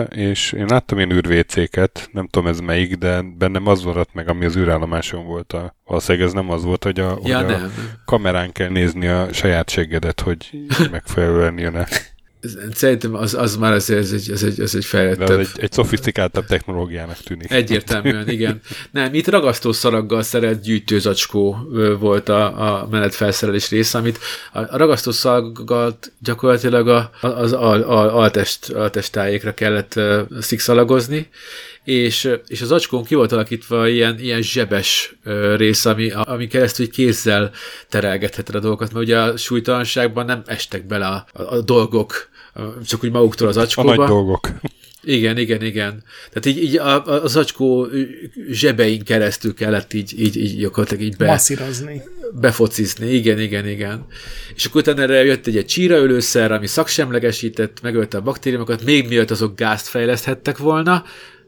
B: és én láttam én űrvécéket, nem tudom ez melyik, de bennem az volt meg, ami az űrállomáson volt. A, valószínűleg ez nem az volt, hogy a, ja, hogy a kamerán kell nézni a saját seggedet, hogy (laughs) megfelelően jön-e.
A: Szerintem az, az már ez, ez, egy, ez, egy, ez egy fejlettebb.
B: Ez egy, egy szofisztikáltabb technológiának tűnik.
A: Egyértelműen, igen. Nem, itt ragasztószaraggal szerelt gyűjtőzacskó volt a, a menetfelszerelés része, amit a ragasztószaraggal gyakorlatilag a, az al, al, altest, altestájékra kellett szikszalagozni, és, és az acskón ki volt alakítva ilyen, ilyen zsebes rész, ami, ami keresztül kézzel terelgetheted a dolgokat, mert ugye a súlytalanságban nem estek bele a, a, a dolgok csak úgy maguktól az acskóba.
B: A nagy dolgok.
A: Igen, igen, igen. Tehát így, így a, a, a zacskó zsebein keresztül kellett így, így, így gyakorlatilag így be,
C: Masszírozni.
A: befocizni. Igen, igen, igen. És akkor utána erre jött egy, egy csíraölőszer, ami szaksemlegesített, megölte a baktériumokat, még miatt azok gázt fejleszthettek volna,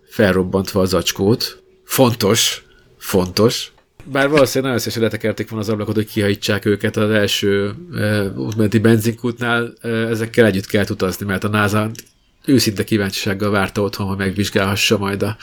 A: felrobbantva az zacskót. Fontos, fontos. Bár valószínűleg nagyon szépen letekerték volna az ablakot, hogy kihajítsák őket az első e, útmenti benzinkútnál, e, ezekkel együtt kell utazni, mert a NASA őszinte kíváncsisággal várta otthon, hogy megvizsgálhassa majd a,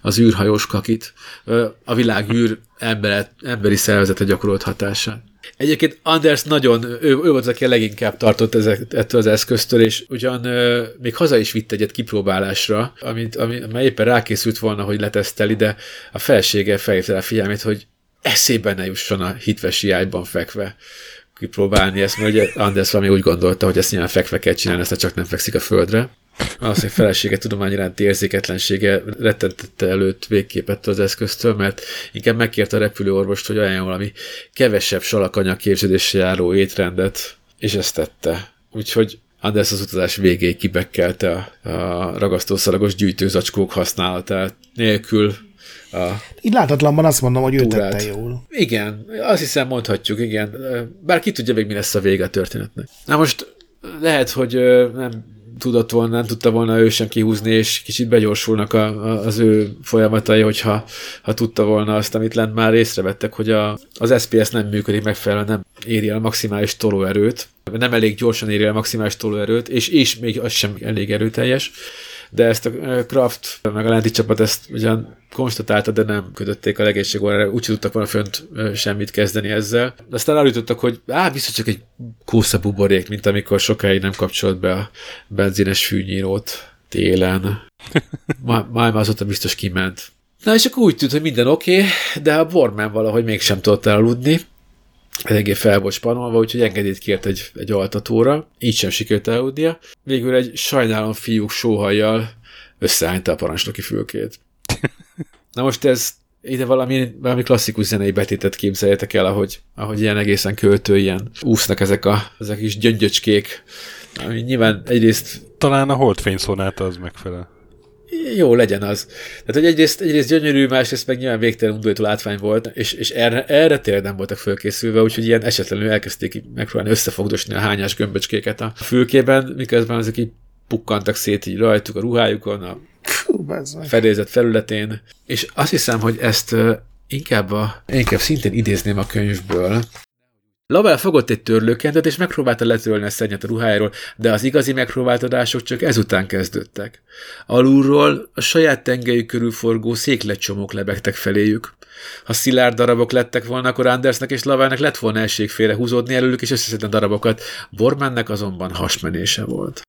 A: az űrhajós kakit, e, a világ űr emberet, emberi szervezete gyakorolt hatását. Egyébként Anders nagyon, ő, ő volt, aki a leginkább tartott ezek, ettől az eszköztől, és ugyan ö, még haza is vitt egyet kipróbálásra, amit, ami, amely éppen rákészült volna, hogy leteszteli, de a felsége felhívta rá figyelmét, hogy eszébe ne jusson a hitvesi ágyban fekve kipróbálni ezt, mert ugye Anders valami úgy gondolta, hogy ezt nyilván fekve kell csinálni, ezt csak nem fekszik a földre. Az, hogy felesége tudomány iránti érzéketlensége rettentette előtt végképet az eszköztől, mert inkább megkérte a repülőorvost, hogy ajánljon valami kevesebb salakanyag képződéssel járó étrendet, és ezt tette. Úgyhogy Anders az utazás végéig kibekkelte a, a ragasztószalagos gyűjtőzacskók használatát nélkül a
C: Így látatlanban azt mondom, hogy ő
A: túrát.
C: tette jól.
A: Igen, azt hiszem mondhatjuk, igen. Bár ki tudja még, mi lesz a vége a történetnek. Na most lehet, hogy nem tudott volna, nem tudta volna ő sem kihúzni, és kicsit begyorsulnak a, a, az ő folyamatai, hogyha ha tudta volna azt, amit lent már észrevettek, hogy a, az SPS nem működik megfelelően, nem éri el maximális tolóerőt, nem elég gyorsan éri el a maximális tolóerőt, és, és még az sem elég erőteljes de ezt a Kraft, meg a Lenti csapat ezt ugyan konstatálta, de nem kötötték a legénységóra, úgy tudtak volna fönt ö, semmit kezdeni ezzel. Aztán eljutottak, hogy á, biztos csak egy kósza buborék, mint amikor sokáig nem kapcsolt be a benzines fűnyírót télen. Ma- Már azóta biztos kiment. Na és akkor úgy tűnt, hogy minden oké, okay, de a Borman valahogy mégsem tudott elaludni, eléggé fel volt spanolva, úgyhogy engedélyt kért egy, egy altatóra, így sem sikerült elaludnia. Végül egy sajnálom fiúk sóhajjal összehányta a parancsnoki fülkét. (laughs) Na most ez ide valami, valami klasszikus zenei betétet képzeljetek el, ahogy, ahogy ilyen egészen költő, ilyen úsznak ezek a, ezek is gyöngyöcskék, ami nyilván egyrészt
B: Talán a Holdfény szonáta az megfelel.
A: Jó legyen az. Tehát, hogy egyrészt, egyrészt gyönyörű, másrészt meg nyilván végtelen undorító látvány volt, és, és erre, erre tényleg nem voltak fölkészülve, úgyhogy ilyen esetlenül elkezdték megpróbálni összefogdosni a hányás gömböcskéket a fülkében, miközben ezek így pukkantak szét így rajtuk a ruhájukon, a fedélzet felületén, és azt hiszem, hogy ezt inkább, a, inkább szintén idézném a könyvből. Lavelle fogott egy törlőkentet, és megpróbálta letörölni a szennyet a ruhájáról, de az igazi megpróbáltatások csak ezután kezdődtek. Alulról a saját tengelyük körül forgó székletcsomók lebegtek feléjük. Ha szilárd darabok lettek volna, akkor Andersnek és Lavelnek lett volna esély félre húzódni előlük és összeszedni darabokat. Bormannek azonban hasmenése volt.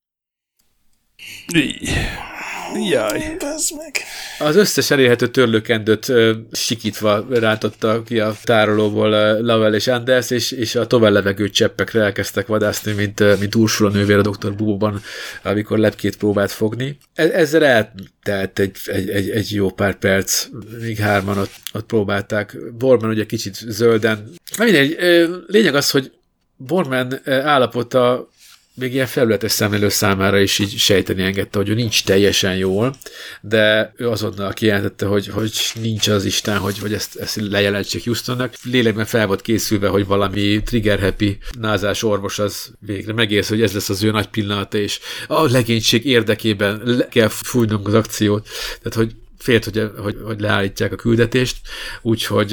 B: Jaj.
C: Meg.
A: Az összes elérhető törlőkendőt ö, sikítva rántotta ki a tárolóból ö, Lavelle és Anders, és, és a tovább levegő cseppekre elkezdtek vadászni, mint, ö, mint Ursula nővér a Dr. Bubóban, amikor lepkét próbált fogni. E- ezzel eltelt egy, egy, egy, egy jó pár perc, míg hárman ott, ott próbálták. Borman ugye kicsit zölden. Na mindegy, lényeg az, hogy Borman állapota még ilyen felületes szemlélő számára is így sejteni engedte, hogy ő nincs teljesen jól, de ő azonnal kijelentette, hogy, hogy nincs az Isten, hogy, hogy ezt, ezt lejelentsék Houstonnak. Lélekben fel volt készülve, hogy valami trigger happy názás orvos az végre megérzi, hogy ez lesz az ő nagy pillanata, és a legénység érdekében le kell fújnunk az akciót. Tehát, hogy félt, hogy, hogy, hogy leállítják a küldetést, úgyhogy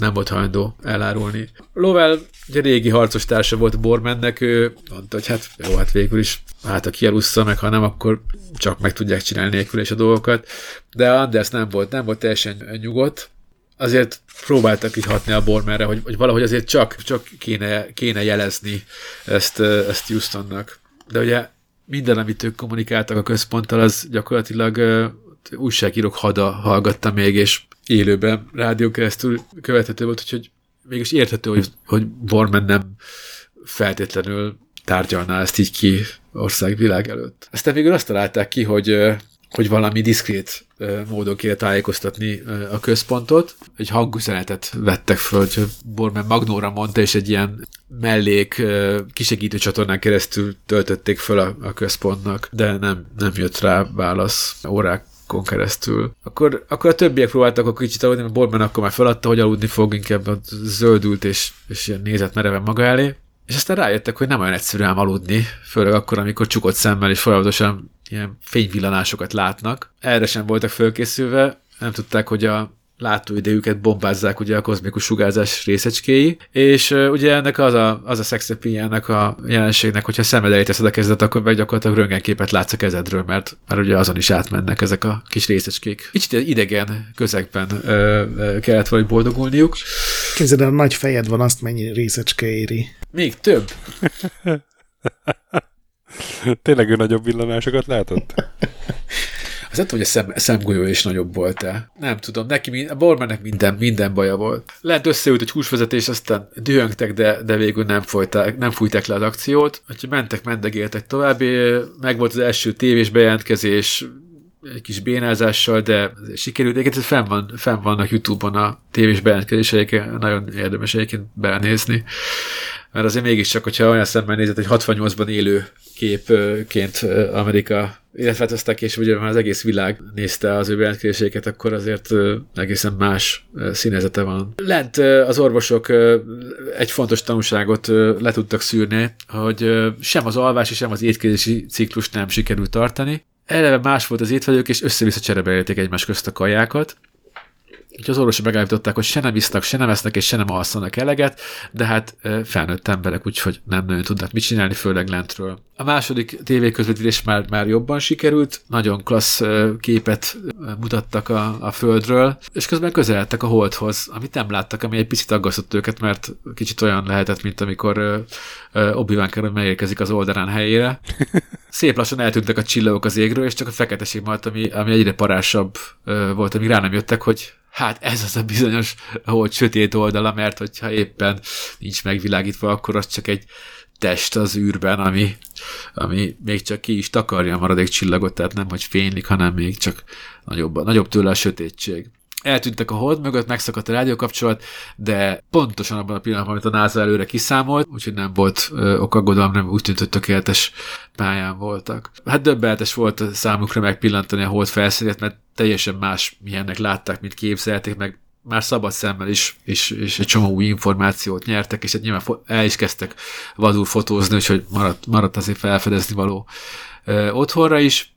A: nem volt hajlandó elárulni. Lovell ugye régi harcos társa volt Bormannek, ő mondta, hogy hát jó, hát végül is hát ha kielussza meg, ha nem, akkor csak meg tudják csinálni nélkül és a dolgokat. De Anders nem volt, nem volt teljesen nyugodt, azért próbáltak így hatni a Bormanre, hogy, hogy valahogy azért csak, csak kéne, kéne jelezni ezt, ezt Houstonnak. De ugye minden, amit ők kommunikáltak a központtal, az gyakorlatilag újságírók hada hallgatta még, és élőben rádió keresztül követhető volt, úgyhogy mégis érthető, hogy, hogy Borman nem feltétlenül tárgyalná ezt így ki országvilág előtt. Aztán végül azt találták ki, hogy hogy valami diszkrét módon kéne tájékoztatni a központot. Egy hangüzenetet vettek föl, hogy Borman Magnóra mondta, és egy ilyen mellék kisegítő csatornán keresztül töltötték föl a, a központnak, de nem, nem jött rá válasz órák keresztül. Akkor, akkor a többiek próbáltak akkor kicsit aludni, mert Borman akkor már feladta, hogy aludni fog, inkább zöldült, és, és ilyen nézett mereven maga elé. És aztán rájöttek, hogy nem olyan egyszerű ám aludni, főleg akkor, amikor csukott szemmel és folyamatosan ilyen fényvillanásokat látnak. Erre sem voltak fölkészülve, nem tudták, hogy a látóidejüket bombázzák ugye a kozmikus sugárzás részecskéi, és uh, ugye ennek az a, az a szexepíjának a jelenségnek, hogyha szemed elé teszed a kezedet, akkor meg gyakorlatilag röntgenképet látsz a kezedről, mert, mert ugye azon is átmennek ezek a kis részecskék. Kicsit idegen közegben uh, kellett valahogy boldogulniuk.
C: Képzeld a nagy fejed van, azt mennyi részecske éri.
A: Még több. (laughs)
B: Tényleg ő nagyobb villanásokat látott? (laughs)
A: Az nem tudom, hogy a szem, szemgolyó is nagyobb volt-e. Nem tudom, neki, a Bormannek minden, minden baja volt. Lehet összeült egy húsvezetés, aztán dühöngtek, de, de végül nem, folyták, nem fújták le az akciót. Úgyhogy mentek, mendegéltek tovább. Meg volt az első tévés bejelentkezés, egy kis bénázással, de sikerült. Egyébként fenn, van, fenn vannak YouTube-on a tévés bejelentkezéseiken, nagyon érdemes egyébként benézni. Mert azért mégiscsak, hogyha olyan szemben nézett, hogy 68-ban élő képként Amerika illetve hát később ugye már az egész világ nézte az ő bejelentkezéseiket, akkor azért egészen más színezete van. Lent az orvosok egy fontos tanulságot le tudtak szűrni, hogy sem az alvási, sem az étkezési ciklus nem sikerült tartani. Eleve más volt az étvelők, és össze-vissza cserebeélték egymás közt a kajákat, Úgyhogy az orvosok megállították, hogy se nem isznak, se nem esznek, és se nem alszanak eleget, de hát felnőtt emberek, úgyhogy nem nagyon tudnak mit csinálni, főleg lentről. A második tévéközvetítés már, már jobban sikerült, nagyon klassz képet mutattak a, a földről, és közben közeledtek a holdhoz, amit nem láttak, ami egy picit aggasztott őket, mert kicsit olyan lehetett, mint amikor Obi-Wan Kenobi megérkezik az oldalán helyére. (laughs) Szép lassan eltűntek a csillagok az égről, és csak a feketeség maradt, ami, ami egyre parásabb volt, amíg rá nem jöttek, hogy hát ez az a bizonyos, ahol sötét oldala, mert hogyha éppen nincs megvilágítva, akkor az csak egy test az űrben, ami, ami még csak ki is takarja a maradék csillagot, tehát nem, hogy fénylik, hanem még csak nagyobb, nagyobb tőle a sötétség eltűntek a hold mögött, megszakadt a rádiókapcsolat, de pontosan abban a pillanatban, amit a NASA előre kiszámolt, úgyhogy nem volt ok aggodalom, nem úgy tűnt, hogy tökéletes pályán voltak. Hát döbbenetes volt számukra megpillantani a hold felszínét, mert teljesen más milyennek látták, mint képzelték, meg már szabad szemmel is, és, és egy csomó új információt nyertek, és egy nyilván el is kezdtek vadul fotózni, úgyhogy maradt, maradt azért felfedezni való ö, otthonra is.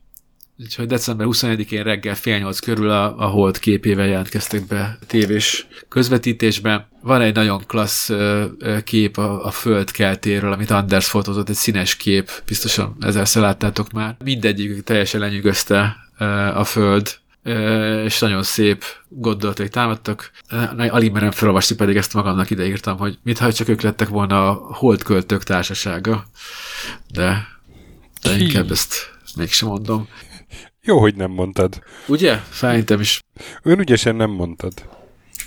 A: Úgyhogy december 21-én reggel fél nyolc körül a, a Hold képével jelentkeztek be tévés közvetítésbe. Van egy nagyon klassz ö, ö, kép a, a föld keltéről, amit Anders fotózott, egy színes kép, biztosan ezerszer láttátok már. Mindegyik teljesen lenyűgözte ö, a föld, és nagyon szép gondolatai támadtak. Alig merem felolvasni, pedig ezt magamnak ideírtam, hogy mintha csak ők lettek volna a holdköltők társasága, de, de inkább ezt mégsem mondom.
B: Jó, hogy nem mondtad.
A: Ugye? Szerintem is.
B: Ön ügyesen nem mondtad.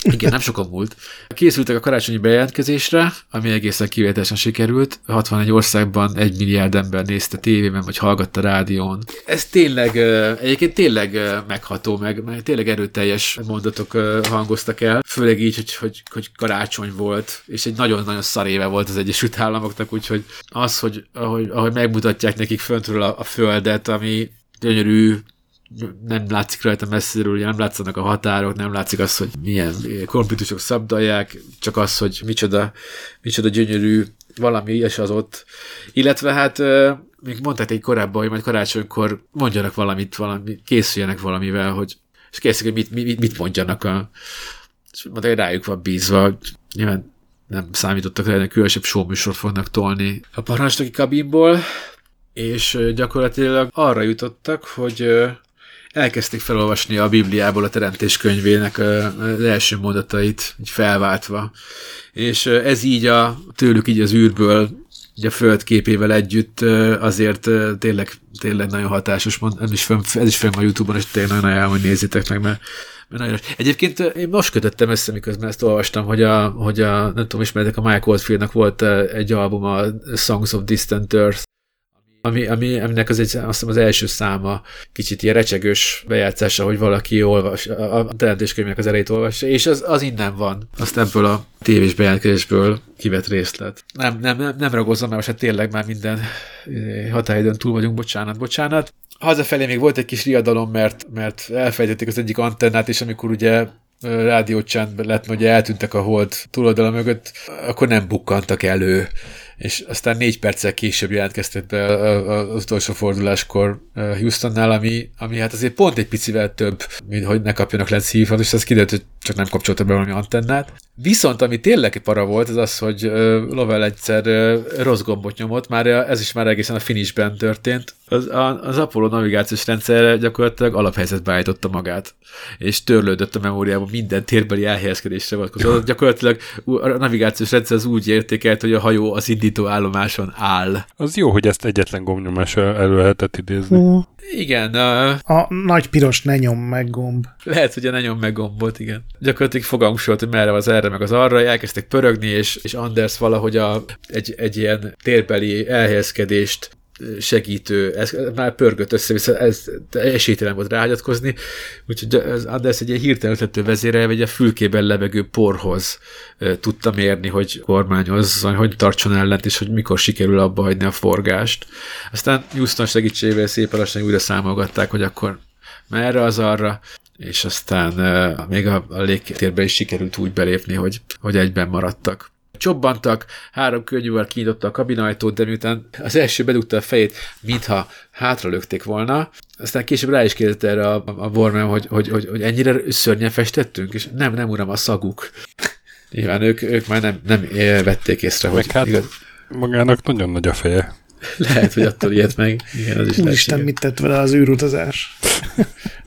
A: Igen, nem sokan múlt. Készültek a karácsonyi bejelentkezésre, ami egészen kivételesen sikerült. 61 országban egy milliárd ember nézte tévében, vagy hallgatta rádión. Ez tényleg, egyébként tényleg megható, meg, meg tényleg erőteljes mondatok hangoztak el, főleg így, hogy, hogy, hogy karácsony volt, és egy nagyon-nagyon szar éve volt az Egyesült Államoknak, úgyhogy az, hogy ahogy, ahogy megmutatják nekik föntről a, a földet, ami gyönyörű, nem látszik rajta messziről, nem látszanak a határok, nem látszik az, hogy milyen konfliktusok szabdalják, csak az, hogy micsoda, micsoda gyönyörű valami ilyes az ott. Illetve hát, még mondták egy korábban, hogy majd karácsonykor mondjanak valamit, valami, készüljenek valamivel, hogy és készüljenek, hogy mit, mit, mit mondjanak a és mondták, hogy rájuk van bízva, nyilván nem számítottak rá, hogy különösebb showműsort fognak tolni a parancsnoki kabinból, és gyakorlatilag arra jutottak, hogy elkezdték felolvasni a Bibliából a Teremtés könyvének az első mondatait, így felváltva. És ez így a, tőlük így az űrből, így a föld képével együtt azért tényleg, tényleg nagyon hatásos, mond, ez is fönn, ez is fönn a Youtube-on, és tényleg nagyon ajánlom, hogy nézzétek meg, mert, nagyon Egyébként én most kötöttem össze, miközben ezt olvastam, hogy a, hogy a nem tudom, ismertek, a Mike Oldfieldnak volt egy album, a Songs of Distant Earth, ami, ami, aminek az egy, azt hiszem az első száma kicsit ilyen recsegős bejátszása, hogy valaki olvas, a teremtéskönyvnek az elejét olvassa, és az, az innen van. Azt ebből a tévés bejelentkezésből kivett részlet. Nem, nem, nem, nem ragozom, mert most hát tényleg már minden eh, határidőn túl vagyunk, bocsánat, bocsánat. Hazafelé még volt egy kis riadalom, mert, mert elfejtették az egyik antennát, és amikor ugye rádiócsend lett, hogy eltűntek a hold túloldala mögött, akkor nem bukkantak elő és aztán négy perccel később jelentkeztek be az utolsó forduláskor Houstonnál, ami, ami hát azért pont egy picivel több, mint hogy ne kapjanak lenc hívhat, és az kiderült, hogy csak nem kapcsolta be valami antennát. Viszont ami tényleg para volt, az az, hogy Lovell egyszer rossz gombot nyomott, már ez is már egészen a finishben történt. Az, az Apollo navigációs rendszerre gyakorlatilag alaphelyzetbe állította magát, és törlődött a memóriában minden térbeli elhelyezkedésre vonatkozó. Gyakorlatilag a navigációs rendszer az úgy értékelt, hogy a hajó az indító állomáson áll.
B: Az jó, hogy ezt egyetlen gombnyomással elő lehetett idézni. Uh.
A: Igen. A...
C: a nagy piros ne nyom meg gomb.
A: Lehet, hogy a ne nyom meg gombot, igen. Gyakorlatilag fogalmuk volt, hogy merre az erre, meg az arra, elkezdtek pörögni, és, és Anders valahogy a, egy, egy ilyen térbeli elhelyezkedést segítő, ez már pörgött össze-vissza, ez esélytelen volt ráhagyatkozni, úgyhogy az Anders egy ilyen hirtelen ötlető vezére, vagy a fülkében levegő porhoz tudta mérni, hogy kormányozzon, hogy tartson ellent, és hogy mikor sikerül abba hagyni a forgást. Aztán Houston segítségével szépen lassan újra számolgatták, hogy akkor merre az arra, és aztán még a, a légtérbe is sikerült úgy belépni, hogy, hogy egyben maradtak csobbantak, három könnyűvel kinyitotta a kabinajtót, de miután az első bedugta a fejét, mintha hátra lökték volna, aztán később rá is kérdezte erre a, a Borman, hogy, hogy, hogy, hogy ennyire szörnyen festettünk, és nem, nem uram, a szaguk. (laughs) Nyilván ők, ők már nem, nem vették észre,
B: hogy hát igaz... magának nagyon nagy a feje. (laughs)
A: Lehet, hogy attól ilyet meg. Igen, az is
C: Isten, mit tett vele az űrutazás?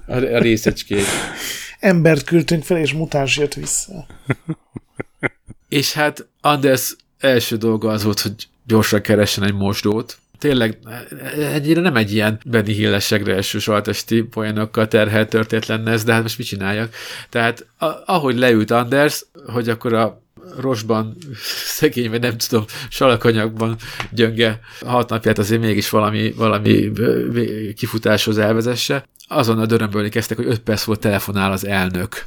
A: A, a részecskék.
C: Embert küldtünk fel, és mutáns jött vissza. (laughs)
A: És hát Anders első dolga az volt, hogy gyorsan keressen egy mosdót. Tényleg ennyire nem egy ilyen Benny Hillesegre első saltesti poénokkal terhelt történet lenne ez, de hát most mit csináljak? Tehát a, ahogy leült Anders, hogy akkor a rosban, (laughs) szegény, vagy nem tudom, salakanyagban gyönge hat napját azért mégis valami, valami kifutáshoz elvezesse. Azon a dörömbölni kezdtek, hogy öt perc volt telefonál az elnök.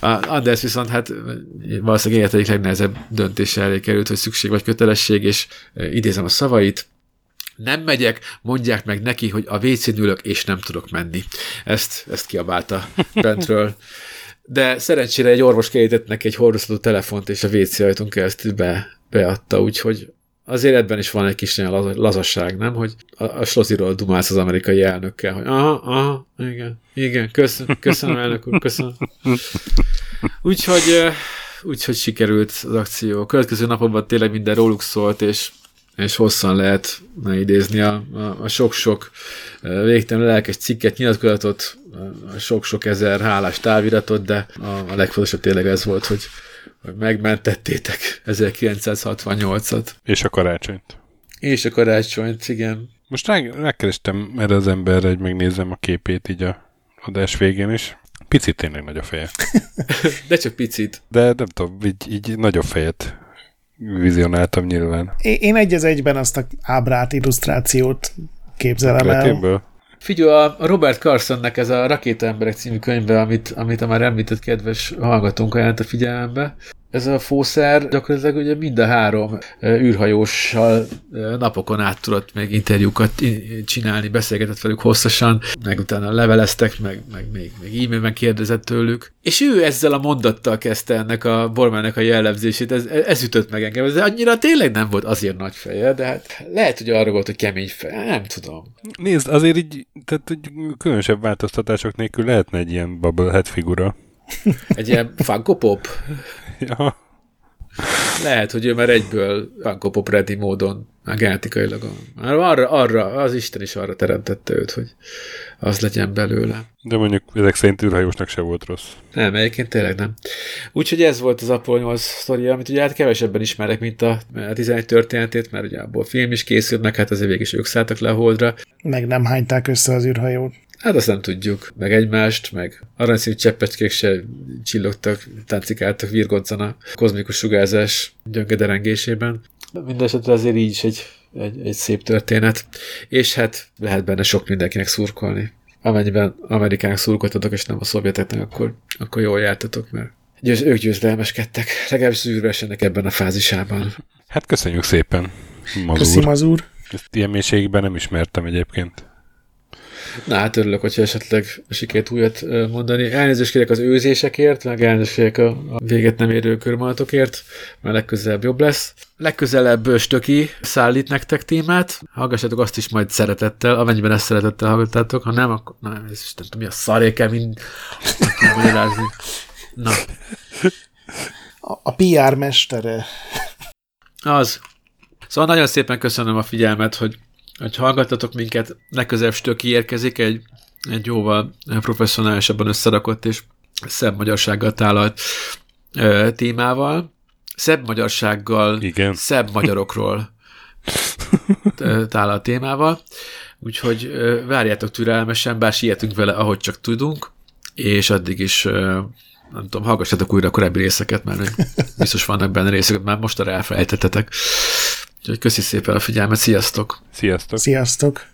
A: Anders viszont hát valószínűleg élet egyik legnehezebb döntése elé került, hogy szükség vagy kötelesség, és idézem a szavait, nem megyek, mondják meg neki, hogy a wc ülök, és nem tudok menni. Ezt, ezt kiabálta bentről. De szerencsére egy orvos kerített neki egy hordozható telefont, és a WC ajtón keresztül be, beadta, úgyhogy az életben is van egy kis olyan lazasság, nem? Hogy a, a sloziról dumálsz az amerikai elnökkel, hogy aha, aha, igen, igen, köszönöm, köszönöm elnök úr, köszönöm. Úgyhogy, úgyhogy sikerült az akció. A következő napokban tényleg minden róluk szólt, és, és hosszan lehet idézni a, a, a sok-sok végtelen lelkes cikket, nyilatkozatot, a sok-sok ezer hálás táviratot, de a, a legfontosabb tényleg ez volt, hogy hogy megmentettétek 1968-at.
B: És a karácsonyt.
A: És a karácsonyt, igen.
B: Most megkerestem erre az emberre, hogy megnézem a képét így a adás végén is. Picit tényleg nagy a feje. (laughs)
A: De csak picit.
B: De nem tudom, így, így nagyobb fejet vizionáltam nyilván.
C: Én egy az egyben azt a ábrát, illusztrációt képzelem el.
A: Figyelj, a Robert Carsonnek ez a Rakéta Emberek című könyve, amit, amit a már említett kedves hallgatónk ajánlott a figyelembe, ez a fószer gyakorlatilag ugye mind a három űrhajóssal napokon át tudott meg interjúkat csinálni, beszélgetett velük hosszasan, meg utána leveleztek, meg, meg még, még e-mailben kérdezett tőlük. És ő ezzel a mondattal kezdte ennek a Bormának a jellemzését, ez, ez ütött meg engem. Ez annyira tényleg nem volt azért nagy feje, de hát lehet, hogy arra volt, hogy kemény feje, nem tudom.
B: Nézd, azért így, tehát hogy különösebb változtatások nélkül lehetne egy ilyen bubblehead figura.
A: Egy ilyen Funko Pop? (laughs)
B: ja.
A: Lehet, hogy ő már egyből Funko Pop ready módon, már genetikailag. Már arra, arra, az Isten is arra teremtette őt, hogy az legyen belőle.
B: De mondjuk ezek szerint űrhajósnak se volt rossz.
A: Nem, egyébként tényleg nem. Úgyhogy ez volt az Apollo 8 sztoria, amit ugye hát kevesebben ismerek, mint a, a 11 történetét, mert ugye abból film is készült, meg hát azért végig is ők szálltak le a holdra.
C: Meg nem hányták össze az űrhajót.
A: Hát azt nem tudjuk, meg egymást, meg aranyszínű cseppecskék se csillogtak, táncikáltak virgoncana a kozmikus sugárzás gyöngederengésében. Mindenesetre azért így is egy, egy, egy szép történet. És hát lehet benne sok mindenkinek szurkolni. Amennyiben Amerikának szurkoltatok, és nem a szovjeteknek, akkor, akkor jól jártatok, mert győz, ők győzelmeskedtek, legalábbis az űrversenynek ebben a fázisában.
B: Hát köszönjük szépen, Mazur.
C: Köszi, Mazur.
B: Ezt ilyen mélységben nem ismertem egyébként.
A: Na hát örülök, hogyha esetleg sikert újat mondani. Elnézést kérek az őzésekért, meg elnézést kérek a, a véget nem érő körmondatokért, mert legközelebb jobb lesz. Legközelebb Stöki szállít nektek témát, hallgassátok azt is majd szeretettel, amennyiben ezt szeretettel hallgattátok, ha nem, akkor na, ez is nem tudom, mi a szaré kell mind magyarázni. Na,
C: A, a PR mestere.
A: az. Szóval nagyon szépen köszönöm a figyelmet, hogy, hogy hallgattatok minket. Legközelebb Stöki érkezik egy, egy jóval professzionálisabban összerakott és szebb magyarsággal tálalt ö, témával. Szebb magyarsággal,
B: Igen.
A: szebb magyarokról (laughs) tálalt témával. Úgyhogy ö, várjátok türelmesen, bár sietünk vele, ahogy csak tudunk, és addig is ö, nem tudom, hallgassatok újra a korábbi részeket, mert biztos vannak benne részek, már most arra elfelejtettetek. Úgyhogy köszi szépen a figyelmet, sziasztok!
B: Sziasztok!
C: Sziasztok!